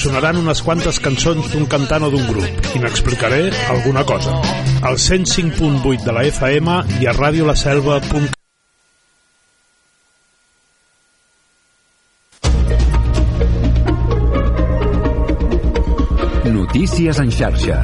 sonaran unes quantes cançons d'un cantant o d'un grup i n'explicaré alguna cosa. Al 105.8 de la FM i a radiolaselva.cat. Notícies en xarxa.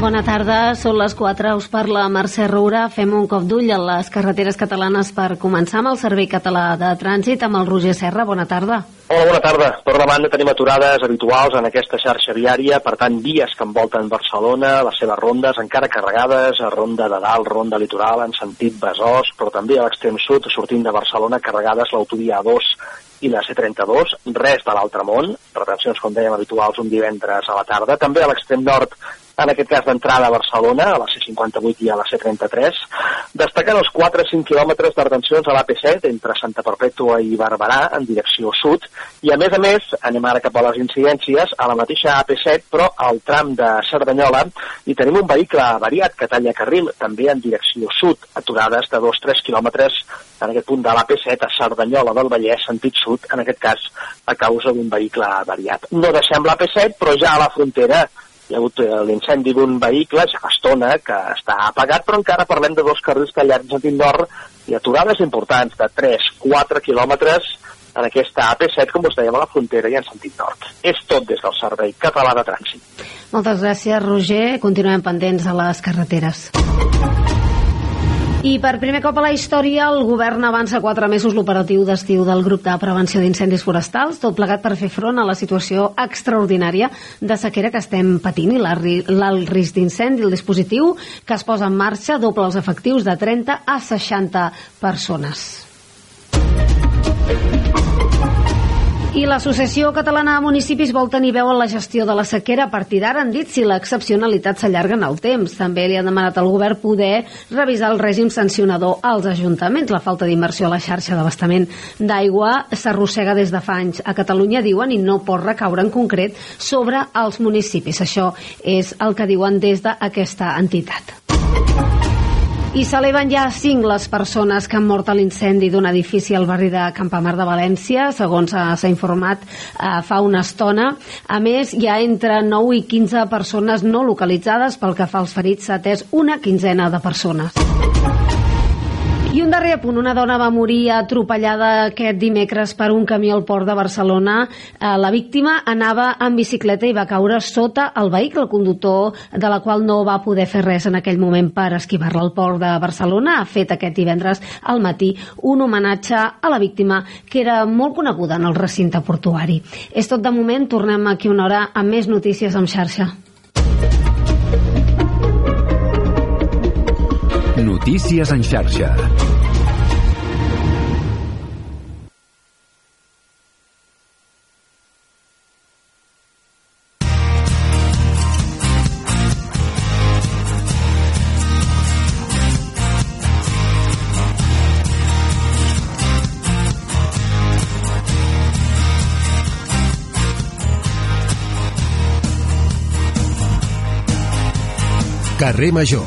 Bona tarda, són les 4, us parla Mercè Roura. Fem un cop d'ull a les carreteres catalanes per començar amb el Servei Català de Trànsit amb el Roger Serra. Bona tarda. Hola, bona tarda. Per una banda tenim aturades habituals en aquesta xarxa viària, per tant, vies que envolten Barcelona, les seves rondes encara carregades, a ronda de dalt, ronda litoral, en sentit Besòs, però també a l'extrem sud, sortint de Barcelona, carregades l'autovia A2 i la C32, res de l'altre món, retencions, com dèiem, habituals un divendres a la tarda. També a l'extrem nord en aquest cas d'entrada a Barcelona, a la C58 i a la C33, destacant els 4-5 quilòmetres de retencions a l'AP7 entre Santa Perpètua i Barberà en direcció sud, i a més a més, anem ara cap a les incidències, a la mateixa AP7, però al tram de Cerdanyola, i tenim un vehicle variat que talla carril, també en direcció sud, aturades de 2-3 quilòmetres en aquest punt de l'AP7 a Cerdanyola del Vallès, sentit sud, en aquest cas a causa d'un vehicle variat. No deixem l'AP7, però ja a la frontera hi ha hagut eh, l'incendi d'un vehicle, ja fa estona, que està apagat, però encara parlem de dos carrils tallats en sentit nord i aturades importants de 3-4 quilòmetres en aquesta AP7, com us dèiem, a la frontera i en sentit nord. És tot des del Servei Català de Trànsit. Moltes gràcies, Roger. Continuem pendents a les carreteres. I per primer cop a la història, el govern avança quatre mesos l'operatiu d'estiu del grup de prevenció d'incendis forestals, tot plegat per fer front a la situació extraordinària de sequera que estem patint i l'alt risc d'incendi. El dispositiu que es posa en marxa doble els efectius de 30 a 60 persones. I l'Associació Catalana de Municipis vol tenir veu en la gestió de la sequera. A partir d'ara han dit si l'excepcionalitat s'allarga en el temps. També li han demanat al govern poder revisar el règim sancionador als ajuntaments. La falta d'inversió a la xarxa d'abastament d'aigua s'arrossega des de fa anys a Catalunya, diuen, i no pot recaure en concret sobre els municipis. Això és el que diuen des d'aquesta entitat. I s'eleven ja cinc les persones que han mort a l'incendi d'un edifici al barri de Campamar de València, segons eh, s'ha informat eh, fa una estona. A més, hi ha entre 9 i 15 persones no localitzades pel que fa als ferits, s'ha atès una quinzena de persones. I un darrer punt, una dona va morir atropellada aquest dimecres per un camió al port de Barcelona. Eh, la víctima anava en bicicleta i va caure sota el vehicle, conductor de la qual no va poder fer res en aquell moment per esquivar-la al port de Barcelona. Ha fet aquest divendres al matí un homenatge a la víctima que era molt coneguda en el recinte portuari. És tot de moment, tornem aquí una hora amb més notícies en xarxa. Notícies en xarxa. Carrer Major,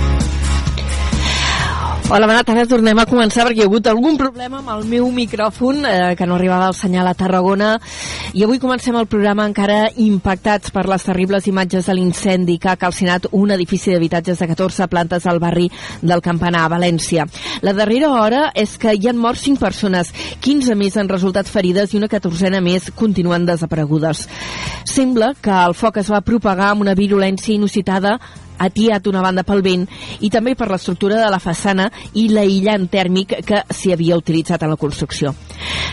Hola, bona tarda. Tornem a començar perquè hi ha hagut algun problema amb el meu micròfon, eh, que no arribava el senyal a Tarragona. I avui comencem el programa encara impactats per les terribles imatges de l'incendi que ha calcinat un edifici d'habitatges de 14 plantes al barri del Campanar, a València. La darrera hora és que hi han mort 5 persones, 15 més han resultat ferides i una catorzena més continuen desaparegudes. Sembla que el foc es va propagar amb una virulència inusitada atiat una banda pel vent i també per l'estructura de la façana i l'aïllant tèrmic que s'hi havia utilitzat en la construcció.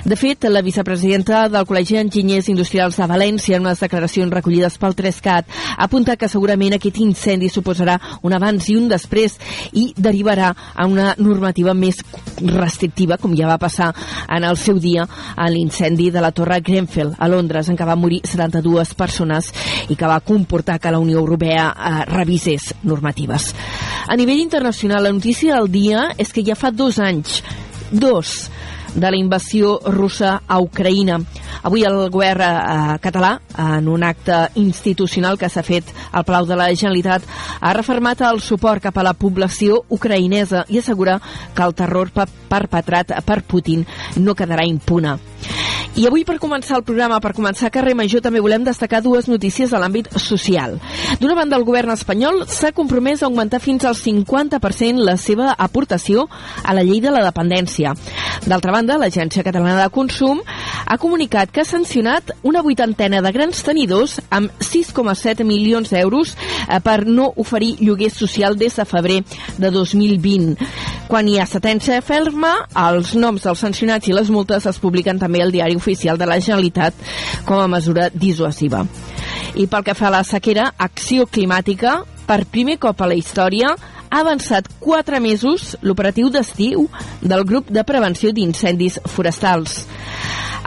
De fet, la vicepresidenta del Col·legi d'Enginyers Industrials de València, en unes declaracions recollides pel 3CAT, ha apuntat que segurament aquest incendi suposarà un abans i un després i derivarà a una normativa més restrictiva, com ja va passar en el seu dia a l'incendi de la Torre Grenfell a Londres, en què van morir 72 persones i que va comportar que la Unió Europea eh, revisés normatives. A nivell internacional, la notícia del dia és que ja fa dos anys, dos, de la invasió russa a Ucraïna. Avui el govern eh, català, en un acte institucional que s'ha fet al Palau de la Generalitat, ha refermat el suport cap a la població ucraïnesa i assegura que el terror pe- perpetrat per Putin no quedarà impune. I avui, per començar el programa, per començar Carrer Major, també volem destacar dues notícies de l'àmbit social. D'una banda, el govern espanyol s'ha compromès a augmentar fins al 50% la seva aportació a la llei de la dependència. D'altra banda, l'Agència Catalana de Consum ha comunicat que ha sancionat una vuitantena de grans tenidors amb 6,7 milions d'euros eh, per no oferir lloguer social des de febrer de 2020. Quan hi ha sentència ferma, els noms dels sancionats i les multes es publiquen també al diari oficial de la Generalitat com a mesura dissuasiva. I pel que fa a la sequera, Acció Climàtica, per primer cop a la història, ha avançat 4 mesos l'operatiu d'estiu del grup de prevenció d'incendis forestals.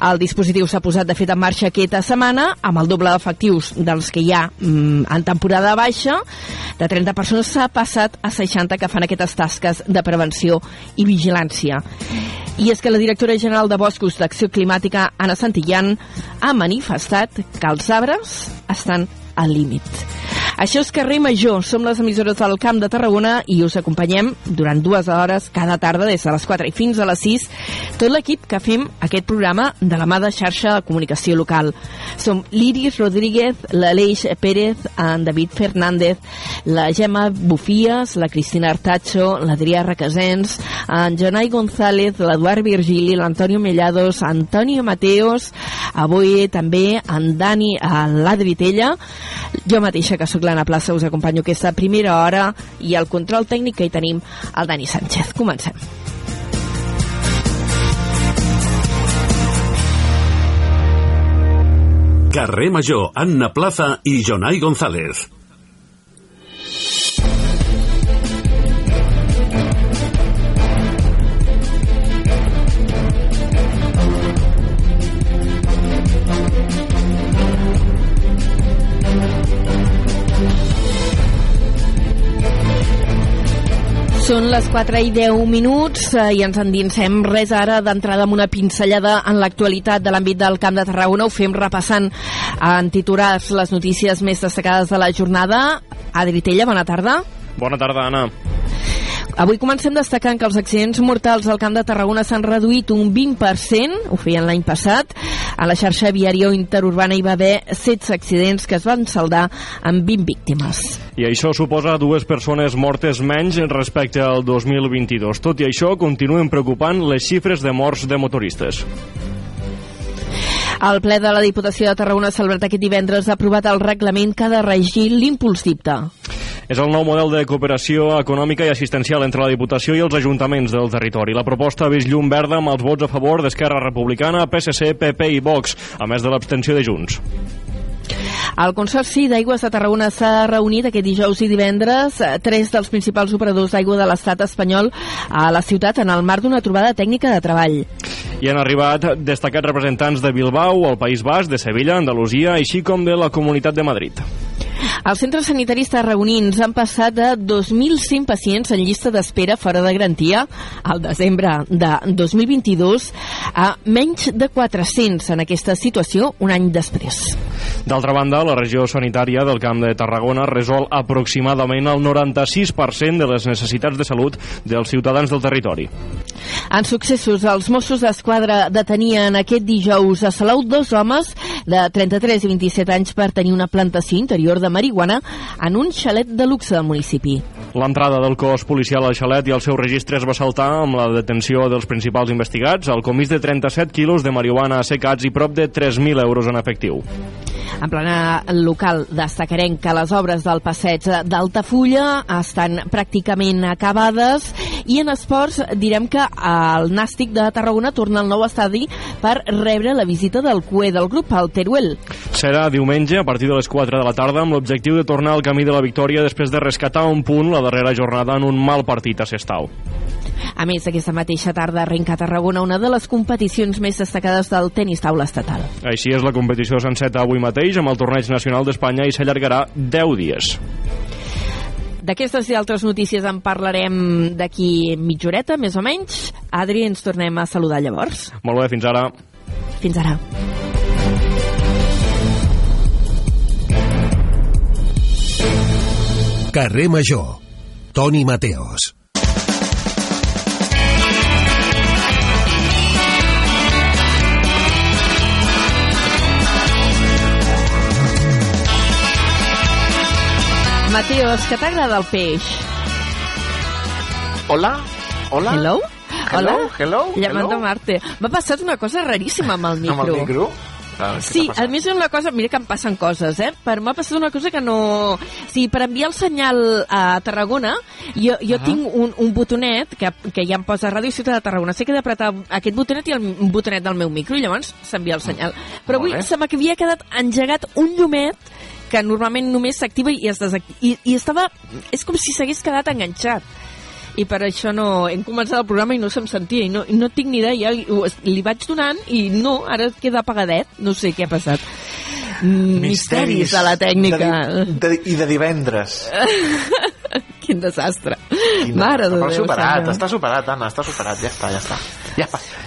El dispositiu s'ha posat de fet en marxa aquesta setmana amb el doble d'efectius dels que hi ha mm, en temporada baixa. De 30 persones s'ha passat a 60 que fan aquestes tasques de prevenció i vigilància. I és que la directora general de Boscos d'Acció Climàtica, Anna Santillan, ha manifestat que els arbres estan al límit. Això és Carrer Major, som les emissores del Camp de Tarragona i us acompanyem durant dues hores cada tarda des de les 4 i fins a les 6 tot l'equip que fem aquest programa de la mà de xarxa de comunicació local. Som l'Iris Rodríguez, l'Aleix Pérez, en David Fernández, la Gemma Bufies, la Cristina Artacho, l'Adrià Requesens, en Jonai González, l'Eduard Virgili, l'Antonio Mellados, Antonio Mateos, avui també en Dani, l'Adri Tella, jo mateixa, que sóc l'Anna Plaça, us acompanyo aquesta primera hora i el control tècnic que hi tenim el Dani Sánchez. Comencem. Carrer Major, Anna Plaza i Jonai González. Són les 4 i 10 minuts eh, i ens endinsem res ara d'entrada amb una pinzellada en l'actualitat de l'àmbit del Camp de Tarragona. Ho fem repassant en titulars les notícies més destacades de la jornada. Adri Tella, bona tarda. Bona tarda, Anna. Avui comencem destacant que els accidents mortals al Camp de Tarragona s'han reduït un 20%, ho feien l'any passat. A la xarxa viària interurbana hi va haver 16 accidents que es van saldar amb 20 víctimes. I això suposa dues persones mortes menys respecte al 2022. Tot i això, continuen preocupant les xifres de morts de motoristes. El ple de la Diputació de Tarragona celebrat aquest divendres ha aprovat el reglament que ha de regir l'impuls dicta. És el nou model de cooperació econòmica i assistencial entre la Diputació i els ajuntaments del territori. La proposta ha vist llum verda amb els vots a favor d'Esquerra Republicana, PSC, PP i Vox, a més de l'abstenció de Junts. El Consorci d'Aigües de Tarragona s'ha reunit aquest dijous i divendres eh, tres dels principals operadors d'aigua de l'estat espanyol a la ciutat en el marc d'una trobada tècnica de treball. Hi han arribat destacats representants de Bilbao, el País Basc, de Sevilla, Andalusia, així com de la Comunitat de Madrid. Els centres sanitaris tarragonins han passat de 2.100 pacients en llista d'espera fora de garantia al desembre de 2022 a menys de 400 en aquesta situació un any després. D'altra banda, la regió sanitària del Camp de Tarragona resol aproximadament el 96% de les necessitats de salut dels ciutadans del territori. En successos, els Mossos d'Esquadra detenien aquest dijous a Salou dos homes de 33 i 27 anys per tenir una plantació interior de marihuana en un xalet de luxe del municipi. L'entrada del cos policial al xalet i el seu registre es va saltar amb la detenció dels principals investigats, el comís de 37 quilos de marihuana assecats i prop de 3.000 euros en efectiu. En plana local destacarem que les obres del passeig d'Altafulla estan pràcticament acabades i en esports direm que el Nàstic de Tarragona torna al nou estadi per rebre la visita del cué del grup, el Teruel. Serà diumenge a partir de les 4 de la tarda amb l'objectiu de tornar al camí de la victòria després de rescatar un punt la darrera jornada en un mal partit a Sestau. A més, aquesta mateixa tarda arrenca a Tarragona una de les competicions més destacades del tenis taula estatal. Així és la competició senceta avui mateix amb el torneig nacional d'Espanya i s'allargarà 10 dies. D'aquestes i altres notícies en parlarem d'aquí mitja horeta, més o menys. Adri, ens tornem a saludar llavors. Molt bé, fins ara. Fins ara. Carrer Major. Toni Mateos. Mateos, que t'agrada el peix? Hola? Hola? Hello? Hello? Hola? Hello? Llamando Hello? Marte. M'ha passat una cosa raríssima amb el micro. Amb el micro? Sí, a més és una cosa, mira que em passen coses, eh? Però m'ha passat una cosa que no... O sigui, per enviar el senyal a Tarragona, jo, jo Ah. tinc un, un botonet que, que ja em posa Ràdio Ciutat de Tarragona. Sé que he d'apretar aquest botonet i el botonet del meu micro i llavors s'envia el senyal. Però avui se m'havia quedat engegat un llumet que normalment només s'activa i es desactiva. I, I estava... És com si s'hagués quedat enganxat i per això no hem començat el programa i no se'm sentia i no, no tinc ni idea ja li, li vaig donant i no, ara queda apagadet no sé què ha passat Mm, misteris de la tècnica De, de, I de divendres. quin desastre Quina- mare de Déu superat, senyor. està superat, Anna, està superat, ja està, ja està. Ja,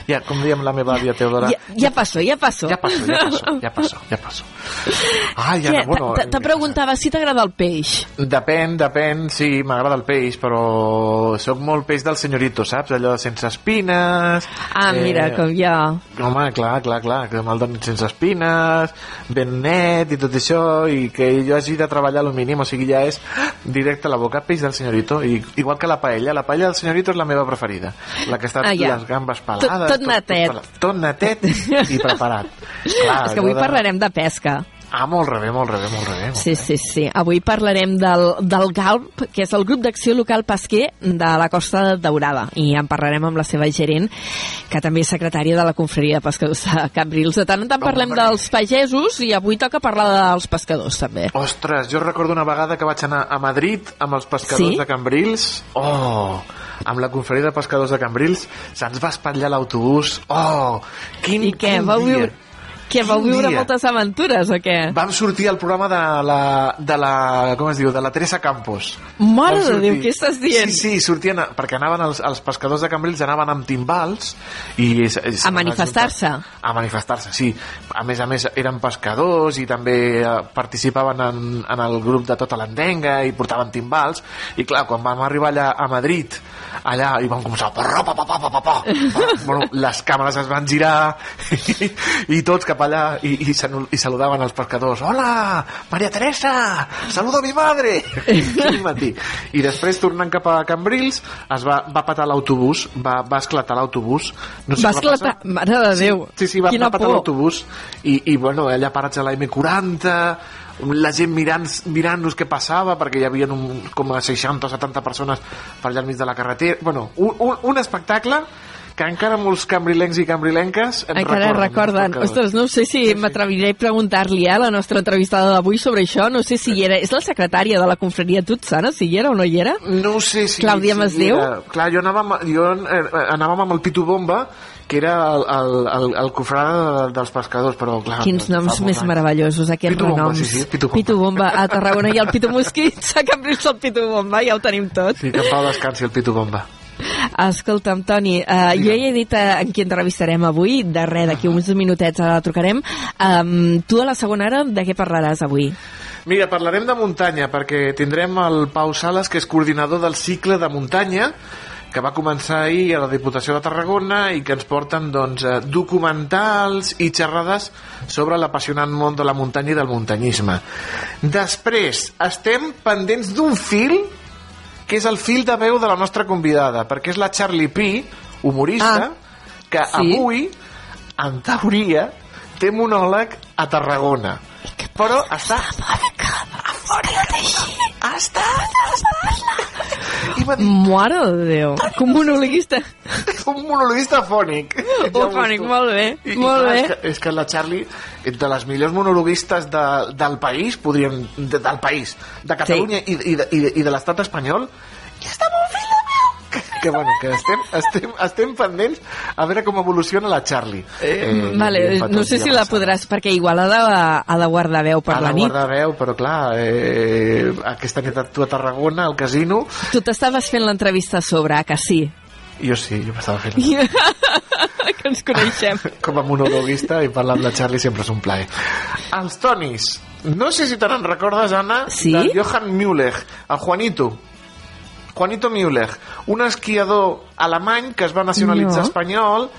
ja com diem la meva àvia Teodora, ja, ja passo, ja passo ja passo, ja passo, ja passo, ja passo. Ai, Què? Anna, bueno... Te- preguntava si t'agrada el peix Depèn, depèn, sí, m'agrada el peix, però sóc molt peix del senyorito, saps? Allò sense espines... ah, mira, com jo Home, clar, clar, clar, que me'l donin sense espines, ben net i tot això, i que jo hagi de treballar el mínim, o sigui, ja és directe a la boca, peix del senyorito, i, igual que la paella, la paella del senyorito és la meva preferida, la que està Ah, ja. les gambes Tot- pelades... tot netet. Tot, tot netet i preparat. Clar, és que avui de- parlarem de pesca Ah, molt rebé, molt rebé, molt rebé. molt Sí, sí, sí. Avui parlarem del, del GALP, que és el grup d'acció local pesquer de la Costa Daurada. I en parlarem amb la seva gerent, que també és secretària de la Confraria de Pescadors de Cambrils. De tant en tant parlem Hombre. dels pagesos i avui toca parlar dels pescadors, també. Ostres, jo recordo una vegada que vaig anar a Madrid amb els pescadors Sí? de Cambrils. Oh, amb la conferència de pescadors de Cambrils se'ns va espatllar l'autobús. Oh, quin, I què? quin Vau viure... Que vau Quin viure dia. moltes aventures, o què? Vam sortir al programa de la, de la, com es diu, de la Teresa Campos. Mare de. Déu, què estàs dient? Sí, sí, sortien, a- perquè anaven els, els pescadors de Cambrils anaven amb timbals i... es- es- A manifestar-se. A manifestar-se, sí. A més a més, eren pescadors i també eh, participaven en, en el grup de tota l'endenga i portaven timbals. I clar, quan vam arribar allà a Madrid, allà, i vam començar... Pa, pa, pa, pa, pa, pa, pa. bueno, les càmeres es van girar i, i tots cap allà i, i, i saludaven els pescadors. Hola, Maria Teresa, saludo a mi madre. Matí. I després, tornant cap a Cambrils, es va, va patar l'autobús, va, va esclatar l'autobús. No sé Va esclatar... passar. Mare de Déu. Sí, sí, va, Quina va patar l'autobús i, i bueno, allà parats a la M40 la gent mirant-nos mirant què passava perquè hi havia un, com a 60 o 70 persones per allà al mig de la carretera bueno, un, un, un espectacle que encara molts cambrilencs i cambrilenques et Encara recorden, recorden. Ostres, no sé si m'atreviré a preguntar-li a la nostra entrevistada d'avui sobre això. No sé si hi era... És la secretària de la confraria Tutsana, si hi era o no hi era? No sé si... Clàudia si Masdeu? Clar, jo, anava, amb- jo eh, anàvem amb el Pitu Bomba, que era el, el, el, el cofrade dels pescadors, però clar... Quins fa noms més anys. meravellosos, aquests Pitu Bomba, renoms. sí, sí, Pitu Bomba. Pitu Bomba a Tarragona i el Pitu Mosquit a Cambrils el Pitu Bomba, ja ho tenim tot. Sí, que en pau descansi el Pitu Bomba. Escolta'm, Toni, uh, jo ja he dit uh, en qui entrevistarem avui, de res, d'aquí uns minutets ara la trucarem. Um, tu a la segona hora de què parlaràs avui? Mira, parlarem de muntanya, perquè tindrem el Pau Sales, que és coordinador del cicle de muntanya, que va començar ahir a la Diputació de Tarragona i que ens porten doncs, eh, documentals i xerrades sobre l'apassionant món de la muntanya i del muntanyisme. Després, estem pendents d'un fil que és el fil de veu de la nostra convidada, perquè és la Charlie P, humorista, Ah, que sí? avui, en teoria, té monòleg a Tarragona. Però està... Estat... Ha estat... I va dir, Mare de Déu, com monologuista. un monologuista fònic. Oh, fònic, molt bé, I, molt i, bé. És que, és que la Charlie, de les millors monologuistes de, del país, podríem... De, del país, de Catalunya sí. i, i, de, i, de, i de l'estat espanyol, i està molt meu! Que, bueno, que estem, estem, estem pendents a veure com evoluciona la Charlie. Eh, vale, no sé si la podràs, perquè igual ha de, ha de guardar veu per a la nit. guarda veu, però clar, eh, aquesta nit tu a Tarragona, al casino, Tu t'estaves fent l'entrevista a sobre, ah, que sí? jo sí, jo m'estava fent que ens coneixem. com a monologuista i parlar amb la Charlie sempre és un plaer. Els Tonis, no sé si te n'en recordes, Anna, Sí? del Johan Müller, el Juanito. Juanito Müller, un esquiador alemany que es va nacionalitzar No. espanyol,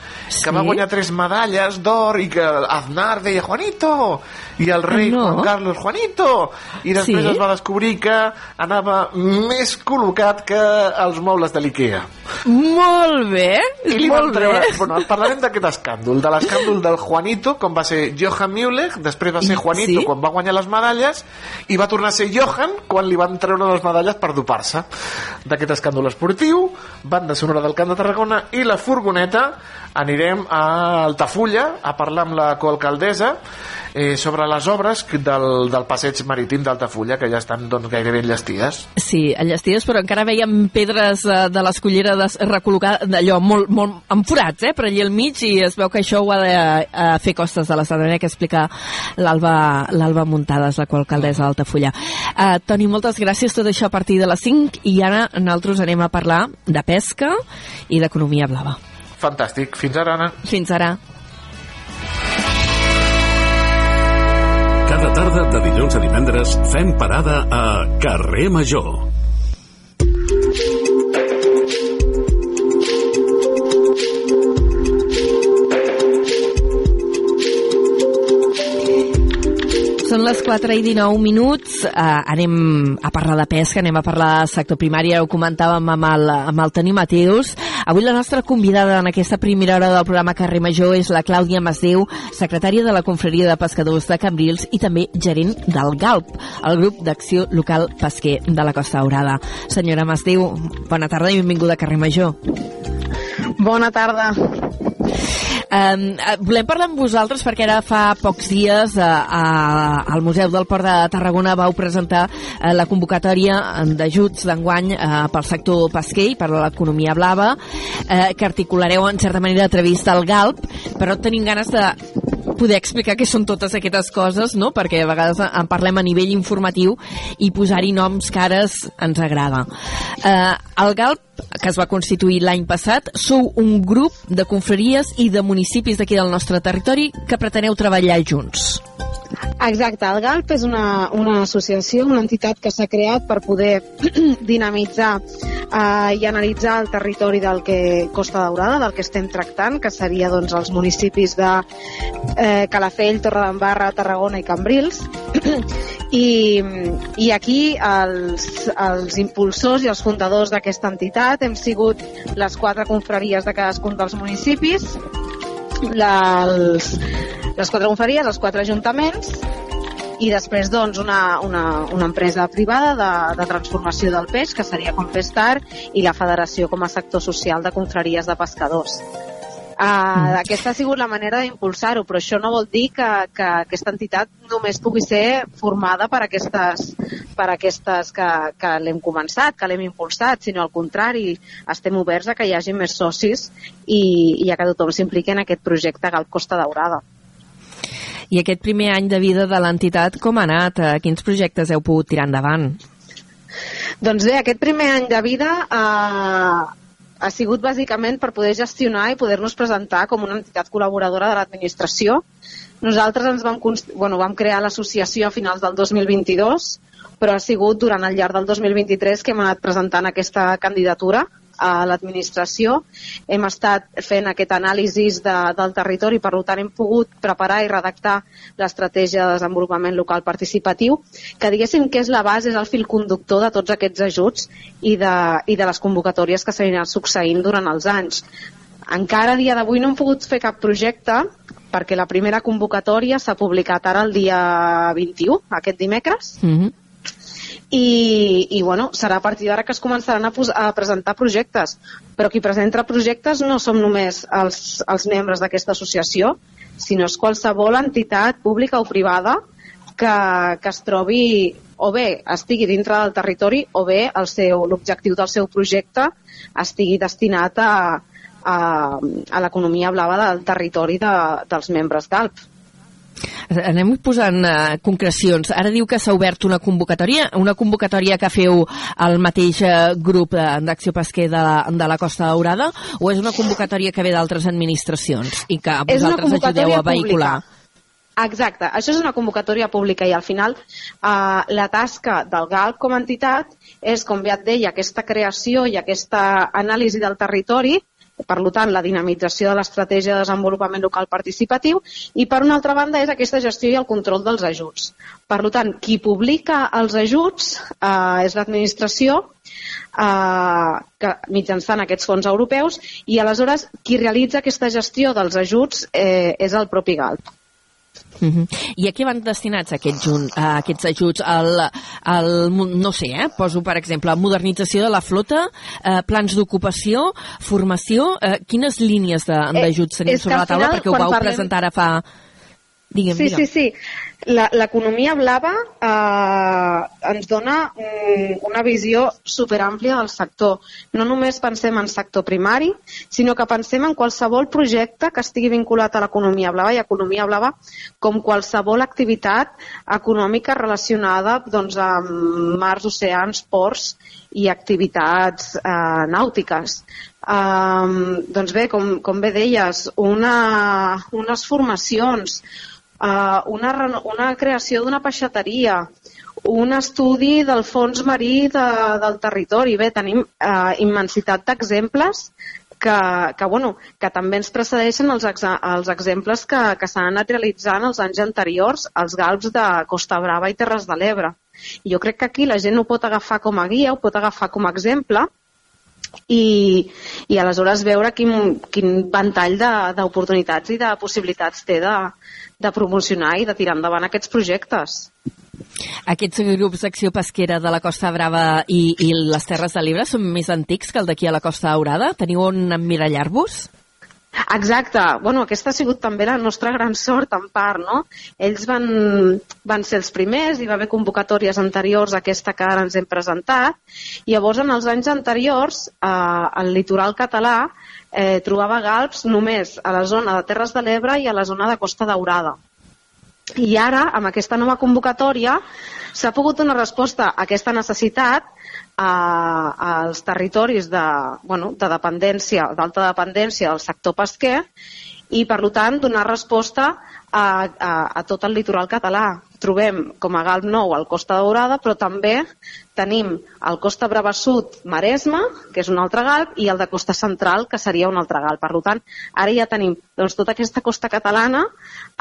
que va Sí? guanyar tres medalles d'or i que Aznar deia Juanito i el rei No. Juan Carlos Juanito i després Sí? es va descobrir que anava més col·locat que els mobles de l'Ikea. Molt bé, I li van molt treure... bé. Bueno, parlarem d'aquest escàndol, de l'escàndol del Juanito, com va ser Johan Müller, després va ser Juanito sí? quan va guanyar les medalles, i va tornar a ser Johan quan li van treure les medalles per dopar-se. D'aquest escàndol esportiu, banda sonora del Camp de Tarragona i la furgoneta, anirem a Altafulla a parlar amb la coalcaldessa eh, sobre les obres del, del passeig marítim d'Altafulla, que ja estan doncs, gairebé enllestides. Sí, enllestides, però encara veiem pedres eh, de l'escollera des- recol·locades d'allò molt, molt amb forats, eh, per allà al mig, i es veu que això ho ha de eh, fer Costes de l'Estat, que explicar l'Alba Muntades, la alcaldessa d'Altafulla. Uh, Toni, moltes gràcies, tot això a partir de les 5, i ara nosaltres anem a parlar de pesca i d'economia blava. Fantàstic. Fins ara, Anna. Fins ara. Cada tarda de dilluns a divendres fem parada a Carrer Major. Són les 4 i 19 minuts, uh, anem a parlar de pesca, anem a parlar del sector primari, ara ho comentàvem amb el, amb el Toni Mateus. Avui la nostra convidada en aquesta primera hora del programa Carrer Major és la Clàudia Masdeu, secretària de la Confraria de Pescadors de Cambrils i també gerent del GALP, el grup d'acció local pesquer de la Costa Daurada. Senyora Masdeu, bona tarda i benvinguda a Carrer Major. Bona tarda. Um, volem parlar amb vosaltres perquè ara fa pocs dies uh, uh, al Museu del Port de Tarragona vau presentar uh, la convocatòria d'ajuts d'enguany uh, pel sector pesquer i per l'economia blava uh, que articulareu en certa manera a través del GALP però tenim ganes de poder explicar què són totes aquestes coses, no? perquè a vegades en parlem a nivell informatiu i posar-hi noms cares ens agrada. Eh, el GALP, que es va constituir l'any passat, sou un grup de confraries i de municipis d'aquí del nostre territori que preteneu treballar junts. Exacte, el GALP és una, una associació, una entitat que s'ha creat per poder dinamitzar eh, i analitzar el territori del que Costa Daurada, del que estem tractant, que seria doncs, els municipis de eh, Calafell, Torredembarra, Tarragona i Cambrils. I, I aquí els, els impulsors i els fundadors d'aquesta entitat hem sigut les quatre confraries de cadascun dels municipis, la, els, les quatre confraries, els quatre ajuntaments i després doncs, una, una, una empresa privada de, de transformació del peix, que seria Compestar, i la Federació com a sector social de confraries de pescadors. Uh, aquesta ha sigut la manera d'impulsar-ho, però això no vol dir que, que aquesta entitat només pugui ser formada per aquestes, per aquestes que, que l'hem començat, que l'hem impulsat, sinó al contrari, estem oberts a que hi hagi més socis i, i a que tothom s'impliqui en aquest projecte Galp Costa Daurada. I aquest primer any de vida de l'entitat, com ha anat? Eh, quins projectes heu pogut tirar endavant? Doncs bé, aquest primer any de vida eh, ha sigut bàsicament per poder gestionar i poder-nos presentar com una entitat col·laboradora de l'administració. Nosaltres ens vam, bueno, vam crear l'associació a finals del 2022, però ha sigut durant el llarg del 2023 que hem anat presentant aquesta candidatura a l'administració. Hem estat fent aquest anàlisi de, del territori, per tant hem pogut preparar i redactar l'estratègia de desenvolupament local participatiu, que diguéssim que és la base, és el fil conductor de tots aquests ajuts i de, i de les convocatòries que s'aniran succeint durant els anys. Encara a dia d'avui no hem pogut fer cap projecte perquè la primera convocatòria s'ha publicat ara el dia 21, aquest dimecres, mm -hmm i, i bueno, serà a partir d'ara que es començaran a, a presentar projectes. Però qui presenta projectes no som només els, els membres d'aquesta associació, sinó és qualsevol entitat pública o privada que, que es trobi o bé estigui dintre del territori o bé l'objectiu del seu projecte estigui destinat a, a, a l'economia blava del territori de, dels membres d'ALP. Anem posant uh, concrecions. Ara diu que s'ha obert una convocatòria, una convocatòria que feu el mateix uh, grup uh, d'acció pesquer de la, de la Costa Daurada o és una convocatòria que ve d'altres administracions i que vosaltres ajudeu a vehicular? Pública. Exacte, això és una convocatòria pública i al final eh, la tasca del GALP com a entitat és, com bé et deia, aquesta creació i aquesta anàlisi del territori per tant, la dinamització de l'estratègia de desenvolupament local participatiu i, per una altra banda, és aquesta gestió i el control dels ajuts. Per tant, qui publica els ajuts eh, és l'administració eh, que, mitjançant aquests fons europeus i, aleshores, qui realitza aquesta gestió dels ajuts eh, és el propi GALP. Uh -huh. I a què van destinats aquests, a aquests ajuts? Al, al, no sé, eh? poso per exemple, modernització de la flota, eh, plans d'ocupació, formació, eh, quines línies d'ajuts eh, tenim sobre la taula? Perquè ho vau parlem... presentar ara fa... Digue'm, sí, digue'm. sí, sí. L'economia blava eh, ens dona un, una visió superàmplia del sector. No només pensem en sector primari, sinó que pensem en qualsevol projecte que estigui vinculat a l'economia blava i economia blava com qualsevol activitat econòmica relacionada doncs, amb mars, oceans, ports i activitats eh, nàutiques. Um, doncs bé, com, com bé deies, una, unes formacions, uh, una, una creació d'una peixateria, un estudi del fons marí de, del territori. Bé, tenim uh, immensitat d'exemples que, que, bueno, que també ens precedeixen els, ex, els exemples que, que s'han anat realitzant els anys anteriors als galps de Costa Brava i Terres de l'Ebre. Jo crec que aquí la gent ho pot agafar com a guia, ho pot agafar com a exemple i, i aleshores veure quin, quin ventall d'oportunitats i de possibilitats té de, de promocionar i de tirar endavant aquests projectes. Aquests grups d'acció pesquera de la Costa Brava i, i les Terres de l'Ebre són més antics que el d'aquí a la Costa Daurada? Teniu on emmirallar-vos? Exacte. Bueno, aquesta ha sigut també la nostra gran sort, en part, no? Ells van, van ser els primers, hi va haver convocatòries anteriors a aquesta que ara ens hem presentat, i llavors en els anys anteriors eh, el litoral català eh, trobava galps només a la zona de Terres de l'Ebre i a la zona de Costa Daurada. I ara, amb aquesta nova convocatòria, s'ha pogut donar resposta a aquesta necessitat als territoris de, bueno, de dependència, d'alta dependència del sector pesquer i, per tant, donar resposta a, a, a tot el litoral català. Trobem com a Galp Nou el Costa Daurada, però també tenim el Costa Brava Sud Maresme, que és un altre galp, i el de Costa Central, que seria un altre galp. Per tant, ara ja tenim doncs, tota aquesta costa catalana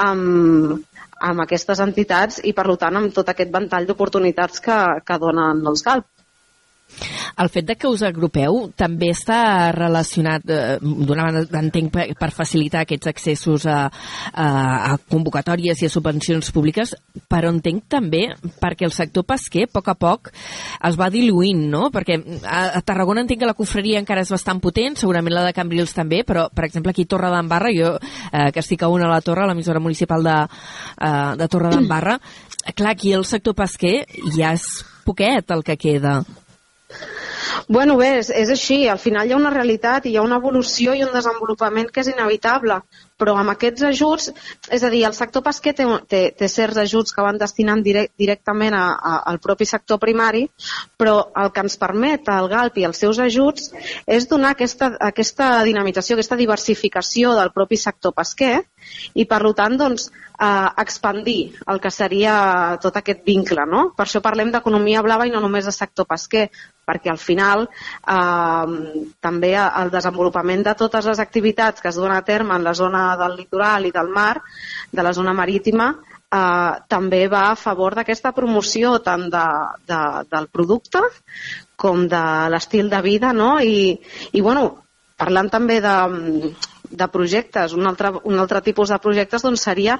amb, amb aquestes entitats i, per tant, amb tot aquest ventall d'oportunitats que, que donen els GALP. El fet de que us agrupeu també està relacionat, eh, d'una banda, entenc, per, facilitar aquests accessos a, a, a convocatòries i a subvencions públiques, però entenc també perquè el sector pesquer, a poc a poc, es va diluint, no? Perquè a, a Tarragona entenc que la cofreria encara és bastant potent, segurament la de Cambrils també, però, per exemple, aquí a Torre d'Embarra, jo, eh, que estic a una a la Torre, a l'emissora municipal de, eh, de Torre d'Embarra, clar, aquí el sector pesquer ja és poquet el que queda. Bueno, bé, és, és així. Al final hi ha una realitat i hi ha una evolució i un desenvolupament que és inevitable. Però amb aquests ajuts, és a dir, el sector pesquer té, té, té certs ajuts que van destinant direct, directament a, a, al propi sector primari, però el que ens permet el GALP i els seus ajuts és donar aquesta, aquesta dinamització, aquesta diversificació del propi sector pesquer i, per tant, doncs, eh, expandir el que seria tot aquest vincle. No? Per això parlem d'economia blava i no només de sector pesquer, perquè al final eh, també el desenvolupament de totes les activitats que es donen a terme en la zona del litoral i del mar, de la zona marítima, eh, també va a favor d'aquesta promoció tant de, de, del producte com de l'estil de vida, no? I, i bueno, parlant també de, de projectes. Un altre, un altre tipus de projectes doncs, seria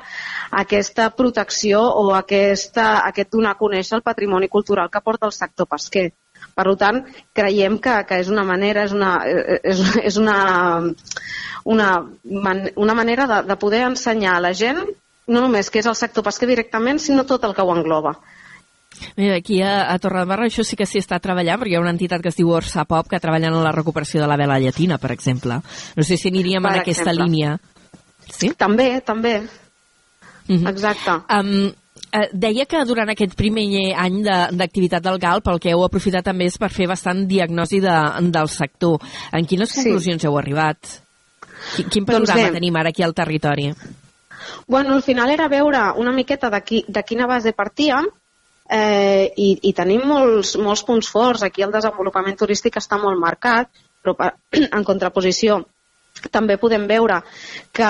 aquesta protecció o aquesta, aquest donar a conèixer el patrimoni cultural que porta el sector pesquer. Per tant, creiem que, que és una manera, és una, és, és una, una, man, una manera de, de poder ensenyar a la gent no només què és el sector pesquer directament, sinó tot el que ho engloba. Mira, aquí a, a Torredembarra això sí que s'hi està treballant, perquè hi ha una entitat que es diu Orsa Pop que treballa en la recuperació de la vela llatina, per exemple. No sé si aniríem per en exemple. aquesta línia. Sí? També, també. Mm -hmm. Exacte. Um, deia que durant aquest primer any d'activitat de, del GALP el que heu aprofitat també és per fer bastant diagnosi de, del sector. En quines conclusions sí. heu arribat? Quin, quin doncs panorama doncs tenim ara aquí al territori? Bueno, al final era veure una miqueta de, de quina base partíem eh, i, i tenim molts, molts punts forts. Aquí el desenvolupament turístic està molt marcat, però per, en contraposició també podem veure que,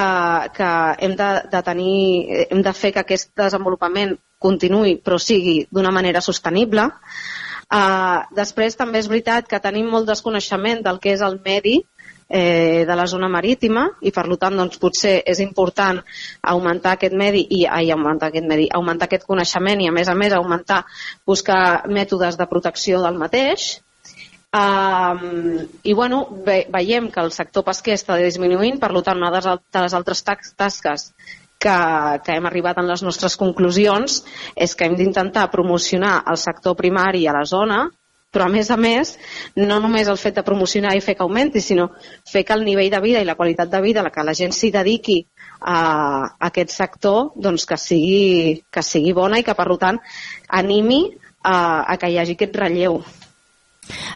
que hem, de, de tenir, hem de fer que aquest desenvolupament continuï però sigui d'una manera sostenible. Uh, després també és veritat que tenim molt desconeixement del que és el medi eh, de la zona marítima i per tant doncs, potser és important augmentar aquest medi i ai, augmentar aquest medi, augmentar aquest coneixement i a més a més augmentar, buscar mètodes de protecció del mateix. Um, I bueno, ve, veiem que el sector pesquer està disminuint, per tant, una de les altres tasques que, que hem arribat en les nostres conclusions és que hem d'intentar promocionar el sector primari a la zona però a més a més, no només el fet de promocionar i fer que augmenti, sinó fer que el nivell de vida i la qualitat de vida a la que la gent s'hi dediqui a, a aquest sector doncs que, sigui, que sigui bona i que per tant animi a, a que hi hagi aquest relleu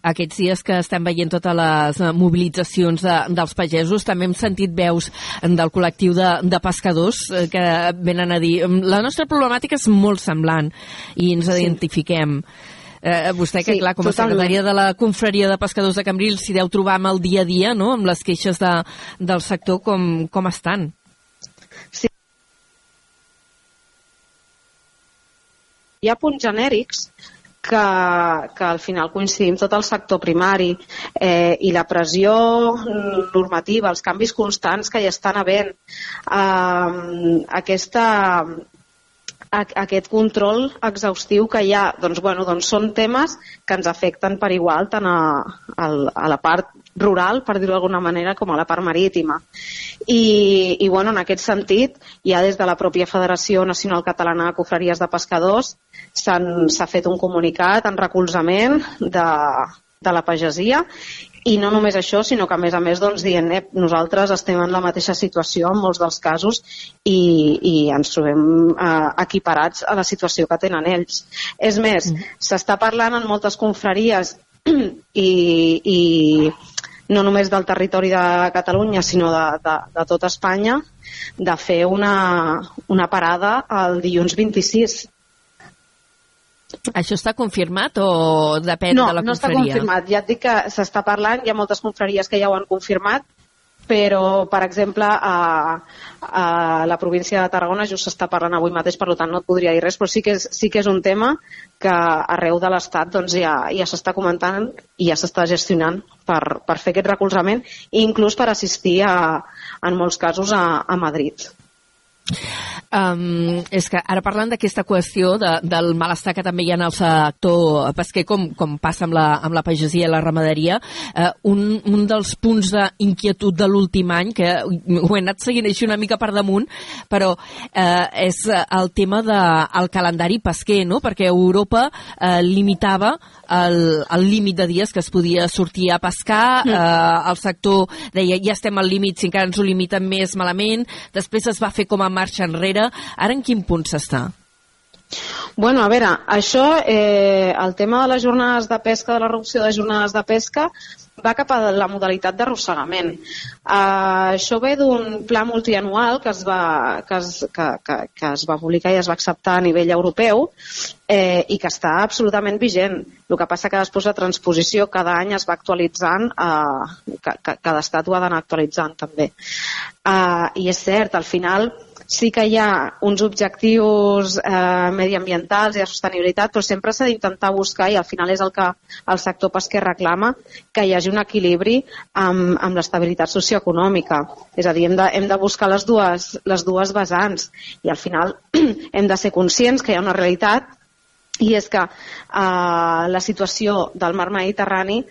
aquests dies que estem veient totes les mobilitzacions de, dels pagesos, també hem sentit veus del col·lectiu de, de pescadors eh, que venen a dir la nostra problemàtica és molt semblant i ens sí. identifiquem. Eh, vostè, que sí, clar, com a secretària de la confraria de pescadors de Cambrils, s'hi deu trobar amb el dia a dia, no?, amb les queixes de, del sector, com, com estan. Sí. Hi ha punts genèrics que, que al final coincidim tot el sector primari eh, i la pressió normativa, els canvis constants que hi estan havent, eh, aquesta, a, aquest control exhaustiu que hi ha, doncs, bueno, doncs són temes que ens afecten per igual tant a, a, a la part rural, per dir-ho d'alguna manera, com a la part marítima. I, i bueno, en aquest sentit, ja des de la pròpia Federació Nacional Catalana de Cofreries de Pescadors s'ha fet un comunicat en recolzament de, de la pagesia i no només això, sinó que a més a més doncs, dient eh, nosaltres estem en la mateixa situació en molts dels casos i, i ens trobem eh, equiparats a la situació que tenen ells. És més, mm. s'està parlant en moltes confraries i, i no només del territori de Catalunya, sinó de, de, de tota Espanya, de fer una, una parada el dilluns 26 això està confirmat o depèn no, de la confraria? No, no està confirmat. Ja et dic que s'està parlant, hi ha moltes confraries que ja ho han confirmat, però, per exemple, a, a la província de Tarragona just s'està parlant avui mateix, per tant no et podria dir res, però sí que és, sí que és un tema que arreu de l'Estat doncs, ja, ja s'està comentant i ja s'està gestionant per, per fer aquest recolzament inclús per assistir a, en molts casos a, a Madrid. Um, és que ara parlant d'aquesta qüestió de, del malestar que també hi ha en el sector pesquer, com, com passa amb la, amb la pagesia i la ramaderia, uh, un, un dels punts d'inquietud de l'últim any, que ho he anat seguint així una mica per damunt, però uh, és el tema del de, el calendari pesquer, no? perquè Europa uh, limitava el, límit de dies que es podia sortir a pescar, mm. uh, el sector deia ja estem al límit, si encara ens ho limiten més malament, després es va fer com a marxa enrere. Ara en quin punt s'està? Bueno, a veure, això, eh, el tema de les jornades de pesca, de la reducció de jornades de pesca, va cap a la modalitat d'arrossegament. Uh, això ve d'un pla multianual que es, va, que, es, que, que, que es va publicar i es va acceptar a nivell europeu eh, i que està absolutament vigent. El que passa que després la transposició cada any es va actualitzant, uh, que, que, cada estat ho ha d'anar actualitzant també. Uh, I és cert, al final sí que hi ha uns objectius eh, mediambientals i de sostenibilitat, però sempre s'ha d'intentar buscar, i al final és el que el sector pesquer reclama, que hi hagi un equilibri amb, amb l'estabilitat socioeconòmica. És a dir, hem de, hem de buscar les dues, les dues vessants i al final hem de ser conscients que hi ha una realitat i és que eh, la situació del mar Mediterrani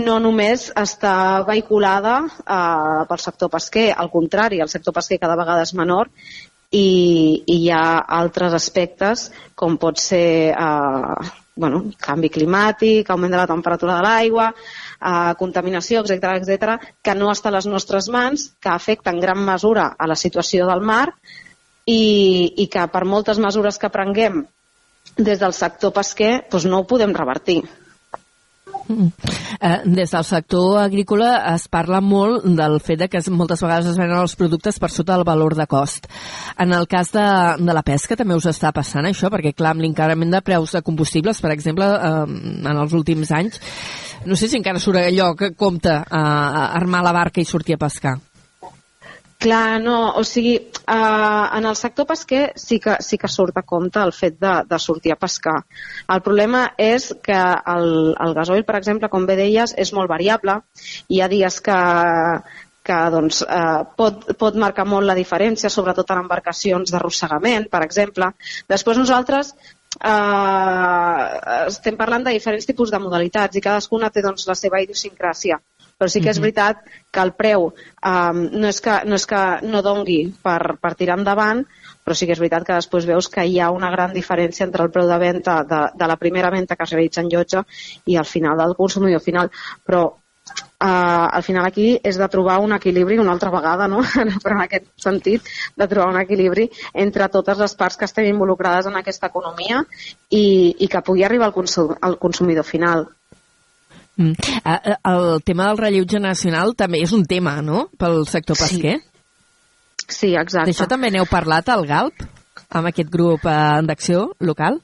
no només està vehiculada eh, pel sector pesquer, al contrari, el sector pesquer cada vegada és menor i, i hi ha altres aspectes com pot ser eh, bueno, canvi climàtic, augment de la temperatura de l'aigua, eh, contaminació, etc etc, que no està a les nostres mans, que afecta en gran mesura a la situació del mar i, i que per moltes mesures que prenguem des del sector pesquer doncs no ho podem revertir. Mm. Eh, des del sector agrícola es parla molt del fet de que moltes vegades es venen els productes per sota del valor de cost. En el cas de, de la pesca també us està passant això, perquè clar, amb l'increment de preus de combustibles, per exemple, eh, en els últims anys, no sé si encara surt allò que compta eh, armar la barca i sortir a pescar. Clar, no, o sigui, eh, en el sector pesquer sí que, sí que surt a compte el fet de, de sortir a pescar. El problema és que el, el gasoil, per exemple, com bé deies, és molt variable. Hi ha dies que, que doncs, eh, pot, pot marcar molt la diferència, sobretot en embarcacions d'arrossegament, per exemple. Després nosaltres eh, estem parlant de diferents tipus de modalitats i cadascuna té doncs, la seva idiosincràsia però sí que és veritat que el preu um, no, és que, no és que no dongui per, per tirar endavant, però sí que és veritat que després veus que hi ha una gran diferència entre el preu de venda de, de la primera venda que es realitza en llotja i al final del consumidor final. Però uh, al final aquí és de trobar un equilibri una altra vegada, no? però en aquest sentit, de trobar un equilibri entre totes les parts que estem involucrades en aquesta economia i, i que pugui arribar al, consum, al consumidor final. Mm. Ah, eh, el tema del relleu generacional també és un tema, no?, pel sector pesquer. Sí, sí exacte. D'això també n'heu parlat al GALP, amb aquest grup eh, d'acció local?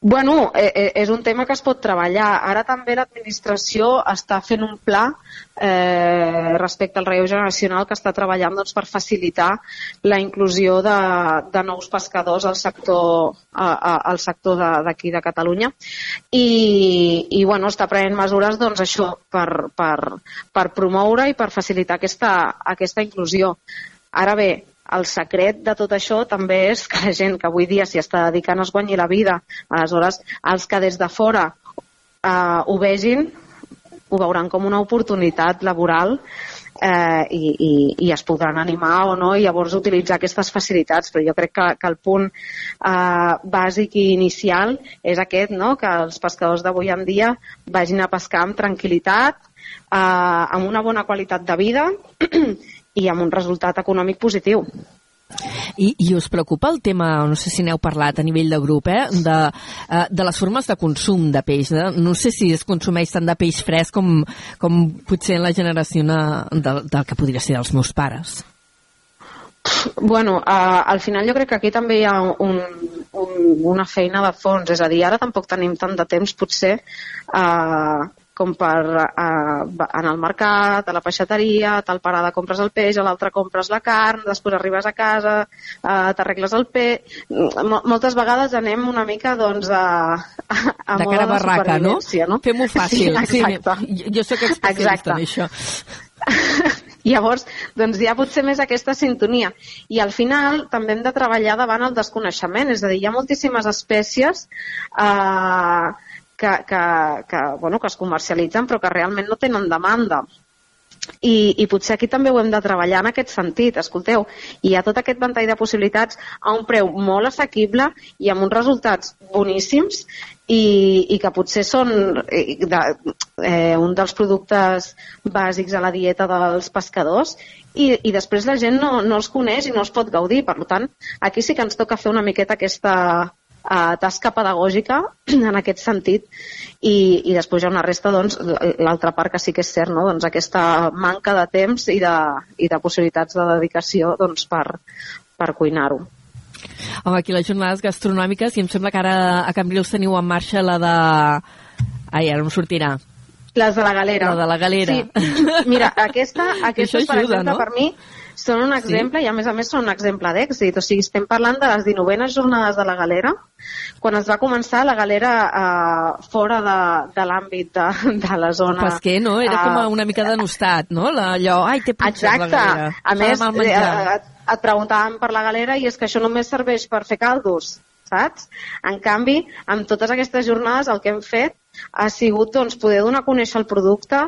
Bueno, eh, eh, és un tema que es pot treballar. Ara també l'administració està fent un pla eh, respecte al relleu generacional que està treballant doncs, per facilitar la inclusió de, de nous pescadors al sector, a, a, al sector d'aquí de, de Catalunya i, i bueno, està prenent mesures doncs, això per, per, per promoure i per facilitar aquesta, aquesta inclusió. Ara bé, el secret de tot això també és que la gent que avui dia s'hi està dedicant es guanyi la vida. Aleshores, els que des de fora eh, ho vegin, ho veuran com una oportunitat laboral eh, i, i, i es podran animar o no i llavors utilitzar aquestes facilitats però jo crec que, que el punt eh, bàsic i inicial és aquest, no? que els pescadors d'avui en dia vagin a pescar amb tranquil·litat eh, amb una bona qualitat de vida i amb un resultat econòmic positiu. I, I us preocupa el tema, no sé si n'heu parlat a nivell de grup, eh, de, eh, de les formes de consum de peix. Eh? No sé si es consumeix tant de peix fresc com, com potser en la generació del, del que podria ser dels meus pares. Bueno, uh, al final jo crec que aquí també hi ha un, un, una feina de fons, és a dir, ara tampoc tenim tant de temps potser uh, com per uh, anar al mercat, a la peixateria, a tal parada compres el peix, a l'altra compres la carn, després arribes a casa, uh, t'arregles el peix... M moltes vegades anem una mica doncs, a, a de cara a barraca, no? no? Fem-ho fàcil. Sí, exacte. Sí, jo, sóc especialista en això. Llavors, doncs hi ha potser més aquesta sintonia. I al final també hem de treballar davant el desconeixement, és a dir, hi ha moltíssimes espècies eh, que, que, que, bueno, que es comercialitzen però que realment no tenen demanda. I, i potser aquí també ho hem de treballar en aquest sentit. Escolteu, hi ha tot aquest ventall de possibilitats a un preu molt assequible i amb uns resultats boníssims i, i que potser són eh, de, eh, un dels productes bàsics a la dieta dels pescadors i, i després la gent no, no els coneix i no els pot gaudir. Per tant, aquí sí que ens toca fer una miqueta aquesta eh, tasca pedagògica en aquest sentit i, i després hi ha una resta, doncs, l'altra part que sí que és cert, no? doncs aquesta manca de temps i de, i de possibilitats de dedicació doncs, per, per cuinar-ho. Home, aquí les jornades gastronòmiques, i em sembla que ara a Cambrils teniu en marxa la de... Ai, ara no sortirà. Les de la galera. La de la galera. Sí. Mira, aquesta, aquesta ajuda, per exemple, no? per mi són un exemple sí? i a més a més són un exemple d'èxit. O sigui, estem parlant de les 19 jornades de la galera, quan es va començar la galera eh, fora de, de l'àmbit de, de la zona... Pesquer, no? Era com una mica denostat, no? La, allò, ai, té punxes Exacte. la galera. A més, eh, et preguntàvem per la galera i és que això només serveix per fer caldos, saps? En canvi, amb totes aquestes jornades el que hem fet ha sigut doncs, poder donar a conèixer el producte,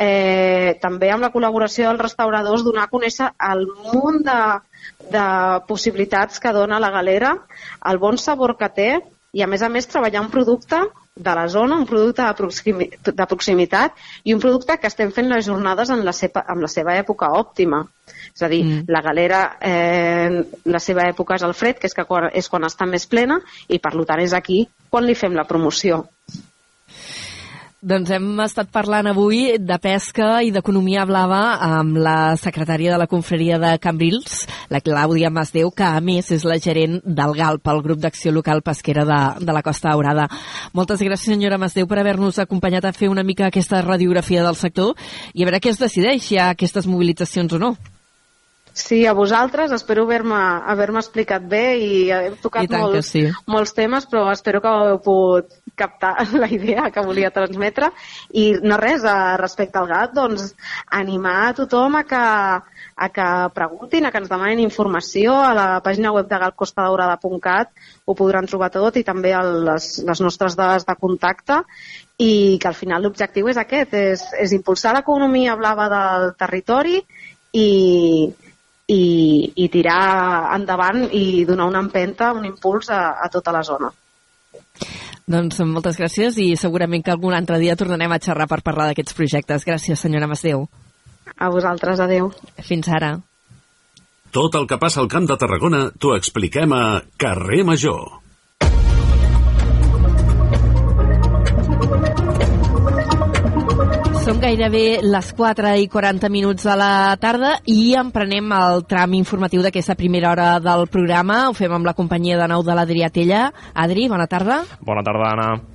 eh, també amb la col·laboració dels restauradors, donar a conèixer el munt de, de possibilitats que dona la galera, el bon sabor que té i a més a més treballar un producte de la zona, un producte de, proximi, de proximitat i un producte que estem fent les jornades en la, seva, en la seva època òptima. És a dir, mm. la galera, eh, la seva època és el fred, que és, que quan, és quan està més plena, i per tant és aquí quan li fem la promoció. Doncs hem estat parlant avui de pesca i d'economia blava amb la secretària de la confraria de Cambrils, la Clàudia Masdeu, que a més és la gerent del GALP, el grup d'acció local pesquera de, de la Costa Daurada. Moltes gràcies, senyora Masdeu, per haver-nos acompanyat a fer una mica aquesta radiografia del sector i a veure què es decideix, si hi ha aquestes mobilitzacions o no. Sí, a vosaltres, espero haver-me haver, explicat bé i hem tocat I molts, sí. molts temes, però espero que heu pogut captar la idea que volia transmetre. I no res, a, respecte al gat, doncs animar a tothom a que, a que preguntin, a que ens demanin informació. A la pàgina web de galcostadaurada.cat ho podran trobar tot i també a les, les nostres dades de contacte. I que al final l'objectiu és aquest, és, és impulsar l'economia blava del territori i, i, i tirar endavant i donar una empenta, un impuls a, a tota la zona. Doncs moltes gràcies i segurament que algun altre dia tornarem a xerrar per parlar d'aquests projectes. Gràcies, senyora Masdeu. A vosaltres, adeu. Fins ara. Tot el que passa al Camp de Tarragona t'ho expliquem a Carrer Major. Gairebé les 4 i 40 minuts de la tarda i emprenem el tram informatiu d'aquesta primera hora del programa. Ho fem amb la companyia de nou de l'Adrià Tella. Adri, bona tarda. Bona tarda, Anna.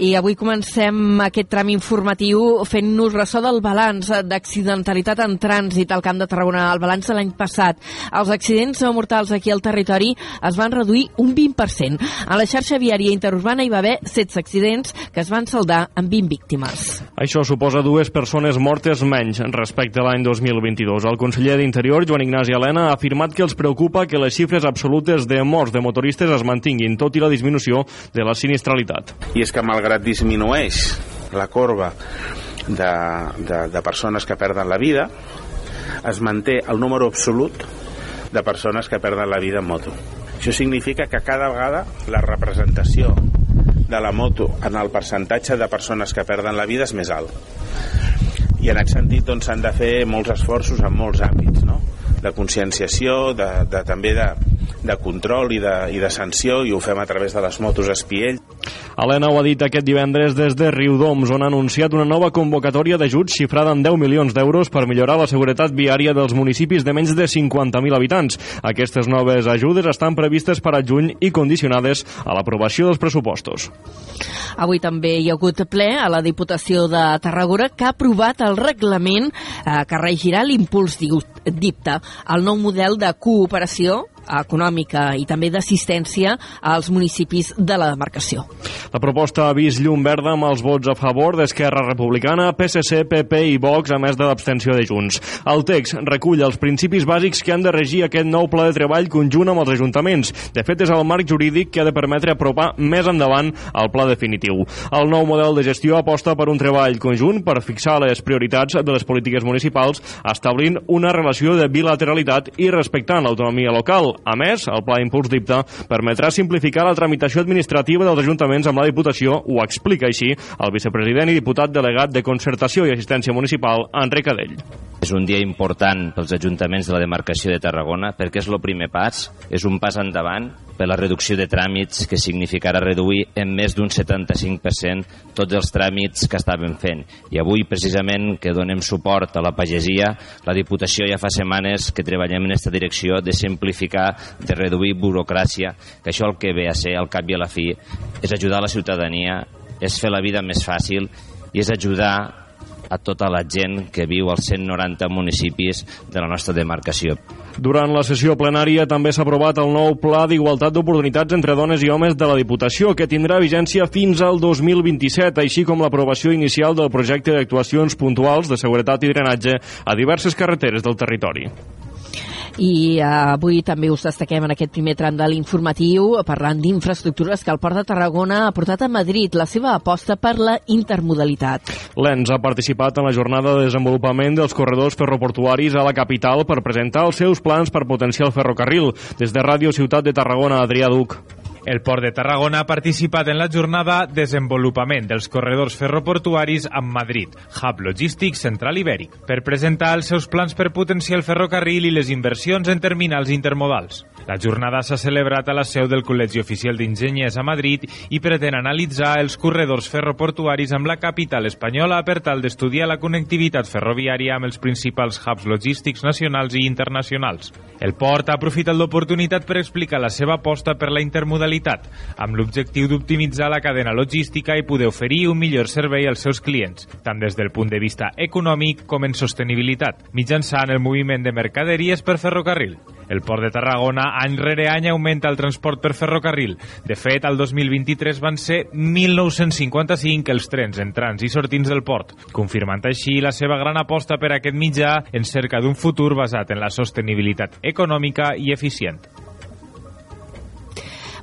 I avui comencem aquest tram informatiu fent-nos ressò del balanç d'accidentalitat en trànsit al Camp de Tarragona, el balanç de l'any passat. Els accidents mortals aquí al territori es van reduir un 20%. A la xarxa viària interurbana hi va haver 16 accidents que es van saldar amb 20 víctimes. Això suposa dues persones mortes menys respecte a l'any 2022. El conseller d'Interior, Joan Ignasi Helena, ha afirmat que els preocupa que les xifres absolutes de morts de motoristes es mantinguin, tot i la disminució de la sinistralitat. I és que malgrat disminueix la corba de, de, de persones que perden la vida, es manté el número absolut de persones que perden la vida en moto. Això significa que cada vegada la representació de la moto en el percentatge de persones que perden la vida és més alt. I en aquest sentit doncs, s'han de fer molts esforços en molts àmbits, no? de conscienciació, de, de, també de, de control i de, i de sanció, i ho fem a través de les motos espiell. Helena ho ha dit aquest divendres des de Riudoms, on ha anunciat una nova convocatòria d'ajuts xifrada en 10 milions d'euros per millorar la seguretat viària dels municipis de menys de 50.000 habitants. Aquestes noves ajudes estan previstes per a juny i condicionades a l'aprovació dels pressupostos. Avui també hi ha hagut ple a la Diputació de Tarragona que ha aprovat el reglament eh, que regirà l'impuls d'IPTA, el nou model de cooperació econòmica i també d'assistència als municipis de la demarcació. La proposta ha vist llum verda amb els vots a favor d'Esquerra Republicana, PSC, PP i Vox, a més de l'abstenció de Junts. El text recull els principis bàsics que han de regir aquest nou pla de treball conjunt amb els ajuntaments. De fet, és el marc jurídic que ha de permetre apropar més endavant el pla definitiu. El nou model de gestió aposta per un treball conjunt per fixar les prioritats de les polítiques municipals, establint una relació de bilateralitat i respectant l'autonomia local. A més, el Pla Impuls d'IPTA permetrà simplificar la tramitació administrativa dels ajuntaments amb la Diputació, ho explica així el vicepresident i diputat delegat de Concertació i Assistència Municipal, Enric Adell. És un dia important pels ajuntaments de la demarcació de Tarragona perquè és el primer pas, és un pas endavant per la reducció de tràmits que significarà reduir en més d'un 75% tots els tràmits que estaven fent. I avui, precisament, que donem suport a la pagesia, la Diputació ja fa setmanes que treballem en aquesta direcció de simplificar, de reduir burocràcia, que això el que ve a ser, al cap i a la fi, és ajudar la ciutadania, és fer la vida més fàcil i és ajudar a tota la gent que viu als 190 municipis de la nostra demarcació. Durant la sessió plenària també s'ha aprovat el nou Pla d'Igualtat d'Oportunitats entre dones i homes de la Diputació, que tindrà vigència fins al 2027, així com l'aprovació inicial del projecte d'actuacions puntuals de seguretat i drenatge a diverses carreteres del territori. I eh, avui també us destaquem en aquest primer tram de l'informatiu parlant d'infraestructures que el Port de Tarragona ha portat a Madrid la seva aposta per la intermodalitat. L'ENS ha participat en la jornada de desenvolupament dels corredors ferroportuaris a la capital per presentar els seus plans per potenciar el ferrocarril. Des de Ràdio Ciutat de Tarragona, Adrià Duc. El Port de Tarragona ha participat en la jornada Desenvolupament dels corredors ferroportuaris amb Madrid, Hub Logístic Central Ibèric, per presentar els seus plans per potenciar el ferrocarril i les inversions en terminals intermodals. La jornada s'ha celebrat a la seu del Col·legi Oficial d'Enginyers a Madrid i pretén analitzar els corredors ferroportuaris amb la capital espanyola per tal d'estudiar la connectivitat ferroviària amb els principals hubs logístics nacionals i internacionals. El port ha aprofitat l'oportunitat per explicar la seva aposta per la intermodalitat, amb l'objectiu d'optimitzar la cadena logística i poder oferir un millor servei als seus clients, tant des del punt de vista econòmic com en sostenibilitat, mitjançant el moviment de mercaderies per ferrocarril. El Port de Tarragona any rere any augmenta el transport per ferrocarril. De fet, al 2023 van ser 1.955 els trens entrants i sortins del port, confirmant així la seva gran aposta per aquest mitjà en cerca d'un futur basat en la sostenibilitat econòmica i eficient.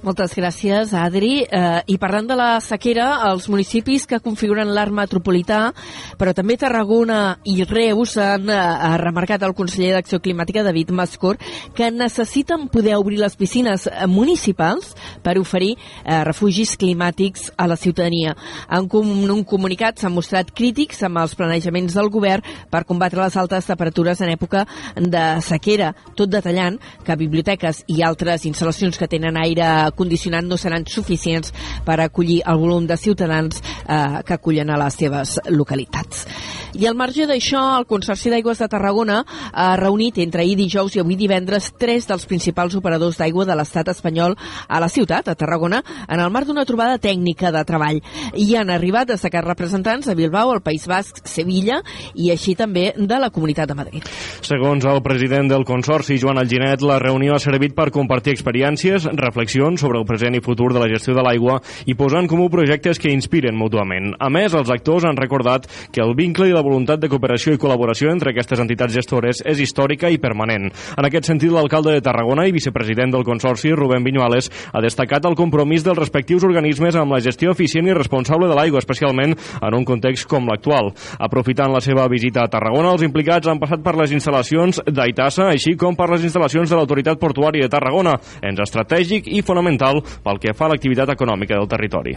Moltes gràcies, Adri. Eh, I parlant de la sequera, els municipis que configuren l'art metropolità, però també Tarragona i Reus han eh, remarcat el conseller d'Acció Climàtica, David Mascor, que necessiten poder obrir les piscines municipals per oferir eh, refugis climàtics a la ciutadania. En com, un comunicat s'han mostrat crítics amb els planejaments del govern per combatre les altes temperatures en època de sequera, tot detallant que biblioteques i altres instal·lacions que tenen aire condicionat no seran suficients per acollir el volum de ciutadans eh, que acullen a les seves localitats. I al marge d'això, el Consorci d'Aigües de Tarragona ha reunit entre ahir dijous i avui divendres tres dels principals operadors d'aigua de l'estat espanyol a la ciutat, a Tarragona, en el marc d'una trobada tècnica de treball. Hi han arribat destacats representants de Bilbao, el País Basc, Sevilla i així també de la Comunitat de Madrid. Segons el president del Consorci, Joan Alginet, la reunió ha servit per compartir experiències, reflexions sobre el present i futur de la gestió de l'aigua i posar en comú projectes que inspiren mútuament. A més, els actors han recordat que el vincle i la voluntat de cooperació i col·laboració entre aquestes entitats gestores és històrica i permanent. En aquest sentit, l'alcalde de Tarragona i vicepresident del Consorci, Rubén Viñuales, ha destacat el compromís dels respectius organismes amb la gestió eficient i responsable de l'aigua, especialment en un context com l'actual. Aprofitant la seva visita a Tarragona, els implicats han passat per les instal·lacions d'Aitassa, així com per les instal·lacions de l'Autoritat Portuària de Tarragona, ens estratègic i fonamental pel que fa a l'activitat econòmica del territori.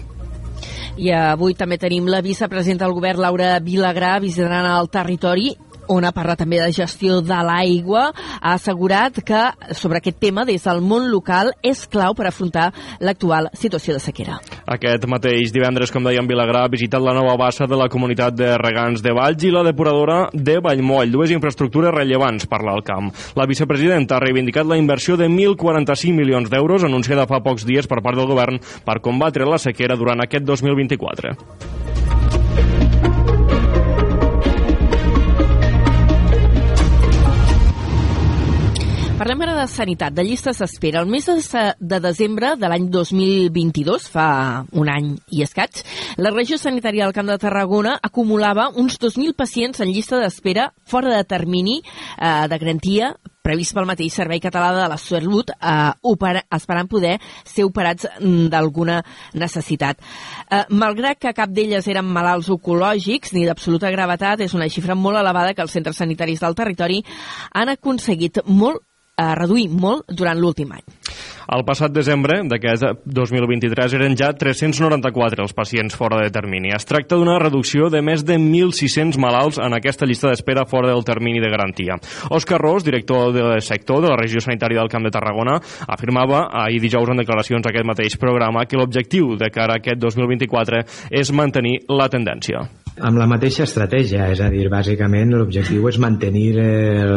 I avui també tenim la vicepresidenta del govern, Laura Vilagrà, visitant el territori on ha parlat també de gestió de l'aigua, ha assegurat que sobre aquest tema des del món local és clau per afrontar l'actual situació de sequera. Aquest mateix divendres, com dèiem, Vilagrà ha visitat la nova bassa de la comunitat de regants de Valls i la depuradora de Vallmoll, dues infraestructures rellevants per l'alt camp. La vicepresidenta ha reivindicat la inversió de 1.045 milions d'euros anunciada fa pocs dies per part del govern per combatre la sequera durant aquest 2024. Parlem ara de sanitat, de llistes d'espera. El mes de, de desembre de l'any 2022, fa un any i escaig, la regió sanitària del Camp de Tarragona acumulava uns 2.000 pacients en llista d'espera fora de termini eh, de garantia previst pel mateix Servei Català de la Salut, eh, opera, esperant poder ser operats mm, d'alguna necessitat. Eh, malgrat que cap d'elles eren malalts oncològics ni d'absoluta gravetat, és una xifra molt elevada que els centres sanitaris del territori han aconseguit molt a reduir molt durant l'últim any. El passat desembre d'aquest 2023 eren ja 394 els pacients fora de termini. Es tracta d'una reducció de més de 1.600 malalts en aquesta llista d'espera fora del termini de garantia. Òscar Ros, director del sector de la regió sanitària del Camp de Tarragona, afirmava ahir dijous en declaracions a aquest mateix programa que l'objectiu de cara a aquest 2024 és mantenir la tendència amb la mateixa estratègia, és a dir, bàsicament l'objectiu és mantenir el,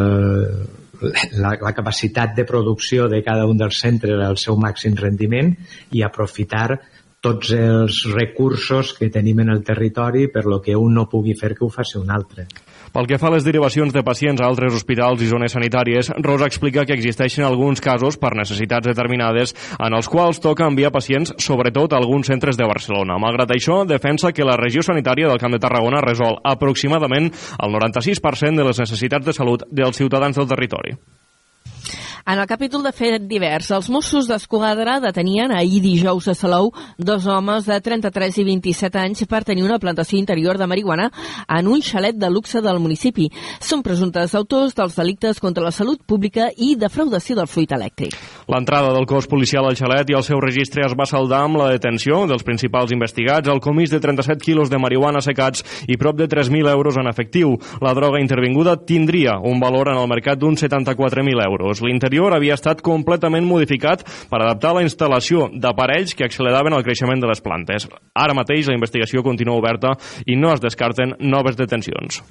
la, la capacitat de producció de cada un dels centres al seu màxim rendiment i aprofitar tots els recursos que tenim en el territori per lo que un no pugui fer que ho faci un altre. Pel que fa a les derivacions de pacients a altres hospitals i zones sanitàries, Rosa explica que existeixen alguns casos per necessitats determinades en els quals toca enviar pacients, sobretot a alguns centres de Barcelona. Malgrat això, defensa que la regió sanitària del Camp de Tarragona resol aproximadament el 96% de les necessitats de salut dels ciutadans del territori. En el capítol de fet divers, els Mossos d'Esquadra detenien ahir dijous a Salou dos homes de 33 i 27 anys per tenir una plantació interior de marihuana en un xalet de luxe del municipi. Són presumptes autors dels delictes contra la salut pública i defraudació del fluid elèctric. L'entrada del cos policial al xalet i el seu registre es va saldar amb la detenció dels principals investigats, el comís de 37 quilos de marihuana secats i prop de 3.000 euros en efectiu. La droga intervinguda tindria un valor en el mercat d'uns 74.000 euros. L'interior l'interior havia estat completament modificat per adaptar la instal·lació d'aparells que acceleraven el creixement de les plantes. Ara mateix la investigació continua oberta i no es descarten noves detencions.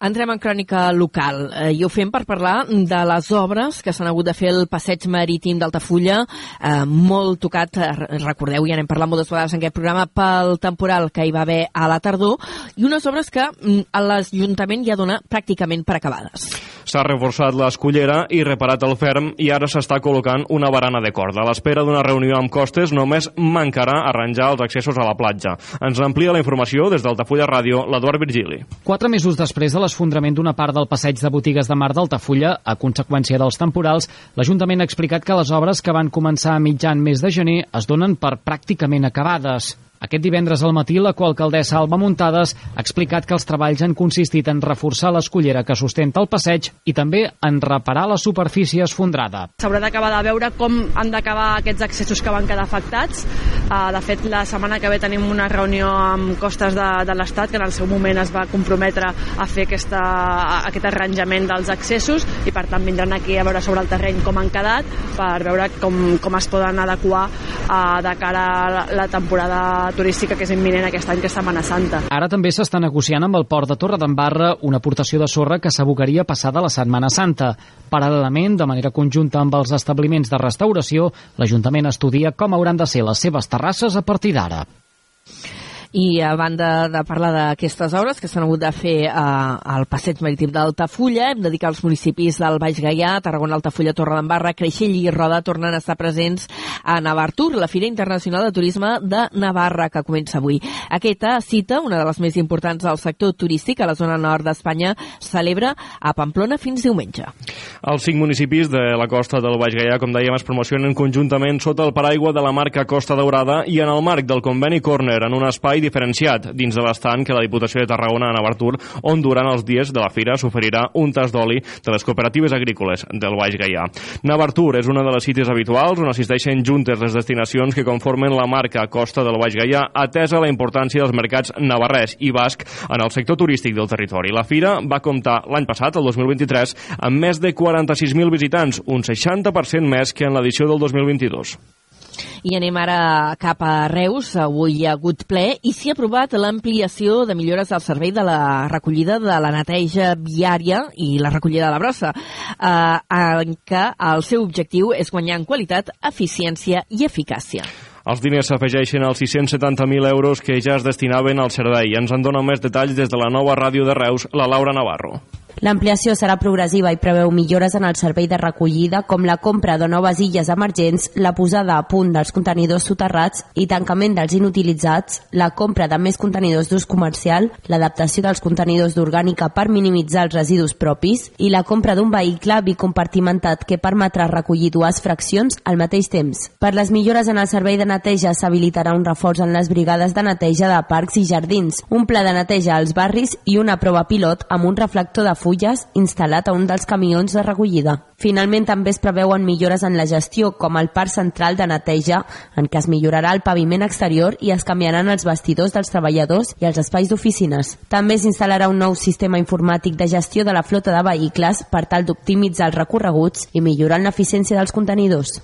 Entrem en crònica local eh, i ho fem per parlar de les obres que s'han hagut de fer al passeig marítim d'Altafulla, eh, molt tocat, eh, recordeu, ja n'hem parlat moltes vegades en aquest programa, pel temporal que hi va haver a la tardor, i unes obres que mm, l'Ajuntament ja dona pràcticament per acabades. S'ha reforçat l'escollera i reparat el ferm i ara s'està col·locant una barana de corda. A l'espera d'una reunió amb costes només mancarà arranjar els accessos a la platja. Ens amplia la informació des d'Altafulla Ràdio l'Eduard Virgili. Quatre mesos després de l'esfondrament d'una part del passeig de botigues de mar d'Altafulla, a conseqüència dels temporals, l'Ajuntament ha explicat que les obres que van començar a mitjan mes de gener es donen per pràcticament acabades. Aquest divendres al matí, la coalcaldessa Alba Muntades ha explicat que els treballs han consistit en reforçar l'escollera que sustenta el passeig i també en reparar la superfície esfondrada. S'haurà d'acabar de veure com han d'acabar aquests accessos que van quedar afectats. Uh, de fet, la setmana que ve tenim una reunió amb costes de, de l'Estat, que en el seu moment es va comprometre a fer aquesta, aquest arranjament dels accessos i per tant vindran aquí a veure sobre el terreny com han quedat per veure com, com es poden adequar uh, de cara a la temporada turística que és imminent aquest any, que és Setmana Santa. Ara també s'està negociant amb el port de Torredembarra una aportació de sorra que s'abocaria passada la Setmana Santa. Paral·lelament, de manera conjunta amb els establiments de restauració, l'Ajuntament estudia com hauran de ser les seves terrasses a partir d'ara. I a banda de parlar d'aquestes obres que s'han hagut de fer eh, al passeig marítim d'Altafulla, hem de que els municipis del Baix Gaià, Tarragona, Altafulla, Torredembarra, Creixell i Roda tornen a estar presents a Navartur, la Fira Internacional de Turisme de Navarra, que comença avui. Aquesta cita, una de les més importants del sector turístic a la zona nord d'Espanya, celebra a Pamplona fins diumenge. Els cinc municipis de la costa del Baix Gaià, com dèiem, es promocionen conjuntament sota el paraigua de la marca Costa Daurada i en el marc del conveni Corner, en un espai diferenciat dins de l'estant que la Diputació de Tarragona a Navartur, on durant els dies de la fira s'oferirà un tas d'oli de les cooperatives agrícoles del Baix Gaià. Navartur és una de les cites habituals on assisteixen juntes les destinacions que conformen la marca Costa del Baix Gaià, atesa la importància dels mercats navarrès i basc en el sector turístic del territori. La fira va comptar l'any passat, el 2023, amb més de 46.000 visitants, un 60% més que en l'edició del 2022. I anem ara cap a Reus. Avui hi ha hagut ple i s'hi ha aprovat l'ampliació de millores al servei de la recollida de la neteja viària i la recollida de la brossa, eh, en què el seu objectiu és guanyar en qualitat, eficiència i eficàcia. Els diners s'afegeixen als 670.000 euros que ja es destinaven al servei. Ens en dona més detalls des de la nova ràdio de Reus, la Laura Navarro. L'ampliació serà progressiva i preveu millores en el servei de recollida, com la compra de noves illes emergents, la posada a punt dels contenidors soterrats i tancament dels inutilitzats, la compra de més contenidors d'ús comercial, l'adaptació dels contenidors d'orgànica per minimitzar els residus propis i la compra d'un vehicle bicompartimentat que permetrà recollir dues fraccions al mateix temps. Per les millores en el servei de neteja s'habilitarà un reforç en les brigades de neteja de parcs i jardins, un pla de neteja als barris i una prova pilot amb un reflector de fulles instal·lat a un dels camions de recollida. Finalment també es preveuen millores en la gestió, com el parc central de neteja, en què es millorarà el paviment exterior i es canviaran els vestidors dels treballadors i els espais d'oficines. També s'instal·larà un nou sistema informàtic de gestió de la flota de vehicles per tal d'optimitzar els recorreguts i millorar l'eficiència dels contenidors.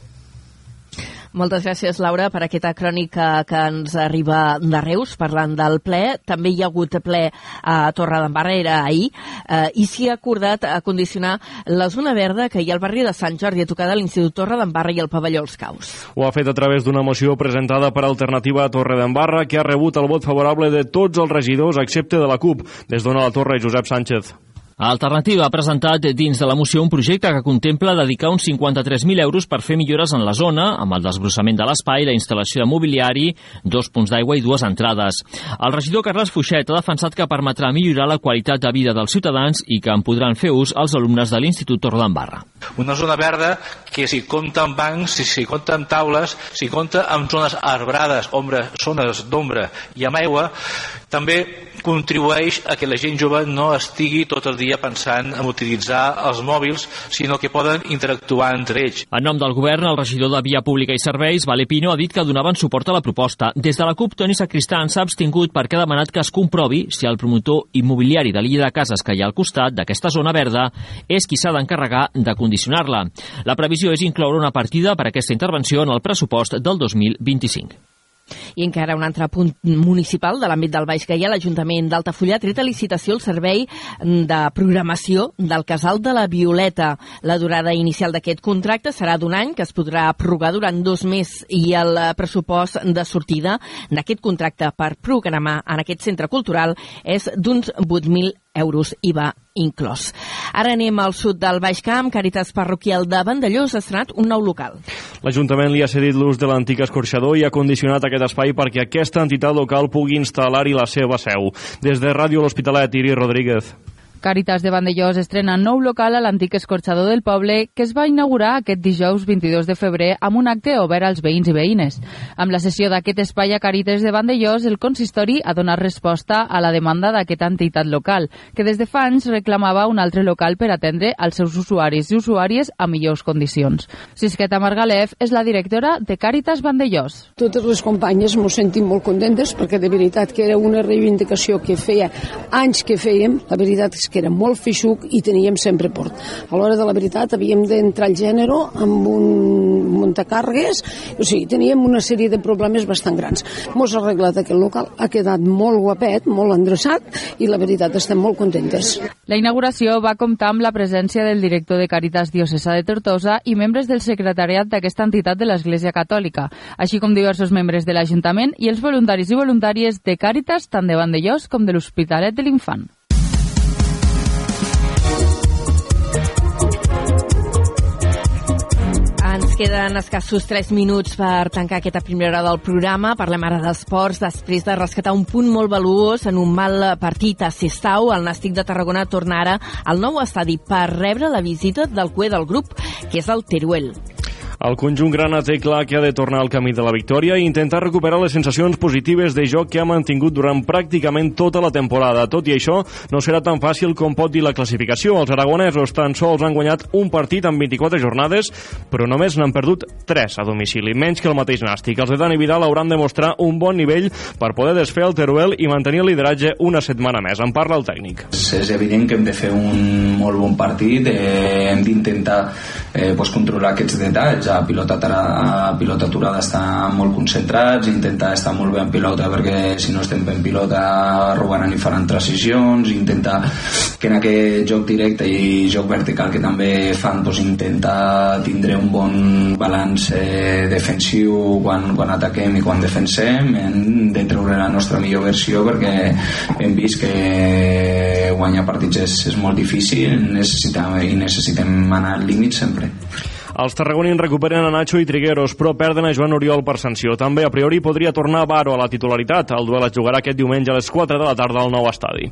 Moltes gràcies, Laura, per aquesta crònica que ens arriba de Reus, parlant del ple. També hi ha hagut ple a Torre d'Embarra, era ahir, eh, i s'hi ha acordat a condicionar la zona verda que hi ha al barri de Sant Jordi, a tocar de l'Institut Torre d'Embarra i el pavelló Els Caus. Ho ha fet a través d'una moció presentada per Alternativa a Torre d'Embarra que ha rebut el vot favorable de tots els regidors excepte de la CUP. Des d'on a la Torre, Josep Sánchez. Alternativa ha presentat dins de la moció un projecte que contempla dedicar uns 53.000 euros per fer millores en la zona, amb el desbrossament de l'espai, la instal·lació de mobiliari, dos punts d'aigua i dues entrades. El regidor Carles Fuixet ha defensat que permetrà millorar la qualitat de vida dels ciutadans i que en podran fer ús els alumnes de l'Institut Torredembarra. Una zona verda que si compta amb bancs, si, si compta amb taules, si compta amb zones arbrades, ombra, zones d'ombra i amb aigua, també contribueix a que la gent jove no estigui tot el dia pensant en utilitzar els mòbils, sinó que poden interactuar entre ells. En nom del govern, el regidor de Via Pública i Serveis, Vale Pino, ha dit que donaven suport a la proposta. Des de la CUP, Toni Sacristán s'ha abstingut perquè ha demanat que es comprovi si el promotor immobiliari de l'illa de cases que hi ha al costat d'aquesta zona verda és qui s'ha d'encarregar de condicionar-la. La previsió és incloure una partida per aquesta intervenció en el pressupost del 2025. I encara un altre punt municipal de l'àmbit del Baix Gaià, l'Ajuntament d'Altafulla ha tret a licitació el servei de programació del Casal de la Violeta. La durada inicial d'aquest contracte serà d'un any, que es podrà prorrogar durant dos més i el pressupost de sortida d'aquest contracte per programar en aquest centre cultural és d'uns 8.000 euros IVA inclòs. Ara anem al sud del Baix Camp. Càritas Parroquial de Vandellós ha estrenat un nou local. L'Ajuntament li ha cedit l'ús de l'antic escorxador i ha condicionat aquest espai perquè aquesta entitat local pugui instal·lar-hi la seva seu. Des de Ràdio L'Hospitalet, Iri Rodríguez. Càritas de Vandellós estrena nou local a l'antic escorxador del poble que es va inaugurar aquest dijous 22 de febrer amb un acte obert als veïns i veïnes. Amb la sessió d'aquest espai a Càritas de Vandellós, el consistori ha donat resposta a la demanda d'aquesta entitat local, que des de fa anys reclamava un altre local per atendre als seus usuaris i usuàries a millors condicions. Sisqueta Margalef és la directora de Càritas Vandellós. Totes les companyes m'ho sentim molt contentes perquè de veritat que era una reivindicació que feia anys que fèiem. La veritat és que que era molt feixuc i teníem sempre port. A l'hora de la veritat havíem d'entrar al gènere amb un muntacargues, o sigui, teníem una sèrie de problemes bastant grans. Mos ha arreglat aquest local, ha quedat molt guapet, molt endreçat i la veritat estem molt contentes. La inauguració va comptar amb la presència del director de Caritas Diocesa de Tortosa i membres del secretariat d'aquesta entitat de l'Església Catòlica, així com diversos membres de l'Ajuntament i els voluntaris i voluntàries de Càritas tant de Vandellós com de l'Hospitalet de l'Infant. Queden escassos 3 minuts per tancar aquesta primera hora del programa. Parlem ara d'esports. Després de rescatar un punt molt valuós en un mal partit a Sestau, el Nàstic de Tarragona torna ara al nou estadi per rebre la visita del cué del grup, que és el Teruel. El conjunt grana té clar que ha de tornar al camí de la victòria i intentar recuperar les sensacions positives de joc que ha mantingut durant pràcticament tota la temporada. Tot i això, no serà tan fàcil com pot dir la classificació. Els aragonesos tan sols han guanyat un partit en 24 jornades, però només n'han perdut 3 a domicili, menys que el mateix Nàstic. Els de Dani Vidal hauran de mostrar un bon nivell per poder desfer el Teruel i mantenir el lideratge una setmana més. En parla el tècnic. És evident que hem de fer un molt bon partit, eh, hem d'intentar eh, pues, controlar aquests detalls, a pilota, a pilota aturada estar molt concentrats, intentar estar molt bé en pilota perquè si no estem ben pilota robaran i faran transicions, intentar que en aquest joc directe i joc vertical que també fan doncs, intentar tindre un bon balanç eh, defensiu quan, quan ataquem i quan defensem. Hem de treure la nostra millor versió perquè hem vist que guanyar partits és, és molt difícil necessitem, i necessitem anar al límit sempre els tarragonins recuperen a Nacho i Trigueros, però perden a Joan Oriol per sanció. També, a priori, podria tornar Baro a la titularitat. El duel es jugarà aquest diumenge a les 4 de la tarda al nou estadi.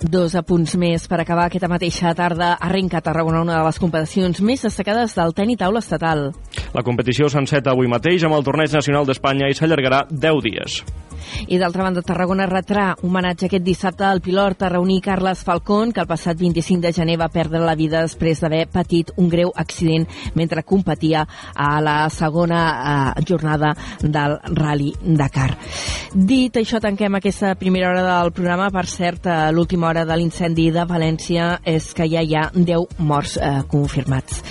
Dos apunts més per acabar aquesta mateixa tarda. Arrenca a Tarragona una de les competicions més destacades del teni taula estatal. La competició s'enceta avui mateix amb el Torneig Nacional d'Espanya i s'allargarà 10 dies. I d'altra banda, Tarragona retrà homenatge aquest dissabte al pilot tarragoní Carles Falcón, que el passat 25 de gener va perdre la vida després d'haver patit un greu accident mentre competia a la segona eh, jornada del Rally Dakar. Dit això, tanquem aquesta primera hora del programa. Per cert, eh, l'última hora de l'incendi de València és que ja hi ha 10 morts eh, confirmats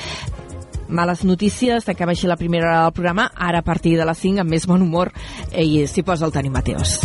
males notícies, tanquem així la primera hora del programa, ara a partir de les 5 amb més bon humor i s'hi posa el Toni Mateos.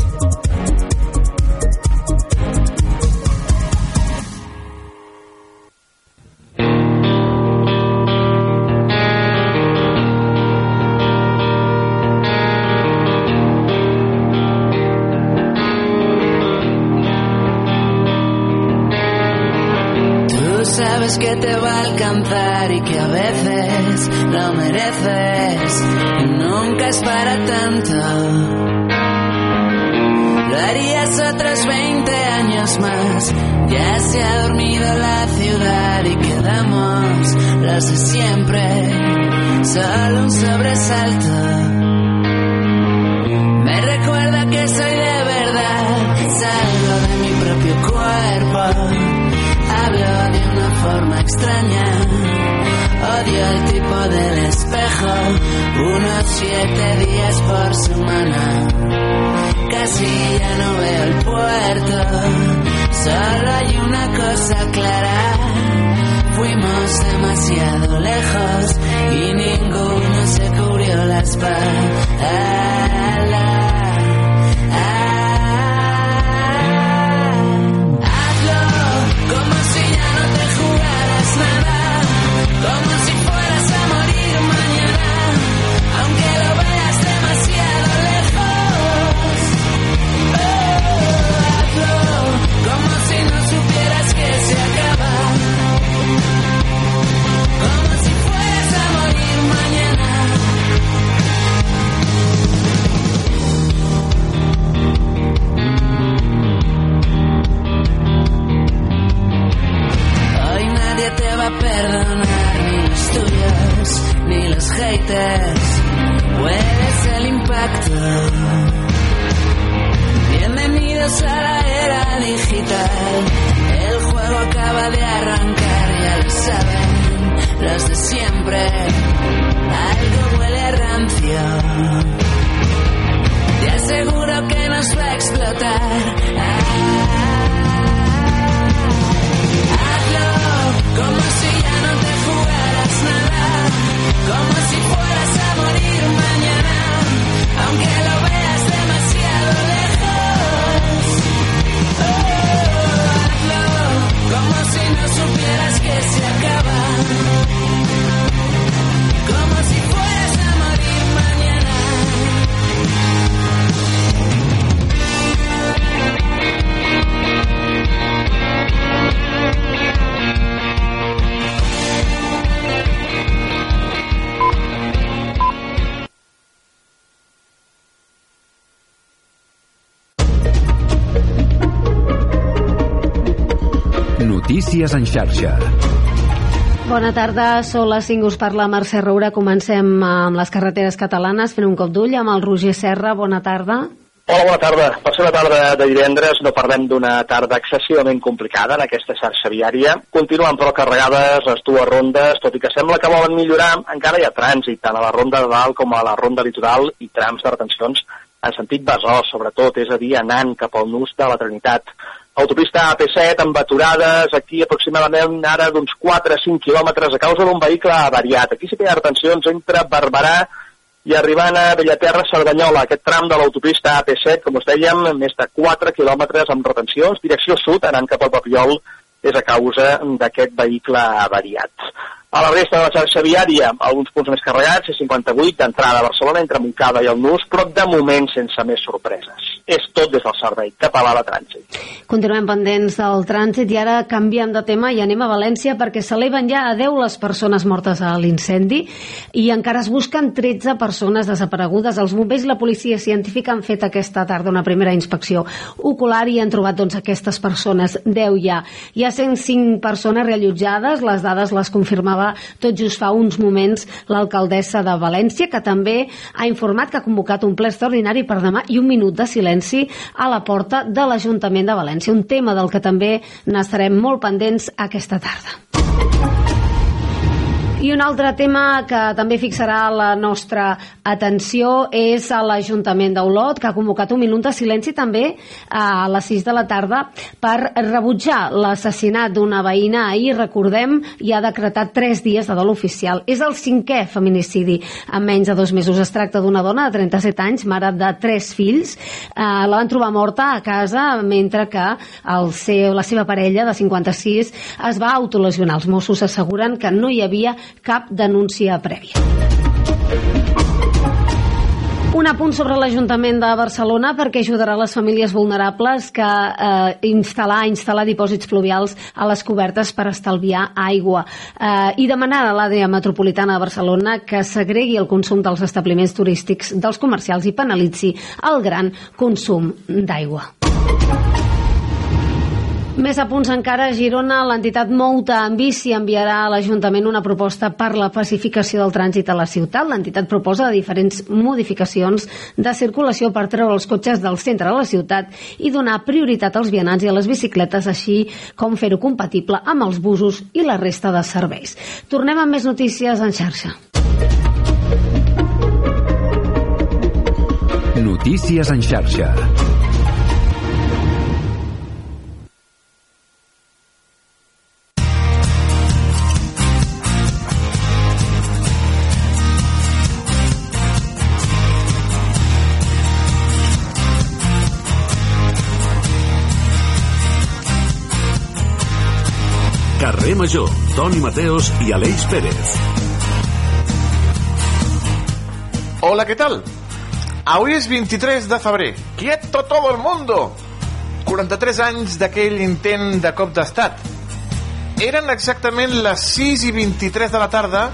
Sabes que te va a alcanzar y que a veces lo mereces y nunca es para tanto. Lo harías otros 20 años más. Ya se ha dormido la ciudad y quedamos los de siempre. Solo un sobresalto. Me recuerda que soy extraña. Odio el tipo del espejo. Unos siete días por semana. Casi ya no veo el puerto. Solo hay una cosa clara. Fuimos demasiado lejos y ninguno se cubrió la espalda. Haters. Puedes el impacto. Bienvenidos a la era digital. El juego acaba de arrancar, ya lo saben los de siempre. Algo huele rancio. Te aseguro que nos va a explotar. Ah. como si fueras Notícies en xarxa. Bona tarda, són les 5, us parla Mercè Roura. Comencem amb les carreteres catalanes, fent un cop d'ull amb el Roger Serra. Bona tarda. Hola, bona tarda. Per ser una tarda de divendres no parlem d'una tarda excessivament complicada en aquesta xarxa viària. Continuen però carregades les dues rondes, tot i que sembla que volen millorar, encara hi ha trànsit, tant a la ronda de dalt com a la ronda litoral i trams de retencions en sentit Besòs, sobretot, és a dir, anant cap al nus de la Trinitat. Autopista AP7 amb aturades aquí aproximadament ara d'uns 4-5 quilòmetres a causa d'un vehicle avariat. Aquí sí que hi ha retencions entre Barberà i arribant a Bellaterra, Cerdanyola, aquest tram de l'autopista AP7, com us dèiem, més de 4 quilòmetres amb retencions, direcció sud, anant cap al Papiol, és a causa d'aquest vehicle avariat. A la resta de la xarxa viària, alguns punts més carregats, C58 d'entrada a Barcelona entre Montcada i el Nus, però de moment sense més sorpreses. És tot des del servei català de trànsit. Continuem pendents del trànsit i ara canviem de tema i anem a València perquè s'eleven ja a 10 les persones mortes a l'incendi i encara es busquen 13 persones desaparegudes. Els bombers i la policia científica han fet aquesta tarda una primera inspecció ocular i han trobat doncs, aquestes persones, 10 ja. Hi ha 105 persones reallotjades, les dades les confirmava tot just fa uns moments l'alcaldessa de València, que també ha informat que ha convocat un ple extraordinari per demà i un minut de silenci a la porta de l'Ajuntament de València, un tema del que també n'estarem molt pendents aquesta tarda. I un altre tema que també fixarà la nostra atenció és a l'Ajuntament d'Olot, que ha convocat un minut de silenci també a les 6 de la tarda per rebutjar l'assassinat d'una veïna ahir, recordem, i ha decretat 3 dies de dol oficial. És el cinquè feminicidi en menys de dos mesos. Es tracta d'una dona de 37 anys, mare de 3 fills. Eh, la van trobar morta a casa mentre que el seu, la seva parella de 56 es va autolesionar. Els Mossos asseguren que no hi havia cap denúncia prèvia. Un apunt sobre l'Ajuntament de Barcelona perquè ajudarà les famílies vulnerables que eh, instal·lar instal·lar dipòsits fluvials a les cobertes per estalviar aigua eh, i demanar a l'àrea metropolitana de Barcelona que segregui el consum dels establiments turístics dels comercials i penalitzi el gran consum d'aigua. Més a punts encara, a Girona, l'entitat Mouta en Bici enviarà a l'Ajuntament una proposta per la pacificació del trànsit a la ciutat. L'entitat proposa diferents modificacions de circulació per treure els cotxes del centre de la ciutat i donar prioritat als vianants i a les bicicletes, així com fer-ho compatible amb els busos i la resta de serveis. Tornem amb més notícies en xarxa. Notícies en xarxa. Carrer Major, Toni Mateos i Aleix Pérez. Hola, ¿qué tal? Avui és 23 de febrer. Quieto todo el mundo! 43 anys d'aquell intent de cop d'estat. Eren exactament les 6 i 23 de la tarda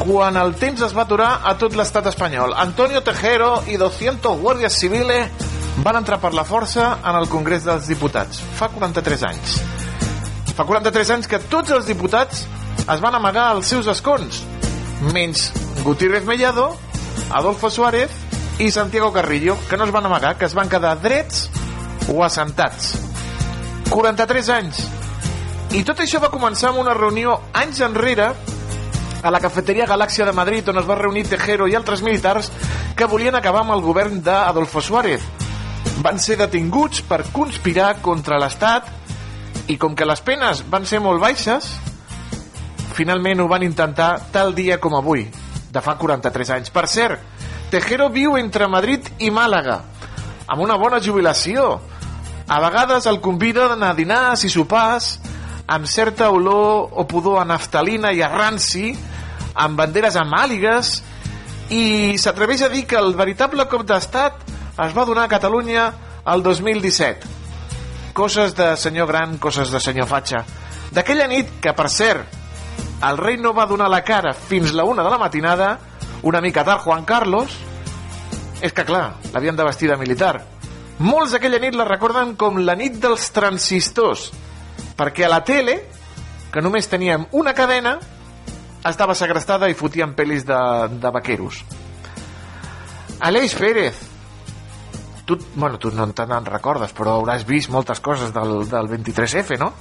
quan el temps es va aturar a tot l'estat espanyol. Antonio Tejero i 200 guàrdies civiles van entrar per la força en el Congrés dels Diputats. Fa 43 anys. Fa 43 anys que tots els diputats es van amagar als seus escons, menys Gutiérrez Mellado, Adolfo Suárez i Santiago Carrillo, que no es van amagar, que es van quedar drets o assentats. 43 anys. I tot això va començar amb una reunió anys enrere a la cafeteria Galàxia de Madrid on es va reunir Tejero i altres militars que volien acabar amb el govern d'Adolfo Suárez. Van ser detinguts per conspirar contra l'Estat i com que les penes van ser molt baixes, finalment ho van intentar tal dia com avui, de fa 43 anys. Per cert, Tejero viu entre Madrid i Màlaga, amb una bona jubilació. A vegades el conviden a dinars i sopars amb certa olor o pudor a naftalina i a ranci, amb banderes amàligues, i s'atreveix a dir que el veritable cop d'estat es va donar a Catalunya el 2017. Coses de senyor gran, coses de senyor fatxa. D'aquella nit, que per cert, el rei no va donar la cara fins la una de la matinada, una mica tard Juan Carlos, és que clar, l'havien de vestir de militar. Molts d'aquella nit la recorden com la nit dels transistors, perquè a la tele, que només teníem una cadena, estava segrestada i fotien pel·lis de, de vaqueros. Aleix Pérez, tu, bueno, tu no te n'en recordes, però hauràs vist moltes coses del, del 23F, no?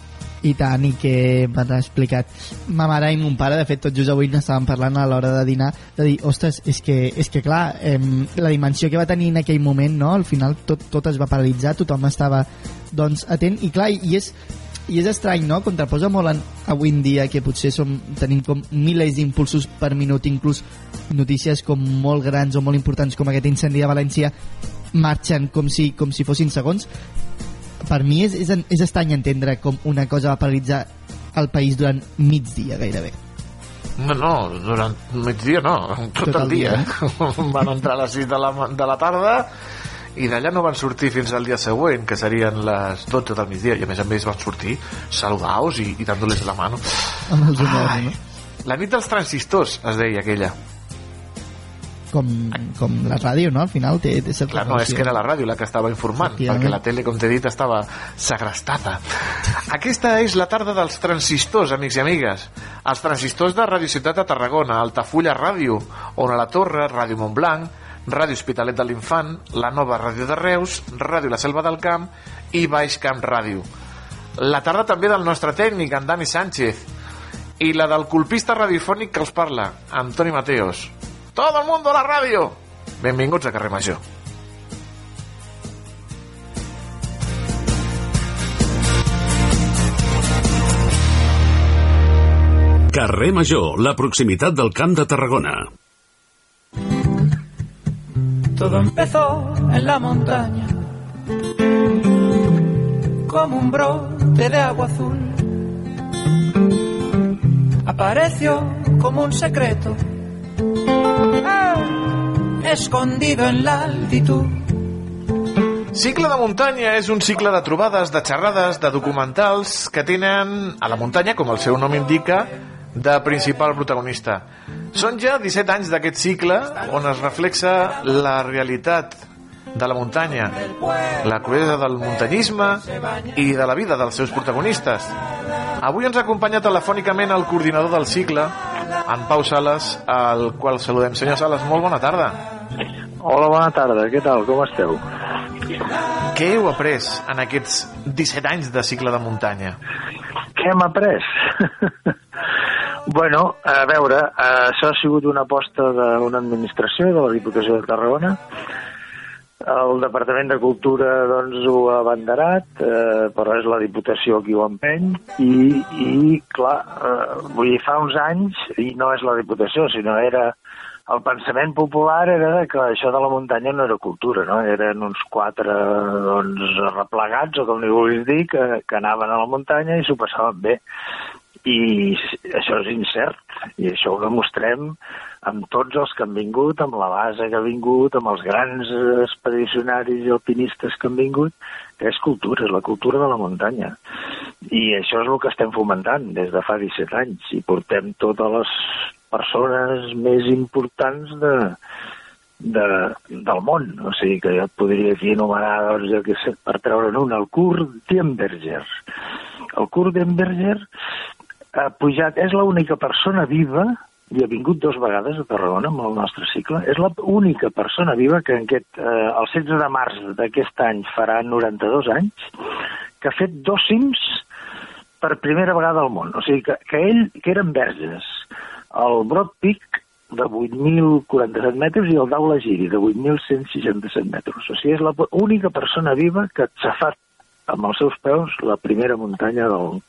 i tant, i que m'han explicat ma mare i mon pare, de fet tot just avui n'estàvem parlant a l'hora de dinar, de dir, ostres, és que, és que clar, eh, la dimensió que va tenir en aquell moment, no? al final tot, tot es va paralitzar, tothom estava doncs atent, i clar, i és, i és estrany, no? Contraposa molt en, avui en dia que potser som, tenim com milers d'impulsos per minut, inclús notícies com molt grans o molt importants com aquest incendi a València marxen com si, com si fossin segons per mi és, és, és estrany entendre com una cosa va paralitzar el país durant migdia gairebé No, no, durant migdia no, tot, tot el, el dia. dia. van entrar a les 6 de la, de la tarda i d'allà no van sortir fins al dia següent, que serien les 12 del migdia, i a més a més van sortir saludaos i, i dándoles la mano. Amb els honors, no? La nit dels transistors, es deia aquella. Com, com la ràdio, no? Al final té, té certa Clar, no, és que era la ràdio la que estava informant, perquè la tele, com t'he dit, estava segrestada. Aquesta és la tarda dels transistors, amics i amigues. Els transistors de Radio Ciutat de Tarragona, Altafulla Ràdio, on a la Torre, Ràdio Montblanc, Ràdio Hospitalet de l'Infant, la nova Ràdio de Reus, Ràdio La Selva del Camp i Baix Camp Ràdio. La tarda també del nostre tècnic, en Dani Sánchez, i la del colpista radiofònic que els parla, Antoni Mateos. Todo el mundo a la ràdio! Benvinguts a Carrer Major. Carrer Major, la proximitat del Camp de Tarragona. Todo empezó en la montaña, como un brote de agua azul. Apareció como un secreto, escondido en la altitud. Cicle de muntanya és un cicle de trobades, de xerrades, de documentals que tenen a la muntanya, com el seu nom indica, de principal protagonista. Són ja 17 anys d'aquest cicle on es reflexa la realitat de la muntanya, la cruesa del muntanyisme i de la vida dels seus protagonistes. Avui ens ha acompanyat telefònicament el coordinador del cicle, en Pau Sales, al qual saludem. Senyor Sales, molt bona tarda. Hola, bona tarda. Què tal? Com esteu? Què heu après en aquests 17 anys de cicle de muntanya? Què hem après? bueno, a veure, eh, això ha sigut una aposta d'una administració de la Diputació de Tarragona. El Departament de Cultura doncs, ho ha abanderat, eh, però és la Diputació qui ho empeny i, i clar, eh, vull dir, fa uns anys, i no és la Diputació, sinó era el pensament popular era que això de la muntanya no era cultura, no? eren uns quatre doncs, replegats, o com li vulguis dir, que, que anaven a la muntanya i s'ho passaven bé. I això és incert, i això ho demostrem amb tots els que han vingut, amb la base que ha vingut, amb els grans expedicionaris i alpinistes que han vingut, que és cultura, és la cultura de la muntanya. I això és el que estem fomentant des de fa 17 anys, i portem totes les persones més importants de, de, del món. O sigui que jo et podria aquí enumerar, doncs, jo que sé, per treure'n un, el Kurt Diemberger. El Kurt Diemberger ha pujat, és l'única persona viva i ha vingut dos vegades a Tarragona amb el nostre cicle. És l'única persona viva que en aquest, eh, el 16 de març d'aquest any farà 92 anys, que ha fet dos cims per primera vegada al món. O sigui, que, que ell, que eren verges, el Broad Peak de 8.047 metres i el Daula Giri de 8.167 metres. O sigui, és l'única persona viva que s'ha fet amb els seus peus la primera muntanya del,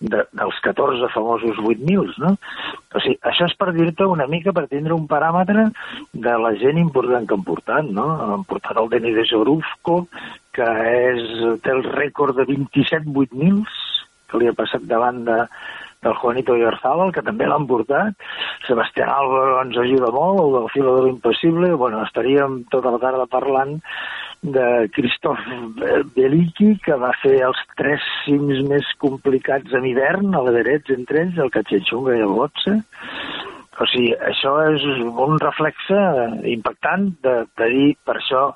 de, dels 14 famosos 8.000, no? O sigui, això és per dir-te una mica, per tindre un paràmetre de la gent important que han portat, no? Han portat el Denis de Jorufko, que és, té el rècord de 27 8.000, que li ha passat davant de, del Juanito Iarzábal, que també l'han portat. Sebastián Álvaro ens ajuda molt, el del filo de l'impossible. Bueno, estaríem tota la tarda parlant de Christophe Beliki, que va fer els tres cims més complicats en hivern, a l'Everets entre ells, el Cachetxunga i el Botse. O sigui, això és un reflexe impactant de, de dir, per això,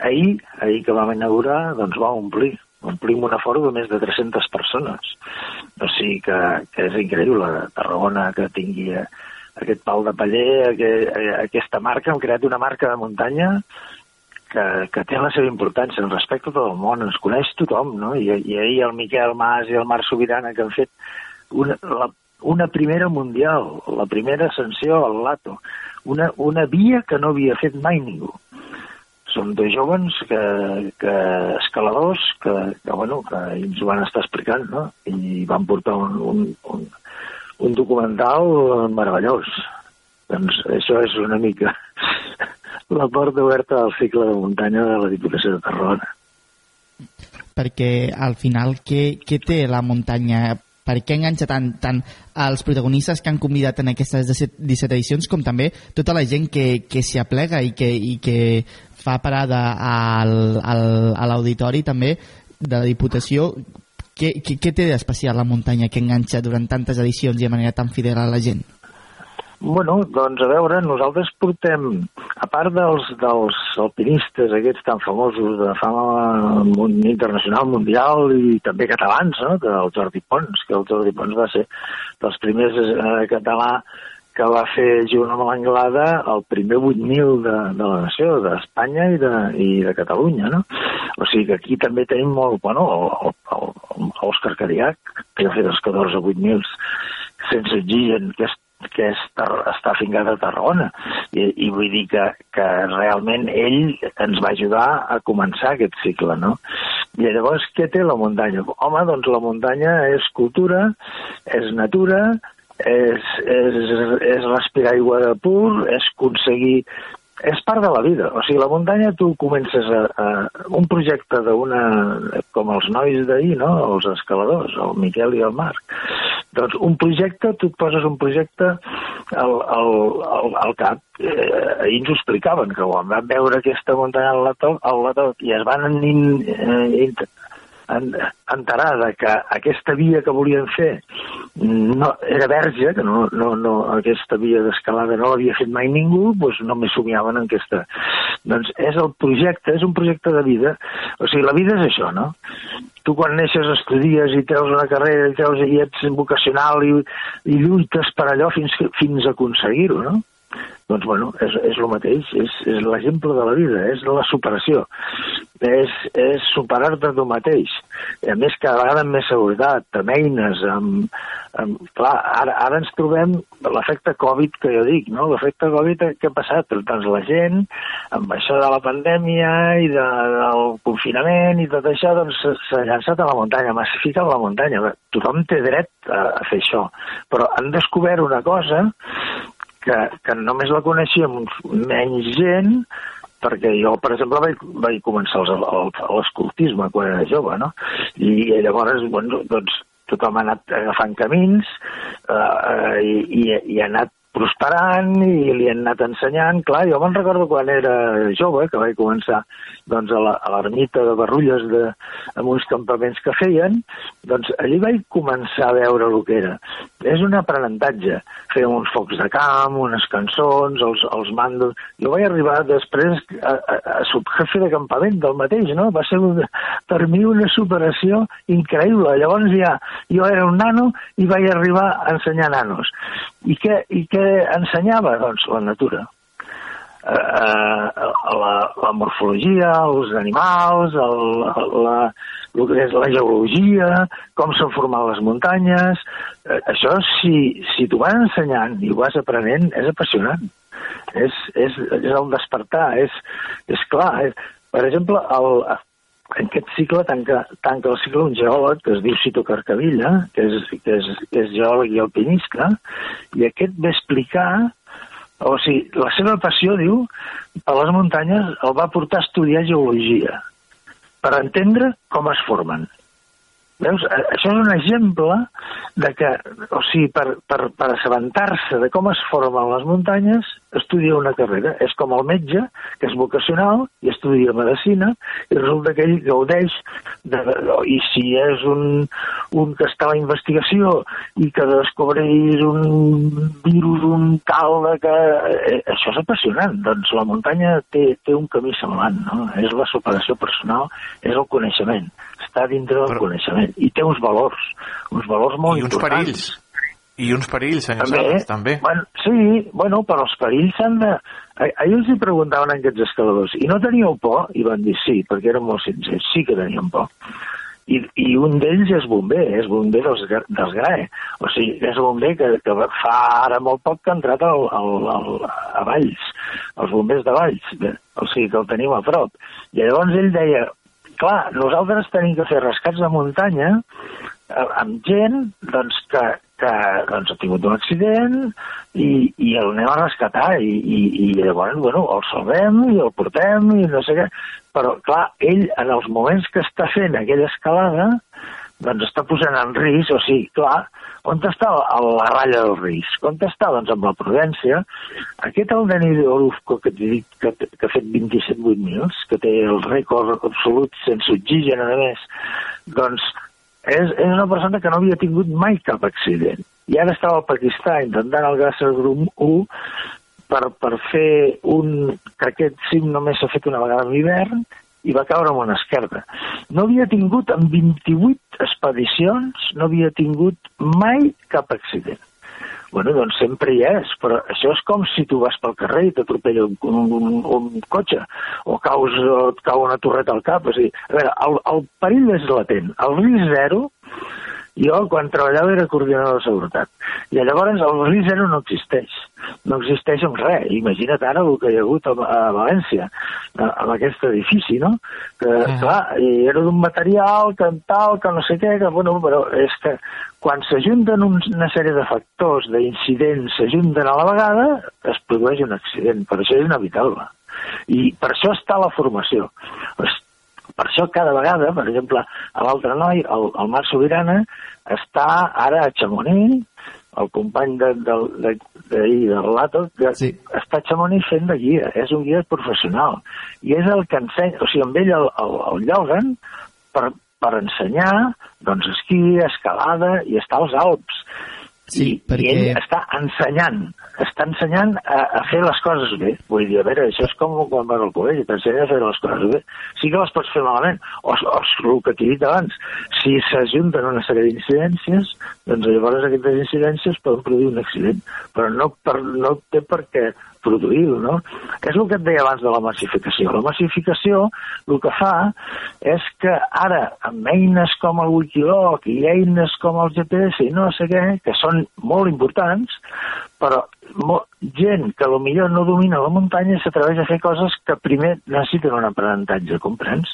ahir, ahir que vam inaugurar, doncs va omplir omplim un aforo de més de 300 persones. O sigui que, que és increïble Tarragona que tingui eh, aquest pal de paller, aquest, eh, aquesta marca, hem creat una marca de muntanya que, que té la seva importància, en respecte a tot el món, ens coneix tothom, no? I, i ahir el Miquel Mas i el Marc Sobirana que han fet una, la, una primera mundial, la primera ascensió al Lato, una, una via que no havia fet mai ningú. Són dos joves que, que escaladors que, que, bueno, que ens ho van estar explicant, no? I van portar un, un, un, un documental meravellós. Doncs això és una mica la porta oberta al cicle de muntanya de la Diputació de Tarragona. Perquè al final, què, què té la muntanya per què enganxa tant, tant els protagonistes que han convidat en aquestes 17 edicions com també tota la gent que, que s'hi aplega i que, i que fa parada al, al, a l'auditori també de la Diputació què, què, què té d'especial la muntanya que enganxa durant tantes edicions i de manera tan fidel a la gent? Bueno, doncs a veure, nosaltres portem, a part dels, dels alpinistes aquests tan famosos de fama internacional, mundial i també catalans, no? del Jordi Pons, que el Jordi Pons va ser dels primers eh, català que va fer junt amb l'Anglada el primer 8.000 de, de la nació, d'Espanya i, de, i de Catalunya, no? O sigui que aquí també tenim molt, bueno, l'Òscar Cadiac, que ha fet els 14 8.000 sense oxigen, que és que està, està fincat a Tarragona. I, I vull dir que, que realment ell ens va ajudar a començar aquest cicle, no? I llavors, què té la muntanya? Home, doncs la muntanya és cultura, és natura, és, és, és respirar aigua de pur, és aconseguir és part de la vida. O sigui, la muntanya tu comences a, a un projecte d'una... com els nois d'ahir, no?, els escaladors, el Miquel i el Marc. Doncs un projecte, tu et poses un projecte al, al, al, al cap. Eh, ahir ens ho explicaven, que quan van veure aquesta muntanya al Lato, al Lato i es van in, eh, enterar de que aquesta via que volien fer no, era verge, que no, no, no, aquesta via d'escalada no l'havia fet mai ningú, doncs només somiaven en aquesta... Doncs és el projecte, és un projecte de vida. O sigui, la vida és això, no? Tu quan neixes estudies i treus una carrera i, treus, i ets vocacional i, i lluites per allò fins, fins a aconseguir-ho, no? Doncs, bueno, és, és el mateix, és, és l'exemple de la vida, és la superació, és, és superar-te tu mateix. A més, cada vegada amb més seguretat, amb eines, amb... amb clar, ara, ara ens trobem l'efecte Covid que jo dic, no? L'efecte Covid que ha passat, doncs la gent, amb això de la pandèmia i de, del confinament i tot això, doncs s'ha llançat a la muntanya, massifica la muntanya. Tothom té dret a, a fer això, però han descobert una cosa que, que només la coneixíem menys gent, perquè jo, per exemple, vaig, vaig començar l'escoltisme quan era jove, no? I, llavors, bueno, doncs, tothom ha anat agafant camins eh, eh, i, i, i ha anat prosperant i li han anat ensenyant. Clar, jo me'n recordo quan era jove, que vaig començar doncs, a l'ermita de Barrulles de, amb uns campaments que feien, doncs allí vaig començar a veure el que era. És un aprenentatge. Fèiem uns focs de camp, unes cançons, els, els mandos... Jo vaig arribar després a, a, a subjefe de campament del mateix, no? Va ser un, per mi una superació increïble. Llavors ja, jo era un nano i vaig arribar a ensenyar nanos. I què, i què ensenyava? Doncs la natura. Eh, la, la morfologia, els animals, el, la, el que és la geologia, com s'han format les muntanyes... Eh, això, si, si t'ho van ensenyant i ho vas aprenent, és apassionant. És, és, és el despertar, és, és clar. És, per exemple, el, en aquest cicle tanca, tanca el cicle un geòleg que es diu Cito Carcavilla, que és, que és, que és geòleg i alpinista, i aquest va explicar, o sigui, la seva passió, diu, per les muntanyes el va portar a estudiar geologia, per entendre com es formen. Veus? Això és un exemple de que, o sigui, per, per, per assabentar-se de com es formen les muntanyes, estudia una carrera. És com el metge, que és vocacional i estudia medicina, i resulta que ell gaudeix, de, i si és un, un que està a la investigació i que descobreix un virus, un tal, que... Eh, això és apassionant. Doncs la muntanya té, té un camí semblant, no? És la superació personal, és el coneixement. Està dintre del Però... coneixement. I té uns valors, uns valors molt I uns importants. perills. I uns perills, senyor També, Sales, també. Bueno, sí, bueno, però els perills s'han de... Ah- Ahir els hi preguntaven a aquests escaladors, i no teníeu por? I van dir sí, perquè eren molt sincers, sí que teníem por. I, i un d'ells és bomber, és bomber dels, dels GRAE. O sigui, és bomber que, que fa ara molt poc que ha entrat al, al, al, a Valls, els bombers de Valls, o sigui que el tenim a prop. I llavors ell deia, clar, nosaltres tenim que fer rescats de muntanya eh, amb gent doncs, que, que doncs, ha tingut un accident i, i el anem a rescatar i, i, i llavors bueno, el salvem i el portem i no sé què però clar, ell en els moments que està fent aquella escalada doncs està posant en risc, o sigui, clar, on està la, la ratlla del risc? On està? Doncs amb la prudència. Aquest el Denis Orozco, que t'he dit que, que ha fet 27 mils, que té el rècord absolut sense oxigen, a més, doncs és, és una persona que no havia tingut mai cap accident. I ara estava al Pakistan intentant el Grasser Grum 1 per, per fer un... que aquest cim només s'ha fet una vegada en hivern i va caure amb una esquerda. No havia tingut, en 28 expedicions, no havia tingut mai cap accident. Bueno, doncs sempre hi és, però això és com si tu vas pel carrer i t'atropella un, un, un, un cotxe o caus, o et cau una torreta al cap. O sigui, a veure, el, el perill és latent. El risc zero, jo quan treballava era coordinador de seguretat. I llavors el risc zero no existeix. No existeix amb res. Imagina't ara el que hi ha hagut a, a València, a, amb aquest edifici, no? Que, Ah. clar, i era d'un material, que en tal, que no sé què, que, bueno, però és que quan s'ajunten una sèrie de factors, d'incidents, s'ajunten a la vegada, es produeix un accident. Per això és inevitable. I per això està la formació. Per això cada vegada, per exemple, a l'altre noi, el, el Marc Sobirana, està ara a Chamonix, el company de, de, de, de, de Relato, que sí. està a Chamonix fent de guia, és un guia professional. I és el que ensenya, o sigui, amb ell el, el, el lloguen per, per ensenyar doncs, esquí, escalada i està als Alps. Sí, I, perquè- I ell està ensenyant, està ensenyant a, a fer les coses bé. Vull dir, a veure, això és com quan vas al col·legi, t'ensenya a fer les coses bé. Sí que les pots fer malament, o, o el que t'he dit abans, si s'ajunten una sèrie d'incidències, doncs llavors aquestes incidències poden produir un accident, però no, per, no té per què produir-ho, no? És el que et deia abans de la massificació. La massificació el que fa és que ara, amb eines com el Wikiloc i eines com el GPS i no sé què, que són molt importants, però gent que millor no domina la muntanya s'atreveix a fer coses que primer necessiten un aprenentatge, comprens?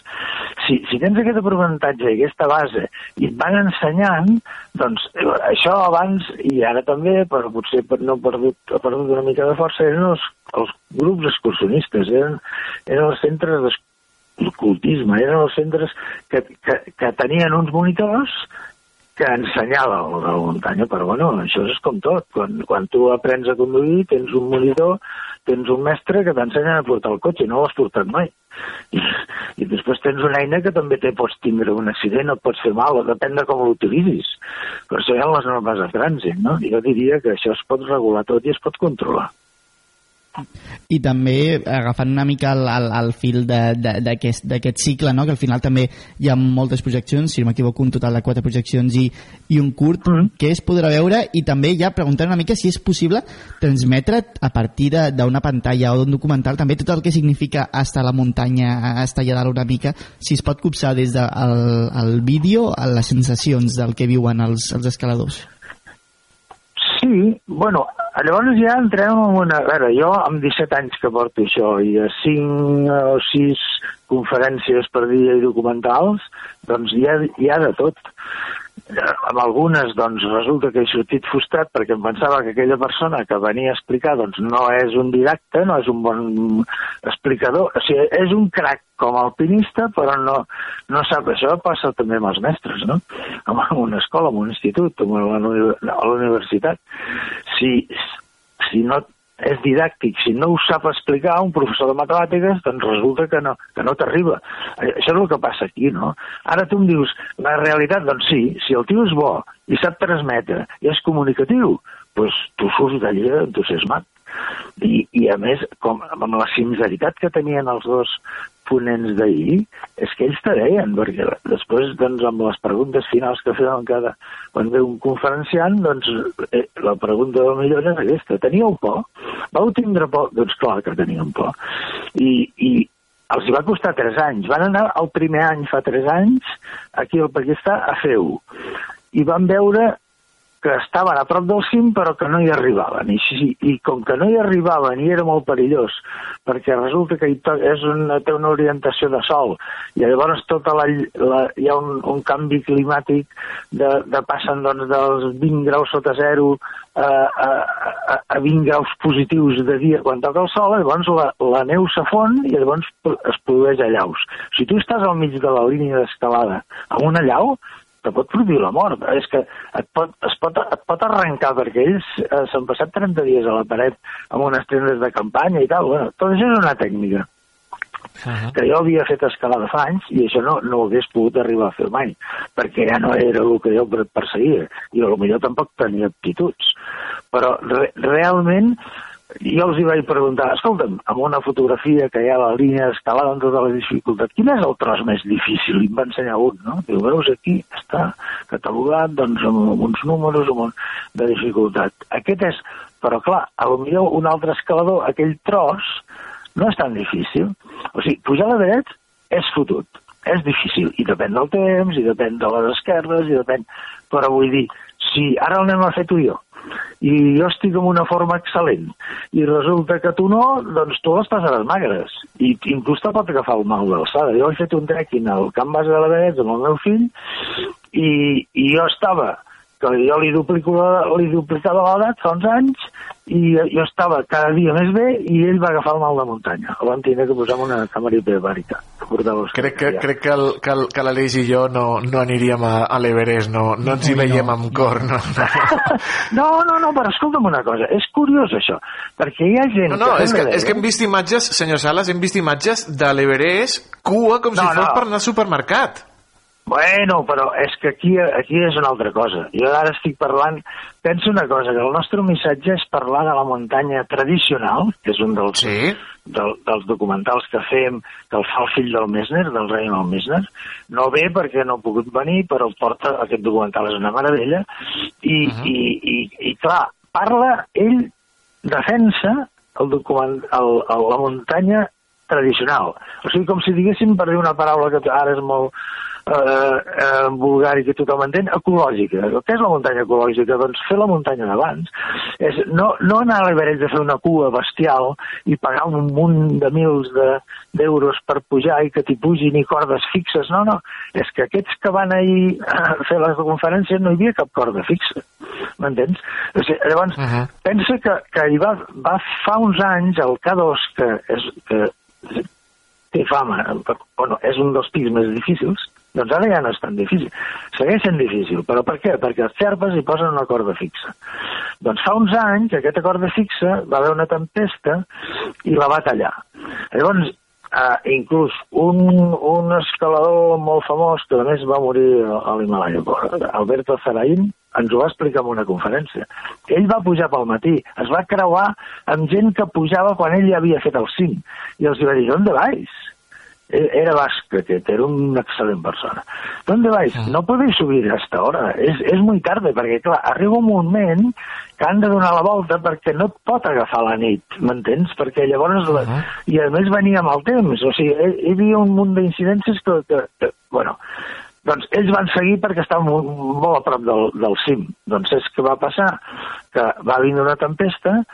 Si, si tens aquest aprenentatge i aquesta base i et van ensenyant, doncs eh, això abans i ara també, però potser no ha perdut, ha perdut una mica de força, eren els, els grups excursionistes, eren, eren els centres d'escoltisme, eren els centres que, que, que tenien uns monitors que ensenyava el de la muntanya, però bueno, això és com tot. Quan, quan tu aprens a conduir, tens un monitor, tens un mestre que t'ensenya a portar el cotxe, no l'has portat mai. I, I després tens una eina que també te pots tindre un accident, et pots fer mal, o depèn de com l'utilitzis. Per això hi ha les normes de trànsit, no? Jo diria que això es pot regular tot i es pot controlar. I també agafant una mica el, el, el fil de- de- d'aquest cicle, no? que al final també hi ha moltes projeccions, si no m'equivoco un total de quatre projeccions i, i un curt que es podrà veure i també ja preguntar una mica si és possible transmetre a partir de- d'una pantalla o d'un documental també tot el que significa estar a la muntanya, estar allà dalt una mica, si es pot copsar des del el, el vídeo a les sensacions del que viuen els, els escaladors. Sí, bueno, llavors ja entrem en una... A veure, jo amb 17 anys que porto això i a 5 o 6 conferències per dia i documentals, doncs hi ha, hi ha de tot. Amb algunes, doncs, resulta que he sortit frustrat perquè em pensava que aquella persona que venia a explicar, doncs, no és un didacte, no és un bon explicador. O sigui, és un crac com a alpinista, però no, no sap. Això passa també amb els mestres, no? En una escola, en un institut, en una a la universitat. Si, si no és didàctic, si no ho sap explicar un professor de matemàtiques, doncs resulta que no, que no t'arriba. Eh, Això és el que passa aquí, no? Ara tu em dius, la realitat, doncs sí, si el tio és bo i sap transmetre i és comunicatiu, doncs tu surts d'allà entusiasmat. I, I a més, com, amb la sinceritat que tenien els dos ponents d'ahir, és que ells te deien, perquè després, doncs, amb les preguntes finals que feien cada, quan ve un conferenciant, doncs, eh, la pregunta del millor és aquesta. Teníeu por? Vau tindre por? Doncs clar que teníem por. I, i els va costar 3 anys. Van anar el primer any, fa 3 anys, aquí al Paquistà, a fer-ho. I van veure que estaven a prop del cim però que no hi arribaven i, si, i com que no hi arribaven i era molt perillós perquè resulta que és una, té una orientació de sol i llavors tota la, la, hi ha un, un canvi climàtic de, de passen doncs, dels 20 graus sota zero a, a, a, a 20 graus positius de dia quan toca el sol, llavors la, la neu s'afon i llavors es produeix allaus. Si tu estàs al mig de la línia d'escalada amb un allau, te pot produir la mort. És que et pot, es pot, et pot arrencar, perquè ells eh, s'han passat 30 dies a la paret amb unes tendes de campanya i tal. Bueno, tot això és una tècnica. Uh -huh. que jo havia fet escalada fa anys i això no, no ho hagués pogut arribar a fer mai perquè ja no era el que jo perseguia i potser tampoc tenia aptituds però re, realment jo els hi vaig preguntar, escolta'm, amb una fotografia que hi ha la línia d'escalada amb tota la dificultat, quin és el tros més difícil? I em va ensenyar un, no? Diu, veus aquí, està catalogat, doncs, amb, uns números amb un, de dificultat. Aquest és, però clar, a lo millor un altre escalador, aquell tros, no és tan difícil. O sigui, pujar la dret és fotut, és difícil, i depèn del temps, i depèn de les esquerdes, i depèn... Però vull dir, si ara el anem a fer tu i jo, i jo estic en una forma excel·lent i resulta que tu no, doncs tu les passaràs magres i inclús te pot agafar el mal d'alçada. Jo he fet un trekking al Camp Base de la Benet amb el meu fill i, i jo estava que jo li, duplico, li duplicava l'edat fa uns anys i jo estava cada dia més bé i ell va agafar el mal de muntanya. El vam tenir que posar una càmera hiperbàrica. Crec que, crec que, el, que, el, que l'Aleix i jo no, no aniríem a, a l'Everest, no, no ens hi veiem no, amb cor. No, no, no, no, però escolta'm una cosa, és curiós això, perquè hi ha gent... No, no, és que, és que hem vist imatges, senyor Sales, hem vist imatges de l'Everest cua com no, si fos no. per anar al supermercat. Bueno, però és que aquí, aquí és una altra cosa. Jo ara estic parlant... Penso una cosa, que el nostre missatge és parlar de la muntanya tradicional, que és un dels, sí. del, dels documentals que fem, que el fa el fill del Messner, del Raymond Messner. No ve perquè no ha pogut venir, però el porta, aquest documental és una meravella. I, uh -huh. i, i, i clar, parla, ell defensa el document, el, el, la muntanya tradicional. O sigui, com si diguéssim, per dir una paraula que ara és molt eh, eh, vulgar i que tothom entén, ecològica. Què és la muntanya ecològica? Doncs fer la muntanya d'abans. És no, no anar a l'Everest a fer una cua bestial i pagar un munt de mils d'euros de, per pujar i que t'hi pugin i cordes fixes. No, no. És que aquests que van ahir a fer les conferències no hi havia cap corda fixa. M'entens? O sigui, llavors, uh -huh. pensa que, que hi va, va fa uns anys el K2, que, és, que té fama, bueno, és un dels pics més difícils, doncs ara ja no és tan difícil. Segueix sent difícil, però per què? Perquè els xerpes hi posen una corda fixa. Doncs fa uns anys aquesta corda fixa va haver una tempesta i la va tallar. Llavors, eh, inclús un, un escalador molt famós, que a més va morir a l'Himalaya, Alberto Zaraín, ens ho va explicar en una conferència. Ell va pujar pel matí, es va creuar amb gent que pujava quan ell ja havia fet el cim, i els va dir, d'on vais? Era basc aquest, era una excel·lent persona. ¿Dónde vais? Ah. No podeu subir hasta ahora, és, és muy tarde, perquè clar, arriba un moment que han de donar la volta perquè no et pot agafar la nit, m'entens? Perquè llavors, uh -huh. i a més venia amb el temps, o sigui, hi havia un munt d'incidències que, que, que, bueno, doncs ells van seguir perquè estaven molt, molt a prop del, del cim. Doncs és que va passar que va vindre una tempesta,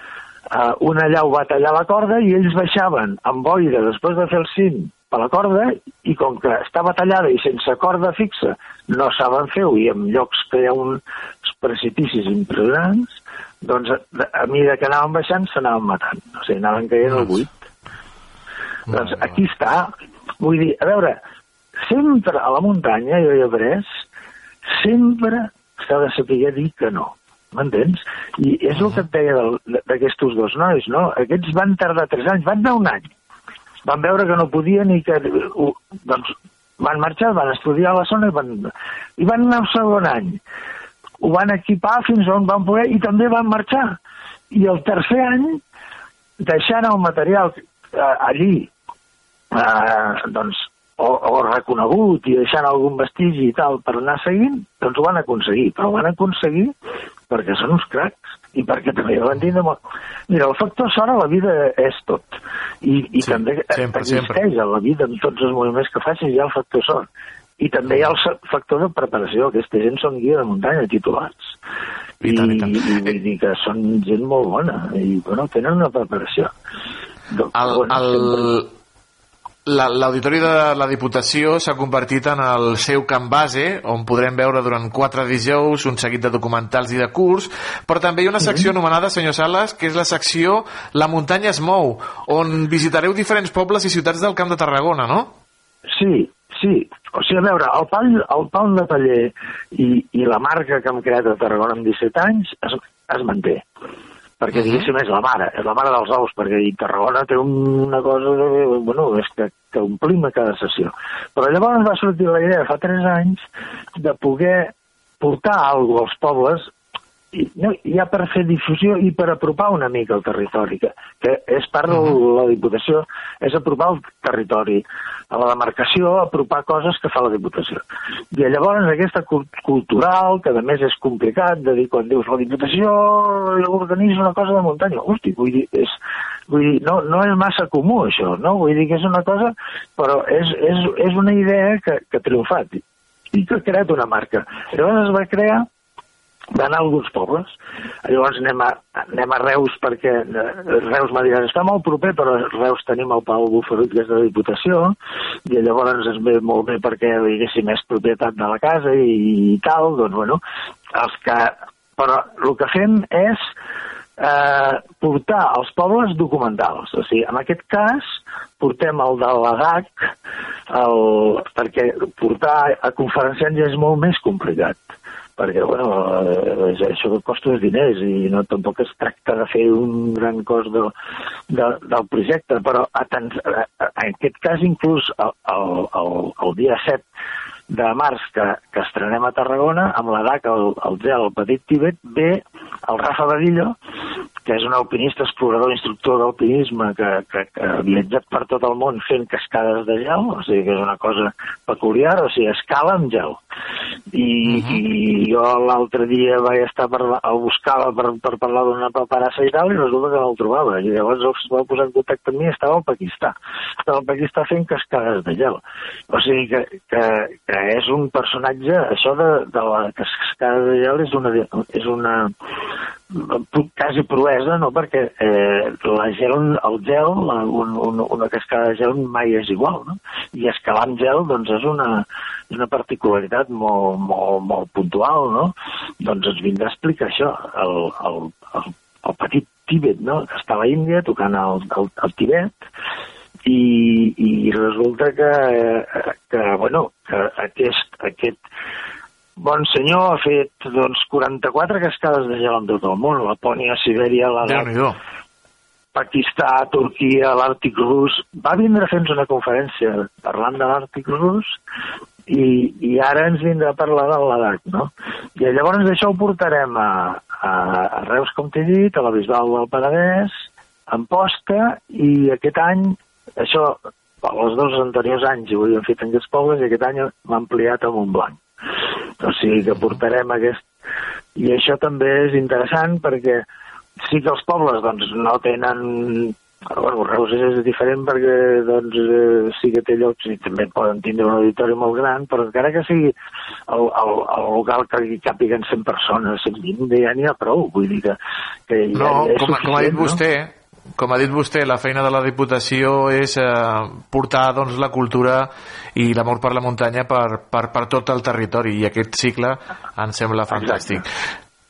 eh, una allau va tallar la corda i ells baixaven amb boira després de fer el cim per la corda i com que estava tallada i sense corda fixa no saben fer-ho i en llocs que hi ha uns precipicis impressionants doncs a, a mesura que anaven baixant s'anaven matant, o sigui, anaven caient al buit. Doncs aquí està. Vull dir, a veure, sempre a la muntanya, jo he après, sempre s'ha de saber dir que no. m'entens? I és el que et deia d'aquests dos nois, no? Aquests van tardar tres anys, van anar un any. Van veure que no podien i que... ho- Doncs van marxar, van estudiar a la zona i van, i van anar al segon any. Ho van equipar fins on van poder i també van marxar. I el tercer any, deixant el material eh, allí, eh, doncs, o, o reconegut i deixant algun vestigi i tal per anar seguint, doncs ho van aconseguir. Però ho van aconseguir perquè són uns cracs i perquè també van tindre molt... Mira, el factor sort a la vida és tot. I, i sí, també sempre, existeix a la vida en tots els moviments que facis hi ha el factor sort. I també hi ha el factor de preparació. Aquesta gent són guia de muntanya titulats. I, I, i, i vull dir que són gent molt bona i bueno, tenen una preparació. Doncs, El, bueno, el, la- L'Auditori de la Diputació s'ha convertit en el seu camp base, on podrem veure durant quatre dijous un seguit de documentals i de curs, però també hi ha una secció anomenada, senyor Sales, que és la secció La muntanya es mou, on visitareu diferents pobles i ciutats del Camp de Tarragona, no? Sí, sí. O sigui, a veure, el pal, el pal de taller i, i la marca que hem creat a Tarragona amb 17 anys es, es manté. Perquè, diguéssim, és la mare, és la mare dels ous, perquè i Tarragona té una cosa, bueno, és que, que omplim a cada sessió. Però llavors va sortir la idea fa 3 anys de poder portar alguna als pobles i, no, ja per fer difusió i per apropar una mica el territori, que, que és part de la Diputació, és apropar el territori, a la demarcació, apropar coses que fa la Diputació. I llavors aquesta cult cultural, que a més és complicat de dir quan dius la Diputació organitza una cosa de muntanya, hosti, vull dir, és, vull dir no, no és massa comú això, no? Vull dir que és una cosa, però és, és, és una idea que, que ha triomfat i que ha creat una marca. Llavors es va crear d'anar a alguns pobles. Llavors anem a, anem a Reus perquè eh, Reus m'ha dit, està molt proper, però Reus tenim el Pau Buferut, que és de la Diputació, i llavors es ve molt bé perquè, diguéssim, és propietat de la casa i, i tal, doncs, bueno, els que... Però el que fem és eh, portar als pobles documentals. O sigui, en aquest cas, portem el de l'ADAC, el, perquè portar a conferenciants ja és molt més complicat perquè bueno, eh, això que costa els diners i no tampoc es tracta de fer un gran cost de, de, del projecte, però a tant, a, a, en aquest cas inclús el, el, el, dia 7 de març que, que estrenem a Tarragona, amb la DAC, el, el GEL, el Petit Tibet, ve el Rafa Badillo, que és un alpinista, explorador, instructor d'alpinisme que, que, que ha viatjat per tot el món fent cascades de gel, o sigui que és una cosa peculiar, o sigui, escala amb gel. I, uh -huh. i jo l'altre dia vaig estar per, el buscava per, per parlar d'una paperassa i tal, i resulta que no el trobava. I llavors es va posar en contacte amb mi i estava al Paquistà. Estava al Paquistà fent cascades de gel. O sigui que, que, que és un personatge, això de, de la cascada de gel és una, és una quasi proesa, no? perquè eh, la gel, el gel, la, un, un, una cascada de gel mai és igual, no? I escalar amb gel, doncs, és una, una particularitat molt, molt, molt puntual, no? Doncs ens vindrà a explicar això, el, el, el, el petit Tíbet, no? que està a la Índia tocant el, el, el Tibet, i, i resulta que, que, bueno, que aquest, aquest bon senyor ha fet doncs, 44 cascades de gel en tot el món, Lapònia, Sibèria, la Déu-n'hi-do. Pakistà, Turquia, l'Àrtic rus. Va vindre a fer-nos una conferència parlant de l'Àrtic rus i, i ara ens vindrà a parlar de l'Adac, no? I llavors d'això ho portarem a, a, a Reus, com t'he dit, a la Bisbal del Penedès, a Amposta, i aquest any, això, els dos anteriors anys ho havíem fet en aquests pobles, i aquest any m'ha ampliat a Montblanc. O sigui que portarem aquest... I això també és interessant perquè sí que els pobles doncs, no tenen bueno, Reus és diferent perquè doncs, eh, sí que té llocs i també poden tindre un auditori molt gran, però encara que sigui el, el, el local que hi càpiguen 100 persones, 120, ja n'hi ha prou. Vull dir que, que ja, No, ja com, com ha dit suficient, no? vostè, com ha dit vostè, la feina de la Diputació és eh, portar doncs, la cultura i l'amor per la muntanya per, per, per tot el territori i aquest cicle em sembla fantàstic.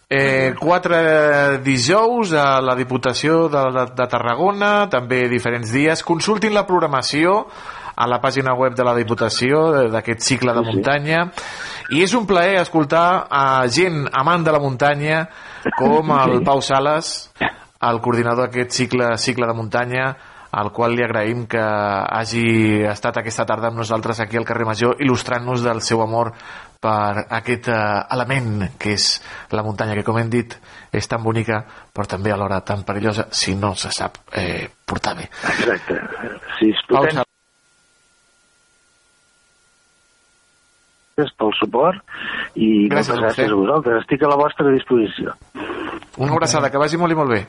Eh, quatre dijous a la Diputació de, de, de Tarragona, també diferents dies. Consultin la programació a la pàgina web de la Diputació eh, d'aquest cicle de muntanya. I és un plaer escoltar a gent amant de la muntanya com el Pau Sales, el coordinador d'aquest cicle, cicle de muntanya, al qual li agraïm que hagi estat aquesta tarda amb nosaltres aquí al carrer Major il·lustrant-nos del seu amor per aquest eh, element que és la muntanya, que com hem dit és tan bonica però també alhora tan perillosa si no se sap eh, portar bé. Exacte. Si es potent... pel suport i Gràcies moltes gràcies a vosaltres. Estic a la vostra disposició. Una abraçada, que vagi molt i molt bé.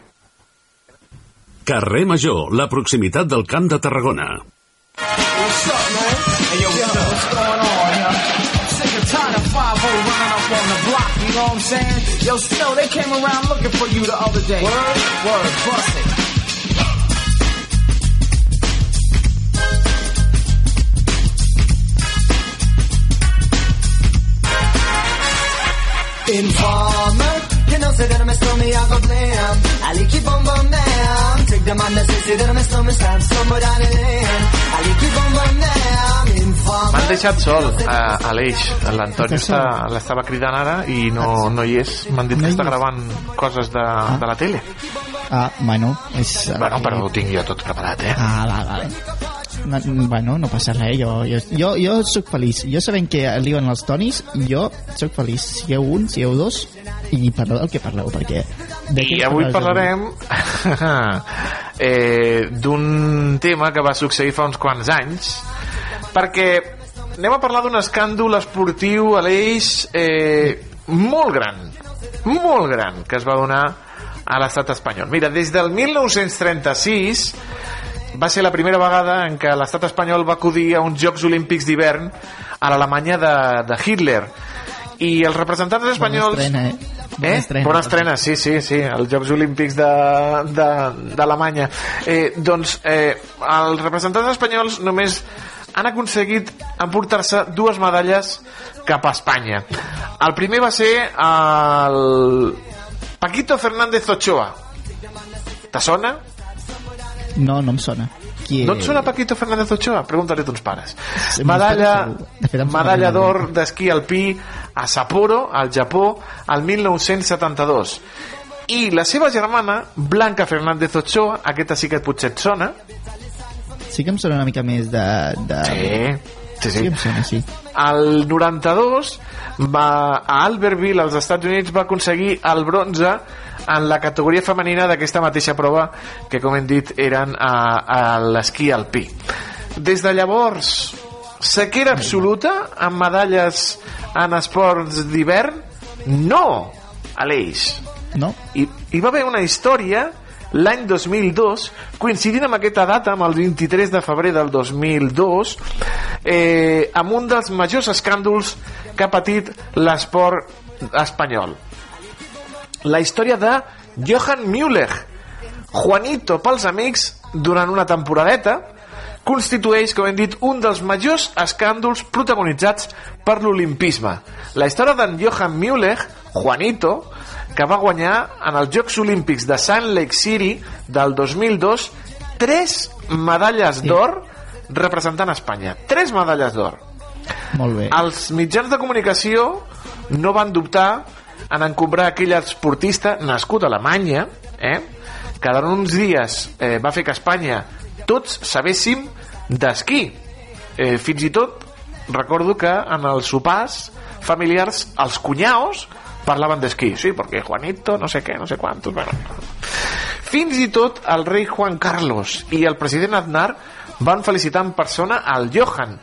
Carrer Major, la proximitat del Camp de Tarragona. What's up, man? Hey, yo, what's, up? what's going on here? I'm sick and tired of 5 running up on the block, you know what I'm saying? Yo, Snow, they came around looking for you the other day. Word? Word, bust it. Informer, you know, say that I'm a stormy, I go blam. Ali keep on bum down. Take the man that says, say that I'm a stormy, stand somewhere down the lane. Ali keep on bum down. Informer. M'han deixat sol a, a l'Eix. L'Antoni està- l'estava cridant ara i no, no hi és. M'han dit que està gravant coses de, de la tele. Ah, bueno, és... Bueno, però ho tinc jo tot preparat, eh? Ah, va, va. No, bueno, no passa res, jo, jo, jo, jo sóc feliç. Jo sabent que arriben els tonis, jo sóc feliç. Sigueu un, sigueu dos, i parleu del que parleu, perquè... de I avui parlarem eh, d'un tema que va succeir fa uns quants anys perquè anem a parlar d'un escàndol esportiu a l'eix eh, molt gran molt gran que es va donar a l'estat espanyol mira, des del 1936 va ser la primera vegada en què l'estat espanyol va acudir a uns Jocs Olímpics d'hivern a l'Alemanya de, de Hitler i els representants espanyols estrena, eh? Bona Eh? estrena. Bona estrena, sí, sí, sí, els Jocs Olímpics de- de- d'Alemanya. Eh, doncs eh, els representants espanyols només han aconseguit emportar-se dues medalles cap a Espanya. El primer va ser el Paquito Fernández Ochoa. Te sona? No, no em sona. Qui No et sona Paquito Fernández Ochoa? Pregunta-li a tons pares. Sí, Medalla. De fet, medalla d'or d'esquí alpí a Sapporo, al Japó, al 1972. I la seva germana, Blanca Fernández Ochoa, aquesta sí que potser et sona. Sí que em sona una mica més de... de... Sí, sí, sí. Sí sona, sí. Al 92 va, a Albertville, als Estats Units, va aconseguir el bronze en la categoria femenina d'aquesta mateixa prova que, com hem dit, eren a, a l'esquí alpí. Des de llavors, sequera absoluta amb medalles en esports d'hivern? No, Aleix. No? Hi, hi va haver una història l'any 2002, coincidint amb aquesta data, amb el 23 de febrer del 2002, eh, amb un dels majors escàndols que ha patit l'esport espanyol. La història de Johan Müller, Juanito pels amics, durant una temporadeta, constitueix, com hem dit, un dels majors escàndols protagonitzats per l'olimpisme. La història d'en Johan Müller, Juanito, que va guanyar en els Jocs Olímpics de Salt Lake City del 2002 tres medalles d'or representant Espanya. Tres medalles d'or. Molt bé. Els mitjans de comunicació no van dubtar en encombrar aquell esportista nascut a Alemanya, eh, que durant uns dies eh, va fer que Espanya tots sabéssim d'esquí. Eh, fins i tot recordo que en els sopars familiars els cunyaos parlaven d'esquí, sí, perquè Juanito, no sé què, no sé quantos, bueno. Fins i tot el rei Juan Carlos i el president Aznar van felicitar en persona al Johan,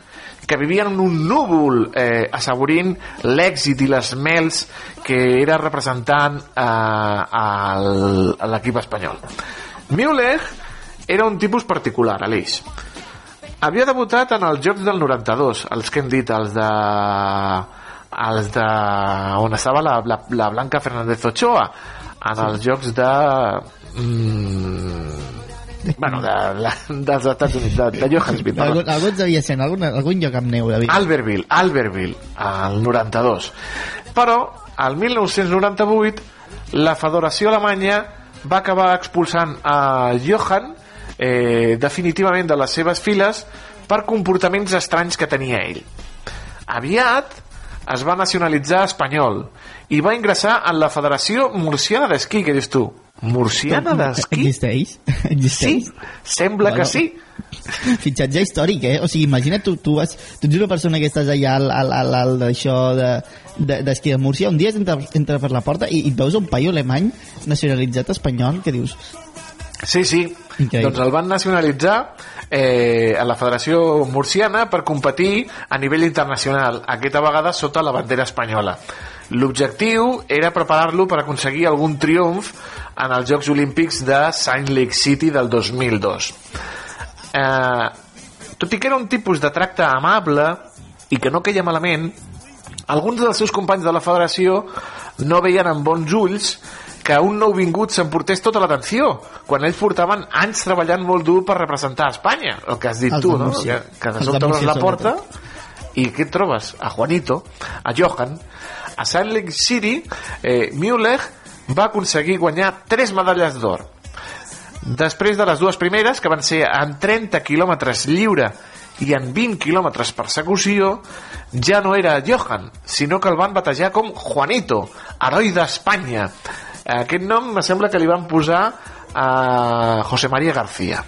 que vivien en un núvol eh, assaborint l'èxit i les mels que era representant eh, a l'equip espanyol. Müller era un tipus particular, Aleix. Havia debutat en els Jocs del 92, els que hem dit, els de els de on estava la, la, la Blanca Fernández Ochoa en els jocs de mm, bueno, de, la, dels Estats Units de, de Johannesburg no? Algun, algun devia ser, en algun, algun lloc amb neu, devia. Albertville, Albertville, al 92. Però, al 1998, la Federació Alemanya va acabar expulsant a Johan eh, definitivament de les seves files per comportaments estranys que tenia ell. Aviat, es va nacionalitzar espanyol i va ingressar en la Federació Murciana d'Esquí, que dius tu? Murciana d'Esquí? Existeix? Existeix? Sí, sembla que sí. Fitxatge històric, eh? O sigui, imagina't, tu, tu, vas, tu ets una persona que estàs allà al, al, al, al d'això de, de, d'esquí de Múrcia, un dia entra, entra per la porta i, i veus un paio alemany nacionalitzat espanyol que dius... Sí, sí. Increïble. Doncs el van nacionalitzar eh, a la Federació Murciana per competir a nivell internacional, aquesta vegada sota la bandera espanyola. L'objectiu era preparar-lo per aconseguir algun triomf en els Jocs Olímpics de Saint Lake City del 2002. Eh, tot i que era un tipus de tracte amable i que no queia malament, alguns dels seus companys de la federació no veien amb bons ulls que un nou vingut s'emportés tota l'atenció, quan ells portaven anys treballant molt dur per representar Espanya, el que has dit Els tu, no? Que, que de sobte obres la porta i què et trobes? A Juanito, a Johan, a Salt Lake City, eh, Müller va aconseguir guanyar tres medalles d'or. Després de les dues primeres, que van ser en 30 quilòmetres lliure i en 20 quilòmetres persecució, ja no era Johan, sinó que el van batejar com Juanito, heroi d'Espanya. Aquest nom me sembla que li van posar a José María García.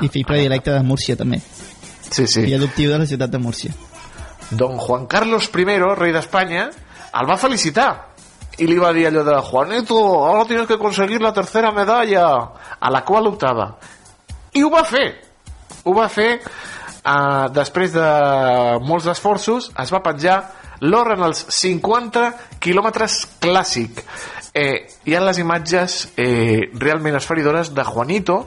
I fill predilecte de Múrcia, també. Sí, sí. I adoptiu de la ciutat de Múrcia. Don Juan Carlos I, rei d'Espanya, el va felicitar. I li va dir allò de Juanito, ahora tienes que conseguir la tercera medalla a la qual optava. I ho va fer. Ho va fer uh, després de molts esforços es va penjar l'or en els 50 quilòmetres clàssic. Eh, hi ha les imatges eh, realment esferidores de Juanito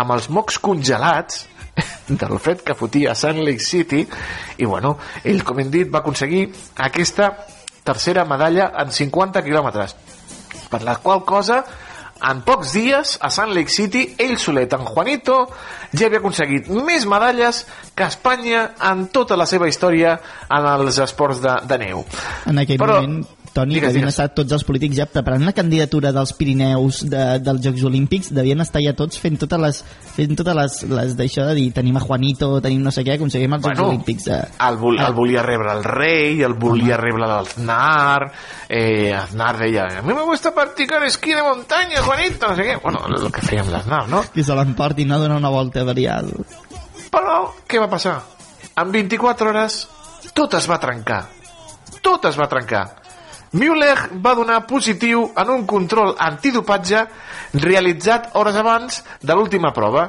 amb els mocs congelats del fred que fotia a Lake City. I bueno, ell com hem dit va aconseguir aquesta tercera medalla en 50 quilòmetres per la qual cosa en pocs dies a Salt Lake City ell solet, en Juanito ja havia aconseguit més medalles que Espanya en tota la seva història en els esports de, de neu. En aquell Però- moment, Toni, Digues, havien digues. estat tots els polítics ja preparant la candidatura dels Pirineus de, dels Jocs Olímpics, devien estar ja tots fent totes les, fent totes les, les d'això de dir tenim a Juanito, tenim no sé què, aconseguim els Bueno, Jocs Olímpics. De... el, vol, el volia rebre el rei, el volia rebre l'Aznar, eh, Aznar deia, a mi me gusta practicar esquí de montaña, Juanito, no sé què. Bueno, el que feia amb l'Aznar, no? Que se l'emportin a donar una volta varial. Però, què va passar? En 24 hores, tot es va trencar. Tot es va trencar. Müller va donar positiu en un control antidopatge realitzat hores abans de l'última prova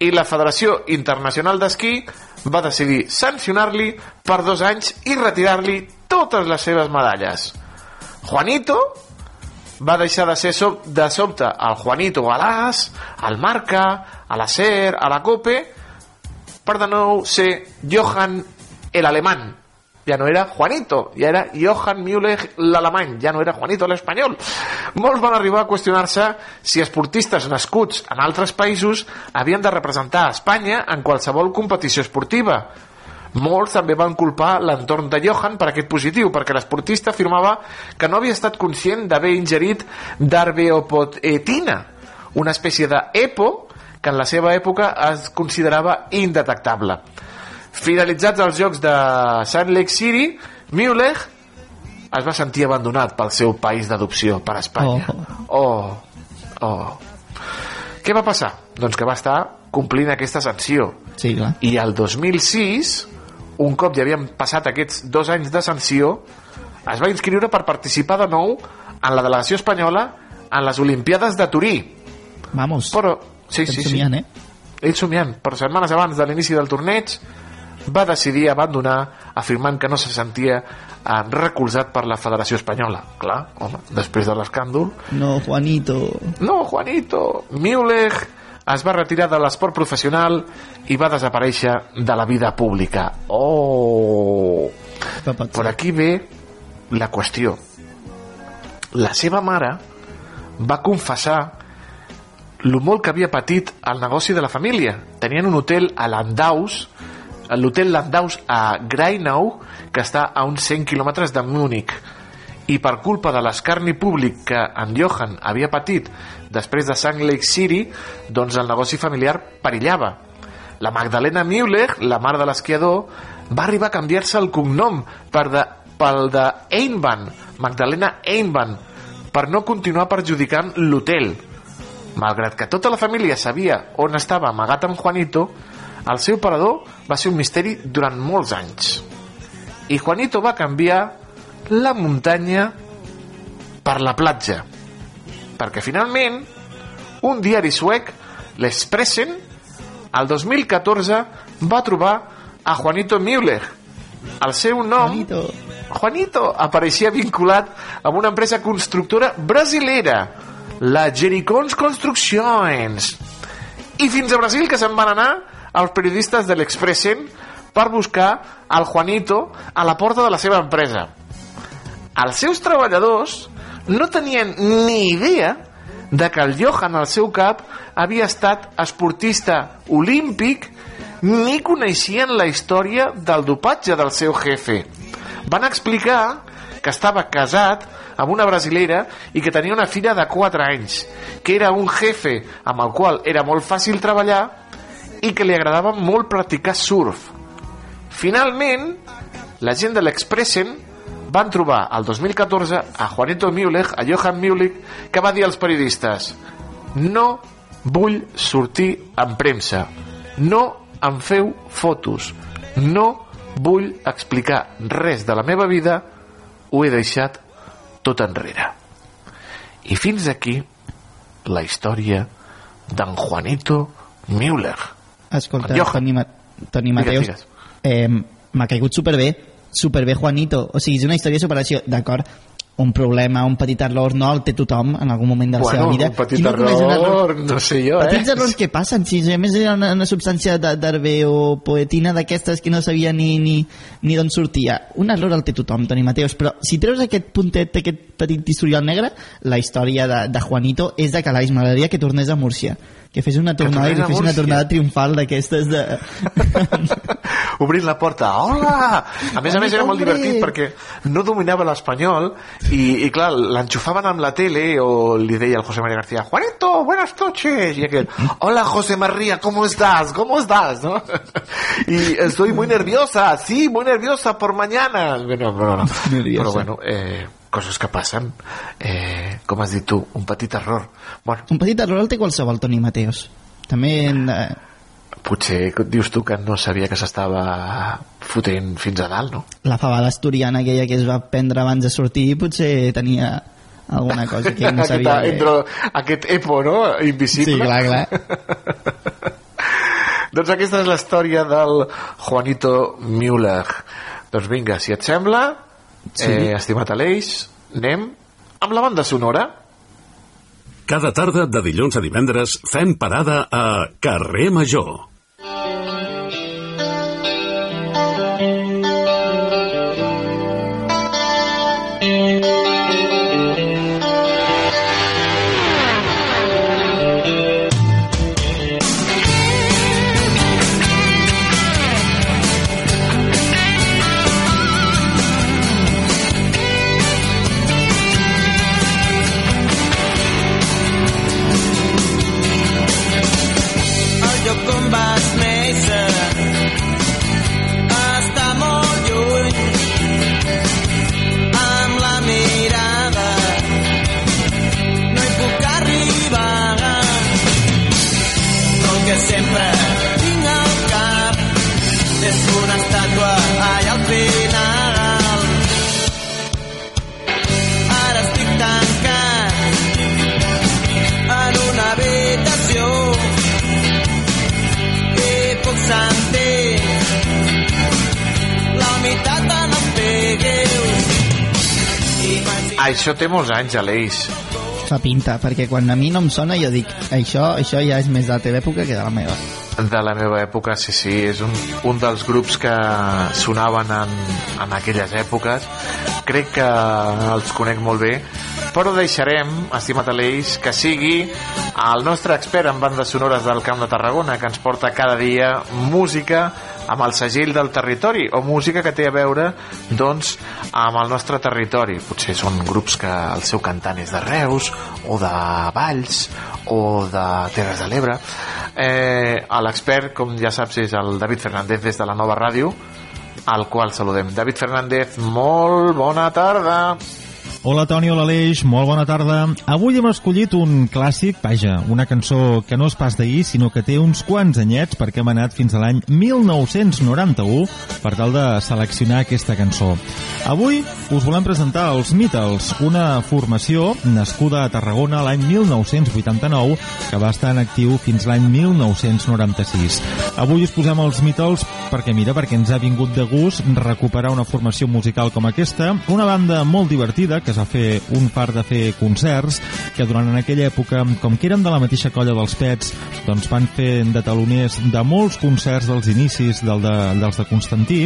i la Federació Internacional d'Esquí va decidir sancionar-li per dos anys i retirar-li totes les seves medalles. Juanito va deixar de ser sob, de sobte el Juanito a l'As, al Marca, a la SER, a la COPE, per de nou ser Johann el alemán. Ja no era Juanito, ja era Johann Müller l'alemany, ja no era Juanito l'espanyol. Molts van arribar a qüestionar-se si esportistes nascuts en altres països havien de representar a Espanya en qualsevol competició esportiva. Molts també van culpar l'entorn de Johan per aquest positiu, perquè l'esportista afirmava que no havia estat conscient d'haver ingerit d'arbeopoetina, una espècie d'EPO que en la seva època es considerava indetectable. Finalitzats els jocs de Salt Lake City, Müller es va sentir abandonat pel seu país d'adopció, per Espanya. Oh, oh. Què va passar? Doncs que va estar complint aquesta sanció. Sí, clar. I el 2006, un cop ja havien passat aquests dos anys de sanció, es va inscriure per participar de nou en la delegació espanyola en les Olimpiades de Turí. Vamos. Però, sí, Estem sí, sí. somiant, eh? Ell somiant, però setmanes abans de l'inici del torneig va decidir abandonar afirmant que no se sentia eh, recolzat per la Federació Espanyola. Clar, home, després de l'escàndol, No, Juanito. no, Juanito. Müller es va retirar de l'esport professional i va desaparèixer de la vida pública. Oh! Per aquí ve la qüestió. La seva mare va confessar lo molt que havia patit el negoci de la família. Tenien un hotel a Landaus, l'hotel Landaus a Greinau, que està a uns 100 quilòmetres de Múnich i per culpa de l'escarni públic que en Johan havia patit després de Salt Lake City, doncs el negoci familiar perillava. La Magdalena Müller, la mare de l'esquiador, va arribar a canviar-se el cognom per de pel de Einban, Magdalena Einban, per no continuar perjudicant l'hotel. Malgrat que tota la família sabia on estava amagat en Juanito, el seu parador va ser un misteri durant molts anys. I Juanito va canviar la muntanya per la platja. Perquè finalment, un diari suec, l'Expressen, el 2014 va trobar a Juanito Müller. El seu nom, Juanito. Juanito, apareixia vinculat amb una empresa constructora brasilera, la Jericons Construccions. I fins a Brasil que se'n van anar els periodistes de l'Expressen per buscar el Juanito a la porta de la seva empresa. Els seus treballadors no tenien ni idea de que el Johan al seu cap havia estat esportista olímpic ni coneixien la història del dopatge del seu jefe. Van explicar que estava casat amb una brasilera i que tenia una filla de 4 anys, que era un jefe amb el qual era molt fàcil treballar i que li agradava molt practicar surf. Finalment, la gent de l'Expressen van trobar el 2014 a Juanito Müller, a Johan Müller, que va dir als periodistes no vull sortir en premsa, no em feu fotos, no vull explicar res de la meva vida, ho he deixat tot enrere. I fins aquí la història d'en Juanito Müller. Escolta, Johan. Toni, Ma Toni Mateus, Digues, eh, m'ha caigut superbé, superbé Juanito, o sigui, és una història de superació, d'acord, un problema, un petit error, no el té tothom en algun moment de la Bueno, seva vida. un petit no coneix error, no sé jo, Petits eh? errors que passen, si a més era una, una substància d'herbe o poetina d'aquestes que no sabia ni, ni, ni d'on sortia. Un error el té tothom, Toni Mateus, però si treus aquest puntet, aquest petit historial negre, la història de, de Juanito és de calaix. M'agradaria que tornés a Múrcia, que fes una tornada i a fes una tornada triomfal d'aquestes de... obrint la porta, hola! A més a més era molt divertit perquè no dominava l'espanyol i, i clar, l'enxufaven amb la tele o li deia al José María García Juanito, buenas noches y aquel, hola José María, ¿cómo estás? ¿cómo estás? ¿no? y estoy muy nerviosa, sí, muy nerviosa por mañana bueno, però, no. Nerviosa. però bueno, eh, coses que passen eh, com has dit tu, un petit error bueno, Un petit error el té qualsevol Toni Mateus. També en, eh, potser dius tu que no sabia que s'estava fotent fins a dalt, no? la fabada asturiana aquella que es va prendre abans de sortir potser tenia alguna cosa que no sabia. Aquesta, entre aquest EPO, no? Invisible. Sí, clar, clar. doncs aquesta és la història del Juanito Müller. Doncs vinga, si et sembla, Sí. eh, estimat Aleix, anem amb la banda sonora. Cada tarda de dilluns a divendres fem parada a Carrer Major. Això té molts anys, Aleix. Fa pinta, perquè quan a mi no em sona jo dic això, això ja és més de la teva època que de la meva. De la meva època, sí, sí, és un, un dels grups que sonaven en, en aquelles èpoques. Crec que els conec molt bé, però deixarem, estimat Aleix, que sigui el nostre expert en bandes sonores del Camp de Tarragona, que ens porta cada dia música amb el segell del territori, o música que té a veure, doncs, amb el nostre territori. Potser són grups que el seu cantant és de Reus, o de Valls, o de Terres de l'Ebre. Eh, L'expert, com ja saps, és el David Fernández des de la nova ràdio, al qual saludem. David Fernández, molt bona tarda. Hola Toni, hola Aleix, molt bona tarda. Avui hem escollit un clàssic, vaja, una cançó que no és pas d'ahir, sinó que té uns quants anyets perquè hem anat fins a l'any 1991 per tal de seleccionar aquesta cançó. Avui us volem presentar els Beatles, una formació nascuda a Tarragona l'any 1989 que va estar en actiu fins l'any 1996. Avui us posem els Beatles perquè, mira, perquè ens ha vingut de gust recuperar una formació musical com aquesta, una banda molt divertida que es va fer un par de fer concerts que durant en aquella època, com que eren de la mateixa colla dels Pets, doncs van fer de taloners de molts concerts dels inicis del de, dels de Constantí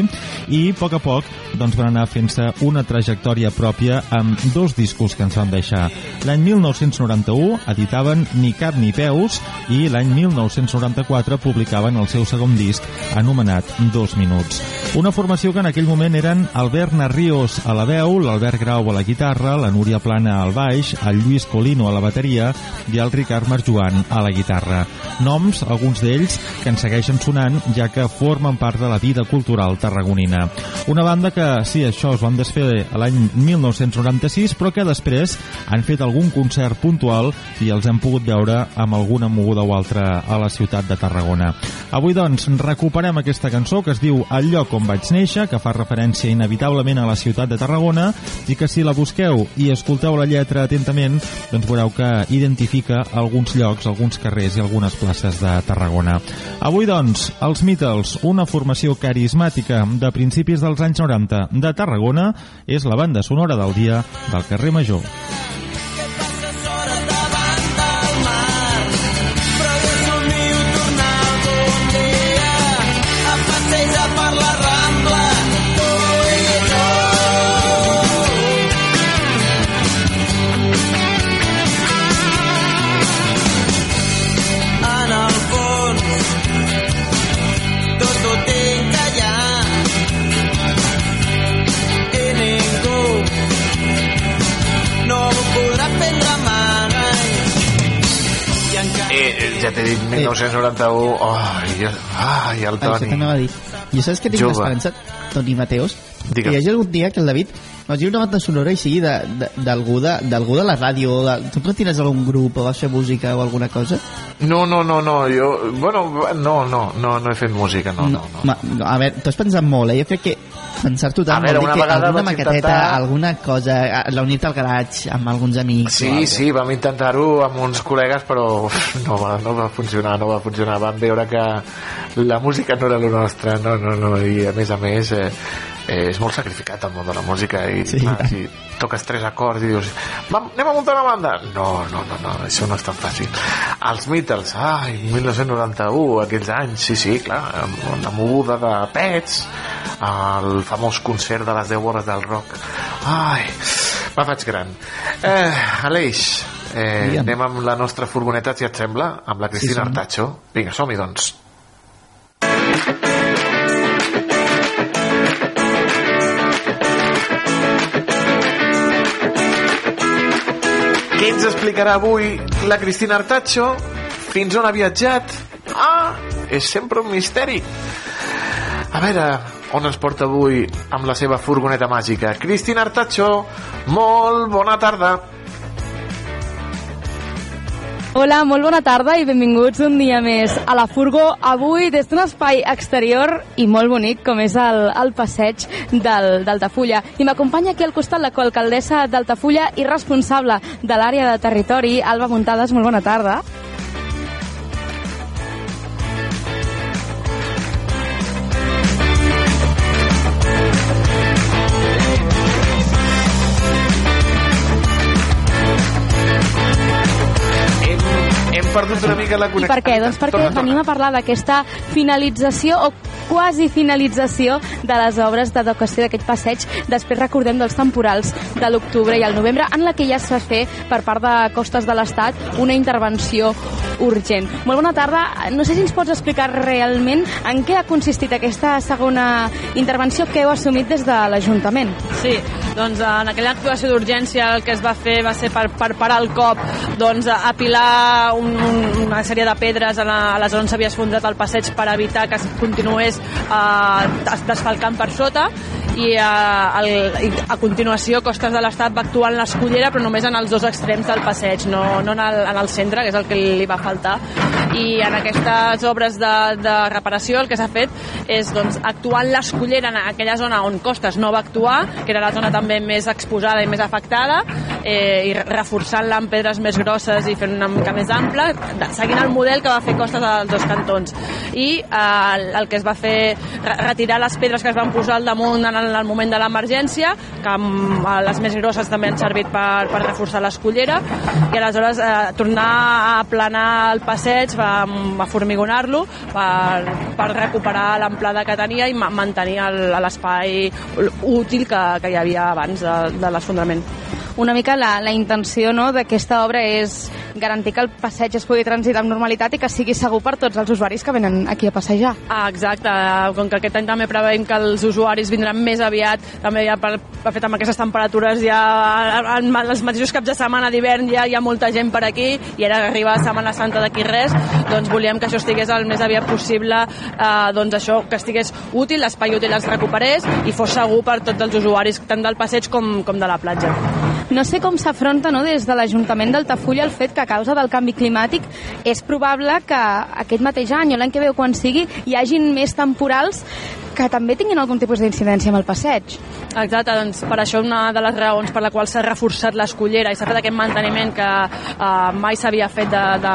i a poc a poc doncs van anar fent-se una trajectòria pròpia amb dos discos que ens van deixar. L'any 1991 editaven Ni cap ni peus i l'any 1994 publicaven el seu segon disc anomenat Dos minuts. Una formació que en aquell moment eren Albert Narrios a la veu, l'Albert Grau a la guitarra, la Núria Plana al baix, el Lluís Colino a la bateria i el Ricard Marjoan a la guitarra. Noms, alguns d'ells, que ens segueixen sonant ja que formen part de la vida cultural tarragonina. Una banda que, sí, això es van desfer l'any 1996, però que després han fet algun concert puntual i els hem pogut veure amb alguna moguda o altra a la ciutat de Tarragona. Avui, doncs, recuperem aquesta cançó que es diu El lloc on vaig néixer, que fa referència inevitablement a la ciutat de Tarragona i que si la busqueu i escolteu la lletra atentament, doncs veureu que identifica alguns llocs, alguns carrers i algunes places de Tarragona. Avui, doncs, els Beatles, una formació carismàtica de principis dels anys 90 de Tarragona, és la banda sonora del dia del carrer Major. 1991, ai, oh, ai, el Toni. Això t'anava a. Jo saps que tinc l'esperança, Toni Mateos, Digue'm. que hi hagi algun dia que el David no hagi una banda sonora i sigui d'algú de, de, de, de la ràdio. De, tu no tires algun grup o vas fer música o alguna cosa? No, no, no, no. Jo, bueno, no, no, no, no he fet música, no, no. no, no. Ma, a veure, t'ho has pensat molt, eh? Jo crec que pensar-t'ho A tant veure, vol dir una que vegada alguna maqueteta, intentar- alguna cosa, a- la unit al garatge amb alguns amics. Sí, sí, vam intentar-ho amb uns col·legues, però uf, no va, no va funcionar, no va funcionar. Vam veure que la música no era el nostre, no, no, no, i a més a més eh, eh, és molt sacrificat el món de la música i Sí, clar, si toques tres acords i dius "Vam, anem a muntar una banda. No, no, no, no, això no és tan fàcil. Els Beatles, ai, 1991 aquells anys, sí, sí, clar la moguda de Pets el famós concert de les 10 hores del rock. Ai, me faig gran. Eh, Aleix eh, Digue'm. anem amb la nostra furgoneta si et sembla, amb la Cristina som. Artacho. Vinga, som-hi doncs. Què ens explicarà avui la Cristina Artacho? Fins on ha viatjat? Ah, és sempre un misteri. A veure, on ens porta avui amb la seva furgoneta màgica? Cristina Artacho, molt bona tarda. Hola, molt bona tarda i benvinguts un dia més a la Furgo. Avui des d'un espai exterior i molt bonic com és el, el passeig del, d'Altafulla. I m'acompanya aquí al costat la coalcaldessa d'Altafulla i responsable de l'àrea de territori, Alba Muntades. Molt bona tarda. Mica la I connexió. per què? Doncs perquè Torna, torna. venim a parlar d'aquesta finalització o quasi finalització de les obres d'adequació d'aquest passeig. Després recordem dels temporals de l'octubre i el novembre, en la que ja es va fer per part de Costes de l'Estat una intervenció urgent. Molt bona tarda. No sé si ens pots explicar realment en què ha consistit aquesta segona intervenció que heu assumit des de l'Ajuntament. Sí, doncs en aquella actuació d'urgència el que es va fer va ser per, per parar el cop doncs, apilar un, un, una sèrie de pedres a la, a la zona on s'havia esfondrat el passeig per evitar que es continués eh, desfalcant per sota i a, el, i a continuació Costes de l'Estat va actuar en l'escollera però només en els dos extrems del passeig no, no en, el, en el centre, que és el que li va faltar. I en aquestes obres de, de reparació el que s'ha fet és doncs, actuar en l'escollera en aquella zona on Costes no va actuar que era la zona també més exposada i més afectada eh, i reforçant-la amb pedres més grosses i fent una mica més ampla seguint el model que va fer Costes als dos cantons. I eh, el, el que es va fer retirar les pedres que es van posar al damunt en en el moment de l'emergència, que eh, les més grosses també han servit per, per reforçar l'escollera, i aleshores eh, tornar a aplanar el passeig, va, va formigonar-lo per, per recuperar l'amplada que tenia i mantenir l'espai útil que, que hi havia abans de, de l'esfondrament una mica la, la intenció no, d'aquesta obra és garantir que el passeig es pugui transitar amb normalitat i que sigui segur per tots els usuaris que venen aquí a passejar. Ah, exacte, com que aquest any també preveiem que els usuaris vindran més aviat, també ja per, per fet amb aquestes temperatures ja en, en els mateixos caps de setmana d'hivern ja hi ha molta gent per aquí i ara arriba Setmana Santa d'aquí res, doncs volíem que això estigués el més aviat possible, eh, doncs això, que estigués útil, l'espai útil es recuperés i fos segur per tots els usuaris, tant del passeig com, com de la platja. No sé com s'afronta no, des de l'Ajuntament d'Altafulla el fet que a causa del canvi climàtic és probable que aquest mateix any o l'any que veu quan sigui hi hagin més temporals que també tinguin algun tipus d'incidència amb el passeig. Exacte, doncs per això una de les raons per la qual s'ha reforçat l'escollera i s'ha fet aquest manteniment que eh, mai s'havia fet de, de,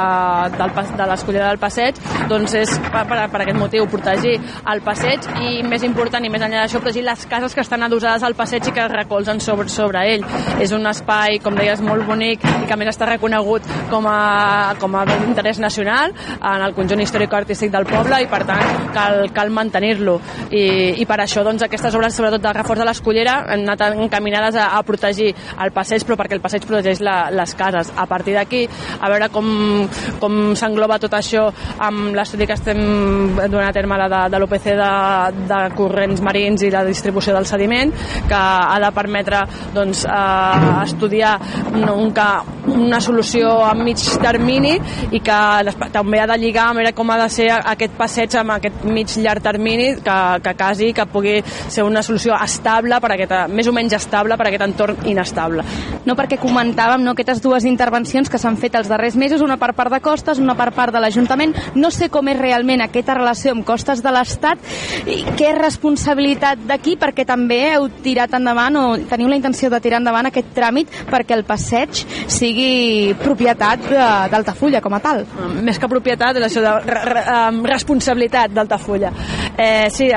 del, de l'escollera del passeig, doncs és per, per, per aquest motiu, protegir el passeig i més important i més enllà d'això, protegir les cases que estan adossades al passeig i que es recolzen sobre, sobre ell. És un espai, com deies, molt bonic i que més està reconegut com a, com a d'interès nacional en el conjunt històric-artístic del poble i per tant cal, cal mantenir-lo i, i per això doncs, aquestes obres, sobretot de reforç de l'escollera, han anat encaminades a, a protegir el passeig, però perquè el passeig protegeix la, les cases. A partir d'aquí, a veure com, com s'engloba tot això amb l'estudi que estem donant a terme la de, de l'OPC de, de corrents marins i la distribució del sediment, que ha de permetre doncs, eh, estudiar un, un, una solució a mig termini i que també ha de lligar a veure com ha de ser aquest passeig amb aquest mig llarg termini que, que casi que pugui ser una solució estable per aquest, més o menys estable per aquest entorn inestable. No perquè comentàvem no, aquestes dues intervencions que s'han fet els darrers mesos, una per part de Costes, una per part de l'Ajuntament. No sé com és realment aquesta relació amb Costes de l'Estat i què és responsabilitat d'aquí perquè també heu tirat endavant o teniu la intenció de tirar endavant aquest tràmit perquè el passeig sigui propietat d'Altafulla com a tal. Més que propietat, és això de re, re, responsabilitat d'Altafulla. Eh, sí,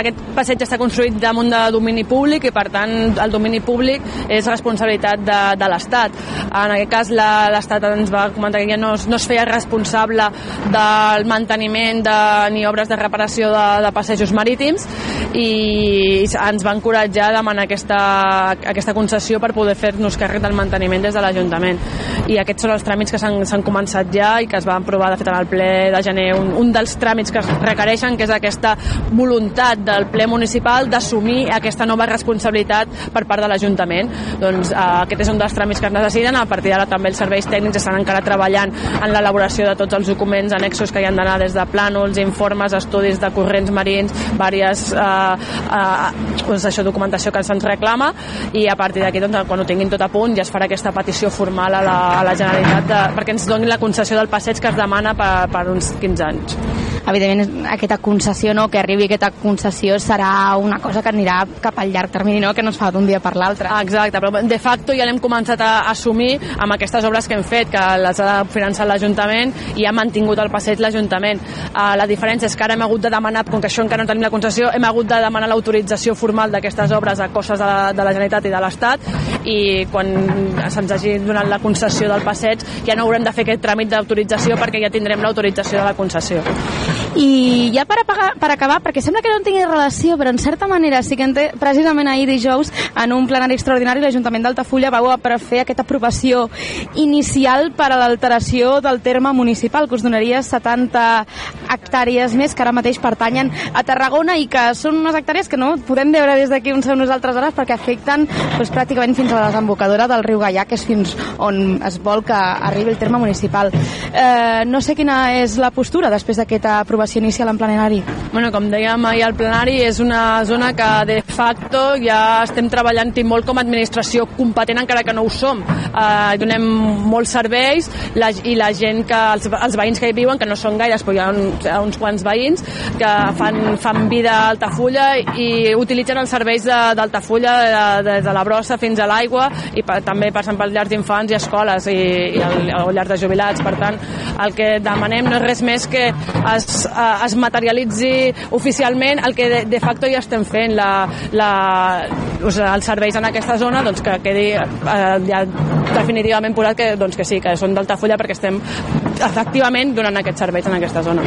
aquest passeig està construït damunt de domini públic i per tant el domini públic és responsabilitat de, de l'Estat. En aquest cas l'Estat ens va comentar que ja no, no es feia responsable del manteniment de, ni obres de reparació de, de passejos marítims i ens va encoratjar a demanar aquesta, aquesta concessió per poder fer-nos càrrec del manteniment des de l'Ajuntament. I aquests són els tràmits que s'han començat ja i que es van aprovar de fet en el ple de gener. Un, un dels tràmits que requereixen que és aquesta voluntat del ple municipal d'assumir aquesta nova responsabilitat per part de l'Ajuntament. Doncs eh, aquest és un dels tràmits que es necessiten. A partir d'ara també els serveis tècnics estan encara treballant en l'elaboració de tots els documents annexos que hi han d'anar des de plànols, informes, estudis de corrents marins, diverses eh, eh, doncs això, documentació que se'ns reclama i a partir d'aquí doncs, quan ho tinguin tot a punt ja es farà aquesta petició formal a la, a la Generalitat de, perquè ens donin la concessió del passeig que es demana per, per uns 15 anys evidentment aquesta concessió no, que arribi aquesta concessió serà una cosa que anirà cap al llarg termini no, que no es fa d'un dia per l'altre. Exacte, però de facto ja l'hem començat a assumir amb aquestes obres que hem fet que les ha finançat l'Ajuntament i ha mantingut el passeig l'Ajuntament. Uh, la diferència és que ara hem hagut de demanar com que això encara no tenim la concessió hem hagut de demanar l'autorització formal d'aquestes obres a costes de la, de la Generalitat i de l'Estat i quan se'ns hagi donat la concessió del passeig ja no haurem de fer aquest tràmit d'autorització perquè ja tindrem l'autorització de la concessió I ja per, apagar, per acabar, perquè sembla que no en tingui relació, però en certa manera sí que en té, precisament ahir dijous, en un plenari extraordinari, l'Ajuntament d'Altafulla va per fer aquesta aprovació inicial per a l'alteració del terme municipal, que us donaria 70 hectàrees més que ara mateix pertanyen a Tarragona i que són unes hectàrees que no podem veure des d'aquí on som nosaltres ara perquè afecten doncs, pràcticament fins a la desembocadura del riu Gaià, que és fins on es vol que arribi el terme municipal. Eh, no sé quina és la postura després d'aquesta aprovació inicial en plenari. Bueno, com dèiem ahir al plenari, és una zona que de facto ja estem treballant-hi molt com a administració competent encara que no ho som. Eh, donem molts serveis la, i la gent que, els, els veïns que hi viuen, que no són gaires, però hi ha, un, hi ha uns quants veïns que fan, fan vida a Altafulla i utilitzen els serveis d'Altafulla de, des de la brossa fins a l'aigua i per, també passen per llars d'infants i escoles i, i el, o llars de jubilats. Per tant, el que demanem no és res més que es, eh, es materialitzi oficialment el que de, de facto ja estem fent, la, la, o sigui, els serveis en aquesta zona doncs, que quedi eh, ja definitivament posat que, doncs, que sí, que són d'Altafulla perquè estem efectivament donant aquests serveis en aquesta zona.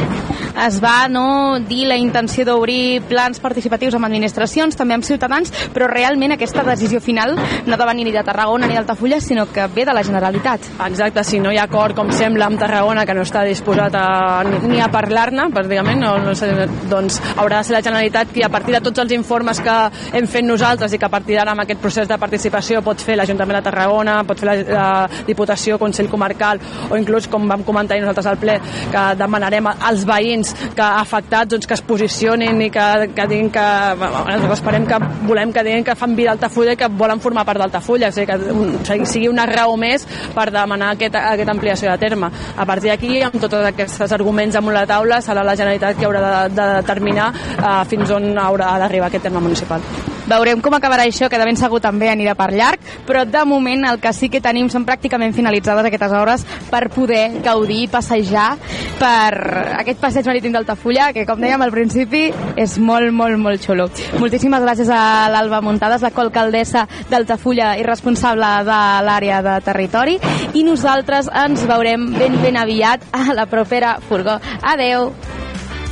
Es va no, dir la intenció d'obrir plans participatius amb administracions, també amb ciutadans, però realment aquesta decisió final no ha de venir ni de Tarragona ni d'Altafulla, sinó que ve de la Generalitat. Exacte, si no hi ha acord, com sembla, amb Tarragona, que no està disposat a, ni a parlar-ne, pràcticament, no, no sé, doncs haurà de ser la Generalitat qui, a partir de tots els informes que hem fet nosaltres i que a partir d'ara amb aquest procés de participació pot fer l'Ajuntament de Tarragona, pot fer la, la Diputació, Consell Comarcal, o inclús, com vam comentar nosaltres al ple, que demanarem als veïns que afectats doncs, que es posicionin i que, que diguin que, bueno, esperem que volem que diguin que fan vida d'Altafulla i que volen formar part d'Altafulla, o sigui, que sigui una raó més per demanar aquesta, aquesta ampliació de terme. A partir d'aquí, amb tots aquests arguments damunt la taula, la Generalitat que haurà de, de determinar eh, fins on haurà d'arribar aquest terme municipal. Veurem com acabarà això, que de ben segur també anirà per llarg, però de moment el que sí que tenim són pràcticament finalitzades aquestes obres per poder gaudir i passejar per aquest passeig marítim d'Altafulla, que com dèiem al principi és molt, molt, molt xulo. Moltíssimes gràcies a l'Alba Muntades, la colcaldessa d'Altafulla i responsable de l'àrea de territori, i nosaltres ens veurem ben, ben aviat a la propera furgó. Adeu!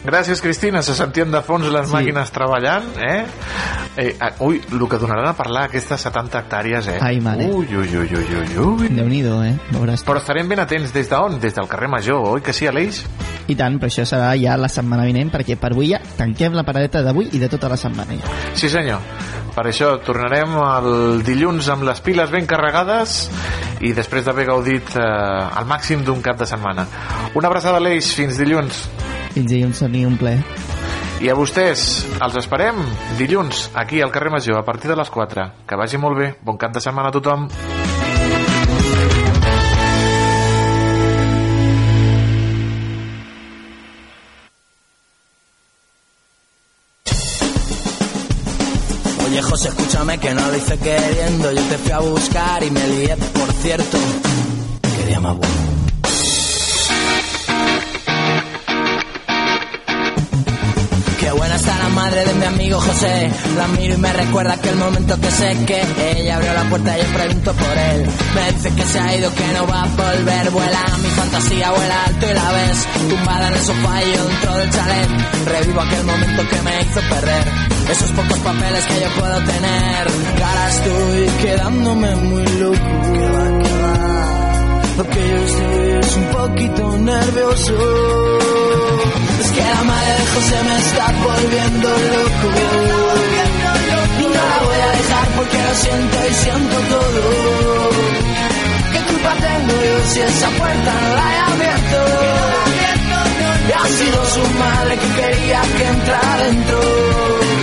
Gràcies, Cristina. Se sentien de fons les sí. màquines treballant, eh? eh? Ui, el que donaran a parlar aquestes 70 hectàrees, eh? Ai, mare. Ui, ui, ui, ui, ui, ui. Déu-n'hi-do, eh? Veuràs. Però estarem ben atents des d'on? Des del carrer Major, oi que sí, Aleix? I tant, però això serà ja la setmana vinent, perquè per avui ja tanquem la paradeta d'avui i de tota la setmana ja. Sí, senyor. Per això tornarem el dilluns amb les piles ben carregades i després d'haver gaudit eh, al màxim d'un cap de setmana. Una abraçada, Aleix. Fins dilluns. Fins dilluns, Soni, un ple. I a vostès, els esperem dilluns, aquí al carrer Major, a partir de les 4. Que vagi molt bé. Bon cap de setmana a tothom. Oye José, escúchame que no lo hice queriendo. Yo te fui a buscar y me lié, por cierto. Qué día más bueno. Madre de mi amigo José. La miro y me recuerda aquel momento que sé que ella abrió la puerta y yo pregunto por él. Me dice que se ha ido, que no va a volver. Vuela mi fantasía, vuela alto y la ves. Tumbada en el sofá y yo dentro del chalet. Revivo aquel momento que me hizo perder. Esos pocos papeles que yo puedo tener. Que ahora estoy quedándome muy loco. Lo que yo estoy es un poquito nervioso. Que la de José me está volviendo loco. Y no la voy a dejar porque lo siento y siento todo. ¿Qué culpa tengo yo si esa puerta no la he abierto? Y ha sido su madre que quería que entrara dentro.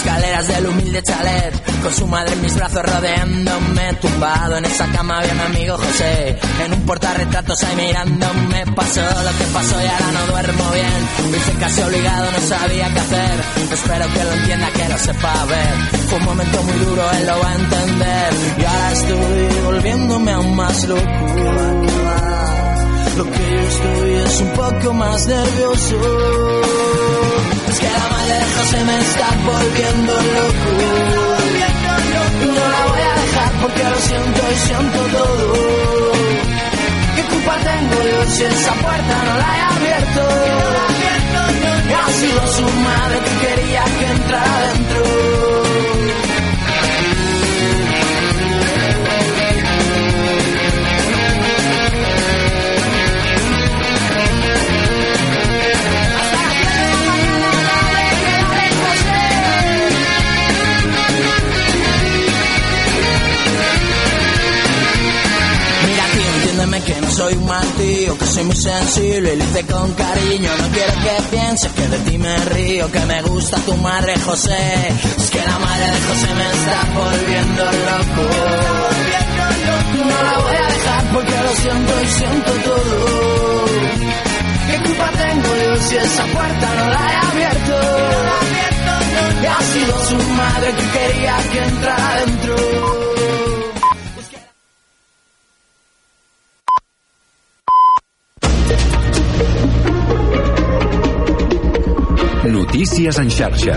Escaleras del humilde chalet. Con su madre en mis brazos rodeándome Tumbado en esa cama había mi amigo José. En un portarretratos ahí mirándome Pasó lo que pasó y ahora no duermo bien. Me hice casi obligado, no sabía qué hacer. Espero que lo entienda, que lo sepa ver. Fue un momento muy duro, él lo va a entender. Y ahora estoy volviéndome aún más loco Lo que yo estoy es un poco más nervioso Es que la madre de José me está volviendo loco. No la voy a dejar porque lo siento y siento todo. ¿Qué culpa tengo yo si esa puerta no la he abierto? Ha sido su madre que quería que entrara adentro. Que no soy un mal tío, que soy muy sensible y lo hice con cariño. No quiero que pienses que de ti me río, que me gusta tu madre José. Es que la madre de José me está volviendo loco. No la voy a dejar porque lo siento y siento todo. ¿Qué culpa tengo yo si esa puerta no la he abierto? Y ha sido su madre que quería que entrara adentro. Notícies en xarxa.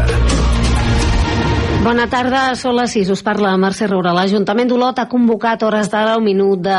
Bona tarda, són les 6. Us parla Mercè Roura. L'Ajuntament d'Olot ha convocat hores d'ara un minut de